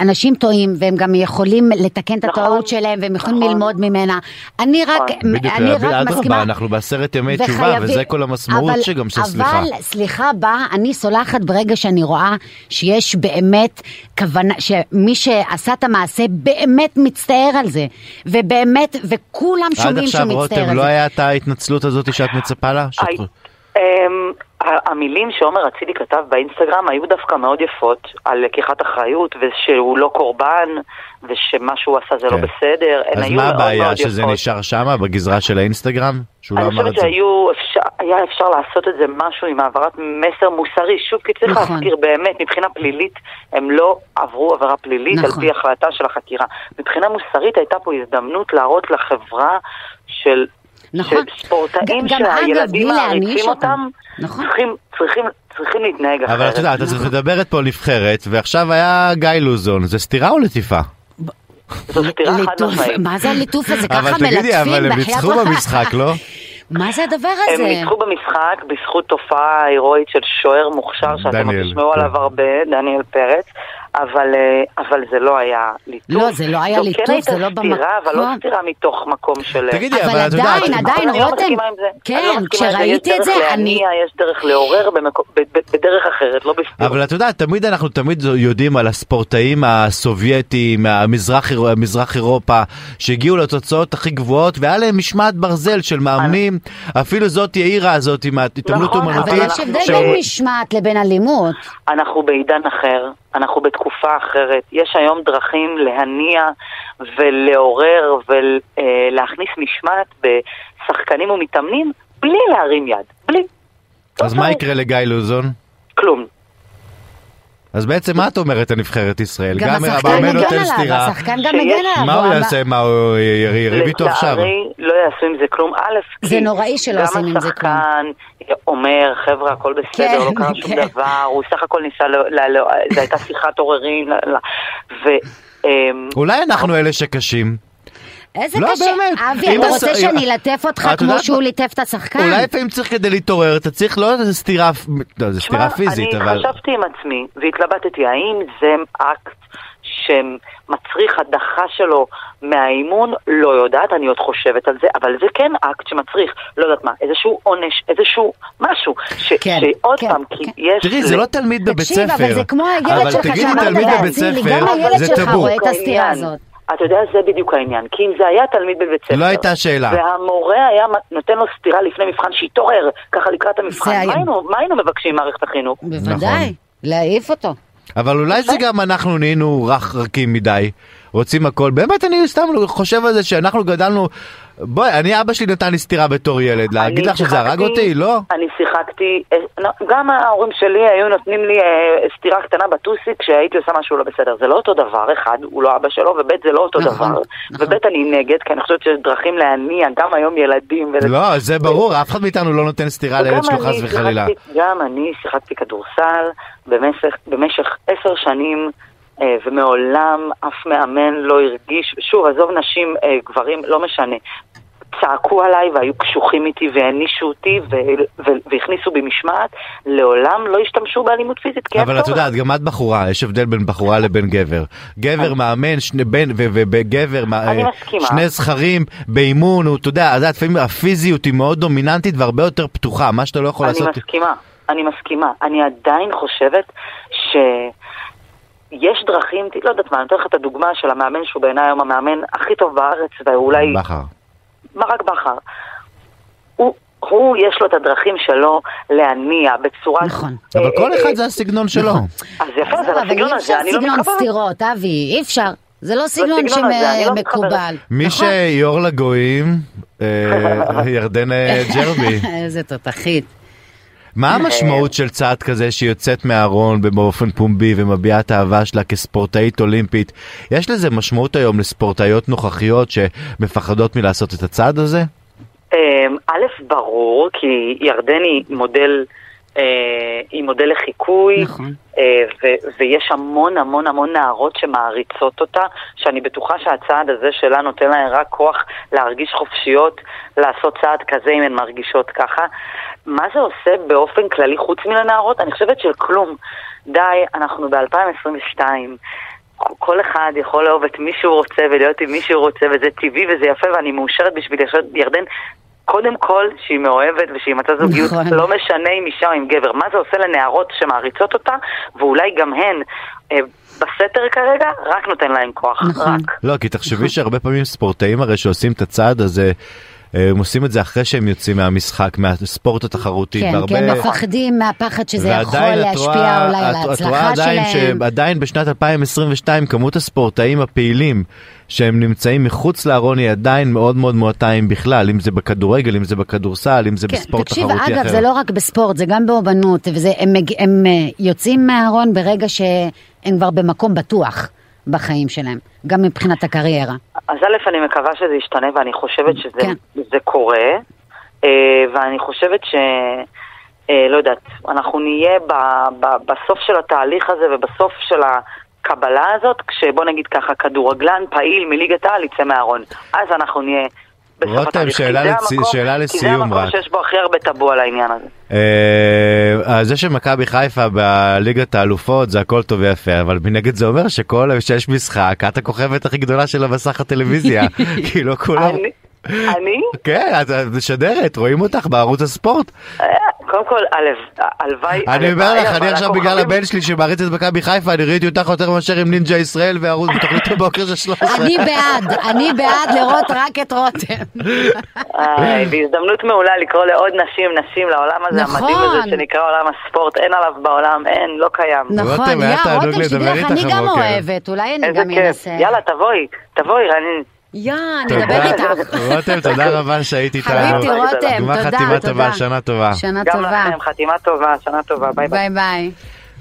אנשים טועים והם גם יכולים לתקן את נכון, הטעות שלהם והם יכולים ללמוד ממנה. אני רק, בדיוק, אני רק אדרבה, מסכימה. אנחנו בעשרת ימי תשובה, וחייבים- וזה כל המשמעות אבל- שגם של סליחה. אבל סליחה באה, אני סולחת ברגע שאני רואה שיש באמת כוונה, שמי שעשה את המעשה באמת מצטער על זה. ובאמת, וכולם עד שומעים עכשיו, שהוא מצטער רותם, על לא זה. היה את ההתנצלות הזאת שאת מצפה לה? המילים שעומר אצילי כתב באינסטגרם היו דווקא מאוד יפות על לקיחת אחריות ושהוא לא קורבן ושמה שהוא עשה זה לא כן. בסדר. הן אז מה הבעיה, שזה יפות. נשאר שמה, בגזרה של האינסטגרם? שהוא לא אני אמר את חושבת זה? שהיו, אפשר, היה אפשר לעשות את זה משהו עם העברת מסר מוסרי. שוב, כי צריך נכון. להזכיר באמת, מבחינה פלילית, הם לא עברו עבירה פלילית על נכון. פי החלטה של החקירה. מבחינה מוסרית הייתה פה הזדמנות להראות לחברה של, נכון. של ספורטאים גם- גם אגב, בלי שהילדים מעריצים אותם. אותם, נכון. צריכים, צריכים, צריכים להתנהג אחרת. אבל את יודעת, את מדברת פה נבחרת, ועכשיו היה גיא לוזון, זה סתירה או לטיפה? זו סתירה חד ליטוף, משמעית. מה זה הליטוף הזה? אבל ככה תגידי, מלטפים אבל הם בחייאת ניצחו רבאק. במשחק, לא? [laughs] מה זה הדבר הם הזה? ניצחו במשחק בזכות תופעה הירואית של שוער מוכשר שאתם תשמעו כן. עליו הרבה, דניאל פרץ, אבל, אה, אבל זה לא היה ליטוף. לא, זה לא היה זו ליטוף, כן הייתה זה לא סתירה, אבל לא במקום. סתירה מתוך מקום של... תגידי, אבל אבל את יודעת... עדיין, עדיין, אני לא רותם. כן, לא. כשראיתי את זה, יש דרך אני... להניע, יש דרך לעורר במקום- ב- ב- בדרך אחרת, לא בסתירה. אבל את יודעת, תמיד אנחנו תמיד יודעים על הספורטאים הסובייטים, מהמזרח מזרח אירופה, שהגיעו לתוצאות הכי גבוהות, והיה להם משמעת ברזל של מאמנים, אפילו זאת יאירה הזאת עם ההתעמלות נכון, אומנותית. אבל יש הבדל בין משמעת לבין אלימות. אנחנו בעידן אחר, אנחנו בתקופה אחרת. יש היום דרכים להניע ולעורר ולהכניס משמעת בשחקנים ומתאמנים בלי להרים יד. בלי. אז מה יקרה לגיא לוזון? כלום. אז בעצם מה את אומרת על נבחרת ישראל? גם מגן נותן עליו, סטירה. השחקן גם שיש- מגן עליו. מה הוא יעשה? מה, הוא יריב איתו עכשיו? לצערי לא יעשו עם זה כלום. א', זה נוראי שלא עושים עם זה כלום. גם השחקן אומר, חבר'ה, הכל בסדר, כן, לא קרה שום כן. דבר, הוא סך הכל ניסה, זו הייתה שיחת עוררין. אמ, אולי אנחנו אלה שקשים. איזה לא, קשה. באמת. אבי, אתה רוצה שאני אלטף אותך כמו יודעת שהוא? ליטף את השחקן? אולי לפעמים צריך כדי להתעורר, אתה צריך לא איזה סטירה, לא, זה סטירה פיזית, אני אבל... חשבתי עם עצמי והתלבטתי, האם זה אקט שמצריך הדחה שלו מהאימון? לא יודעת, אני עוד חושבת על זה, אבל זה כן אקט שמצריך, לא יודעת מה, איזשהו עונש, איזשהו משהו, ש- כן, שעוד כן, פעם, כי יש... תראי, זה לא תלמיד בבית תקשיב, ספר. אבל זה כמו הילד שלך שאמרת ספר, גם הילד זה שלך. רואה את הסתירה. הזאת. אתה יודע, זה בדיוק העניין. כי אם זה היה תלמיד בבית ספר... לא הייתה שאלה. והמורה היה נותן לו סטירה לפני מבחן, שיתעורר, ככה לקראת המבחן. היה- מה היינו- מה היינו מבקשים ממערכת החינוך? בוודאי, להעיף אותו. אבל אולי זה גם אנחנו נהיינו רך רכים מדי, רוצים הכל. באמת, אני סתם חושב על זה שאנחנו גדלנו... בואי, אני, אבא שלי נתן לי סטירה בתור ילד, להגיד לך שזה הרג אותי? לא. אני שיחקתי, אה, לא, גם ההורים שלי היו נותנים לי אה, סטירה קטנה בטוסיק כשהייתי עושה משהו לא בסדר. זה לא אותו דבר, אחד, הוא לא אבא שלו, וב' זה לא אותו נכון, דבר. נכון. וב' אני נגד, כי אני חושבת שיש דרכים להניע גם היום ילדים. לא, זה ברור, אף אחד מאיתנו לא נותן סטירה לילד שלו חס וחלילה. גם אני שיחקתי כדורסל במשך, עשר שנים, ומעולם אף מאמן לא הרגיש, שוב, עזוב נשים, אה, גברים, לא משנה. צעקו עליי והיו קשוחים איתי והענישו אותי והכניסו בי משמעת, לעולם לא השתמשו באלימות פיזית אבל את. יודעת, גם את בחורה, יש הבדל בין בחורה לבין גבר. גבר מאמן, שני בן, ו- ובגבר, מה- אני אה. שני זכרים באימון, אתה יודע, אז לפעמים הפיזיות היא מאוד דומיננטית והרבה יותר פתוחה, מה שאתה לא יכול אני לעשות. מסכימה, אני מסכימה. אני עדיין חושבת שיש דרכים, לא יודעת מה, אני אתן לך את הדוגמה של המאמן שהוא בעיניי היום המאמן הכי טוב בארץ, ואולי... בכר. ברק בכר. הוא, הוא, יש לו את הדרכים שלו להניע בצורה... נכון. אבל כל אה, אחד אה, זה הסגנון שלו. אז יפה, זה הסגנון אי אפשר הזה, אני לא סגנון מתחברת. סטירות, אבי, אי אפשר. זה לא סגנון לא שמקובל. מי נכון. שיו"ר לגויים, אה, [laughs] ירדן אה, ג'רבי. [laughs] איזה תותחית. מה המשמעות של צעד כזה שהיא יוצאת מהארון באופן פומבי ומביעה את האהבה שלה כספורטאית אולימפית? יש לזה משמעות היום לספורטאיות נוכחיות שמפחדות מלעשות את הצעד הזה? אמ, א', ברור, כי ירדן היא מודל, אה, היא מודל לחיקוי, נכון. אה, ו- ויש המון המון המון נערות שמעריצות אותה, שאני בטוחה שהצעד הזה שלה נותן להן רק כוח להרגיש חופשיות, לעשות צעד כזה אם הן מרגישות ככה. מה זה עושה באופן כללי חוץ מלנערות? אני חושבת שכלום. די, אנחנו ב-2022. כל אחד יכול לאהוב את מי שהוא רוצה ולהיות עם מי שהוא רוצה, וזה טבעי וזה יפה, ואני מאושרת בשביל ירדן. קודם כל, שהיא מאוהבת ושהיא מצאה זוגיות, נכון. לא משנה אם אישה או עם גבר. מה זה עושה לנערות שמעריצות אותה, ואולי גם הן אה, בסתר כרגע, רק נותן להן כוח. נכון. רק. לא, כי תחשבי שהרבה פעמים ספורטאים הרי שעושים את הצעד הזה, הם עושים את זה אחרי שהם יוצאים מהמשחק, מהספורט התחרותי. כן, והרבה- כי הם מפחדים מהפחד שזה יכול להשפיע אולי על את- את רואה ההצלחה עדיין שלהם. שעדיין בשנת 2022 כמות הספורטאים הפעילים שהם נמצאים מחוץ לארון היא עדיין מאוד מאוד מועטה אם בכלל, אם זה בכדורגל, אם זה בכדורסל, אם זה כן, בספורט תקשיב, תחרותי אחר. אגב, זה לא רק בספורט, זה גם באומנות, וזה, הם, מג- הם אה, יוצאים מהארון ברגע שהם כבר במקום בטוח בחיים שלהם, גם מבחינת הקריירה. אז א', אני מקווה שזה ישתנה, ואני חושבת שזה כן. זה קורה, אה, ואני חושבת ש... אה, לא יודעת, אנחנו נהיה ב, ב, בסוף של התהליך הזה ובסוף של הקבלה הזאת, כשבוא נגיד ככה, כדורגלן פעיל מליגת העל יצא מהארון. אז אנחנו נהיה בסוף רותם, התהליך. כי שאלה לצ- המקום- שאלה כי זה לסיום המקום רק. שיש בו הכי הרבה טאבו על העניין הזה. אה, זה שמכבי חיפה בליגת האלופות זה הכל טוב ויפה, אבל מנגד זה אומר שכל שיש משחק, את הכוכבת הכי גדולה של המסך הטלוויזיה. [laughs] כי לא כולם... אני? אני? כן, את את משדרת, רואים אותך בערוץ הספורט. קודם כל, הלו- הלוואי... אני אומר הלוואי, לך, אני עכשיו בגלל הבן שלי שמעריץ את מכבי חיפה, אני ראיתי אותך יותר מאשר עם נינג'ה ישראל וערוץ בתוכנית הבוקר של 13. אני בעד, אני בעד לראות רק את רותם. איי, והזדמנות מעולה לקרוא לעוד נשים, נשים לעולם הזה נכון. המדהים הזה שנקרא עולם הספורט, אין עליו בעולם, אין, לא קיים. נכון, יא, רותם, שתדע לך, אני גם אוהבת, אולי אני גם. אנסה. יאללה, תבואי, תבואי, רנין. יא, אני אדבר איתך. רותם, תודה רבה שהיית איתנו. חביבתי, רותם, גמר תודה, חתימה תודה. טובה, שנה טובה. שנה גם טובה. לכם, חתימה טובה, שנה טובה, ביי ביי. ביי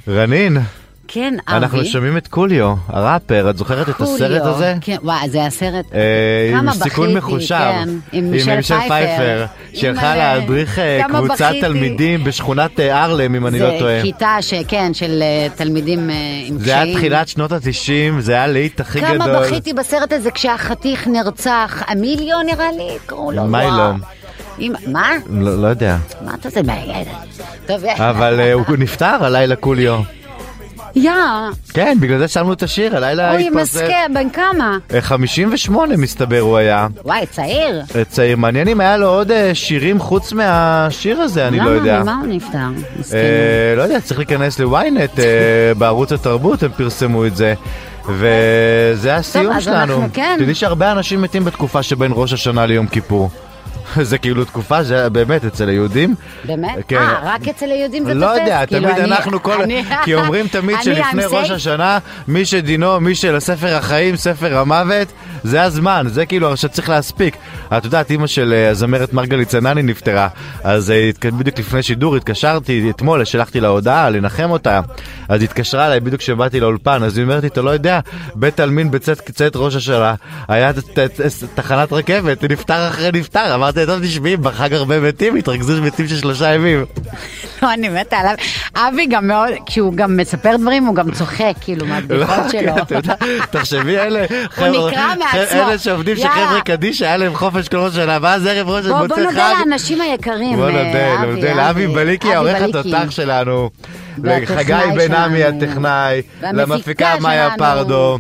ביי. רנין, כן, אבי. אנחנו שומעים את קוליו, הראפר, את זוכרת את הסרט. הזה? כן, וואי, זה הסרט. אה, כמה סיכון בכיתי, מחושב, כן, עם מישל פייפר. שהלכה אימא'לה, להדריך אה, קבוצת. תלמידים בשכונת אה, ארלם, אם אני לא זה טועה. כיתה שכן, של אה, תלמידים אה, עם זה היה קשיים. תחילת שנות ה-90, זה היה הלהיט הכי גדול. כמה בכיתי בסרט הזה כשהחתיך נרצח, המיליון נראה לי, קראו לו. מיילו. וואו. עם- מה? לא לא יודע. מה אתה עושה? טוב. אבל אה, הוא נפטר הלילה קוליו. יא, כן, בגלל זה שמנו את השיר, הלילה אוי, התפרסם. מסכן, בן כמה? אה, 58 מסתבר הוא היה. וואי, צעיר. אה, צעיר. מעניין אם היה לו עוד אה, שירים חוץ מהשיר הזה, אני לא יודע. למה? ממה הוא נפטר? מסכן. אה, לא יודע, צריך להיכנס לוויינט, אה, [laughs] בערוץ התרבות הם פרסמו את זה. וזה הסיום אז שלנו. אנחנו- כן. תדעי שהרבה אנשים מתים בתקופה שבין ראש השנה ליום כיפור. [laughs] זה כאילו תקופה, זה באמת אצל היהודים. באמת? כן. אה, רק אצל היהודים זה תופס? לא יודע, כאילו, תמיד אני- אנחנו כל... אני- [laughs] כי אומרים תמיד שלפני ראש. השנה, מי שדינו, מי שלספר החיים, ספר המוות, זה הזמן, זה כאילו שצריך להספיק. את יודעת, אימא של אה, הזמרת מרגלית צנני נפטרה, אז אה, בדיוק לפני שידור התקשרתי אתמול, שלחתי לה הודעה לנחם אותה, אז התקשרה אליי בדיוק כשבאתי לאולפן, אז היא אומרת לי, אתה לא יודע, בית עלמין בצאת צאת ראש השנה, היה תחנת רכבת, נפטר אחרי נפטר, אמרתי, טוב תשמעי, בחג הרבה מתים, התרכזו מתים של שלושה ימים. לא, אני מתה עליו. אבי גם מאוד, כשהוא גם מספר דברים, הוא גם צוחק, כאילו, מהבדיחות לא, שלו. כן, יודע, תחשבי אלה, חבר'ה- נקרע מעצמו. אלה שעובדים. שחבר'ה קדיש היה להם חופש כל ראש השנה, ואז ערב ראש בוא, בוא מוצא נודה חג. לאנשים היקרים. בוא אה, נודה, אבי, נודה לאבי בליקי, אבי העורך. התותח שלנו, לחגי בן עמי. הטכנאי, למפיקה מאיה. פרדו,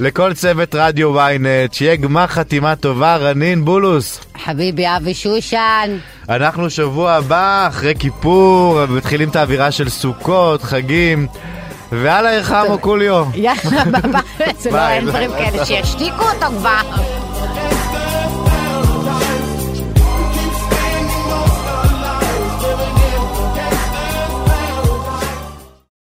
לכל צוות רדיו ynet, שיהיה גמר חתימה טובה, רנין בולוס. חביבי אבי שושן. אנחנו שבוע הבא, אחרי כיפור, מתחילים את האווירה של סוכות, חגים, ואללה ירחמו קוליו. יאללה, ביי. זה לא, אין דברים. כאלה, שישתיקו אותו כבר.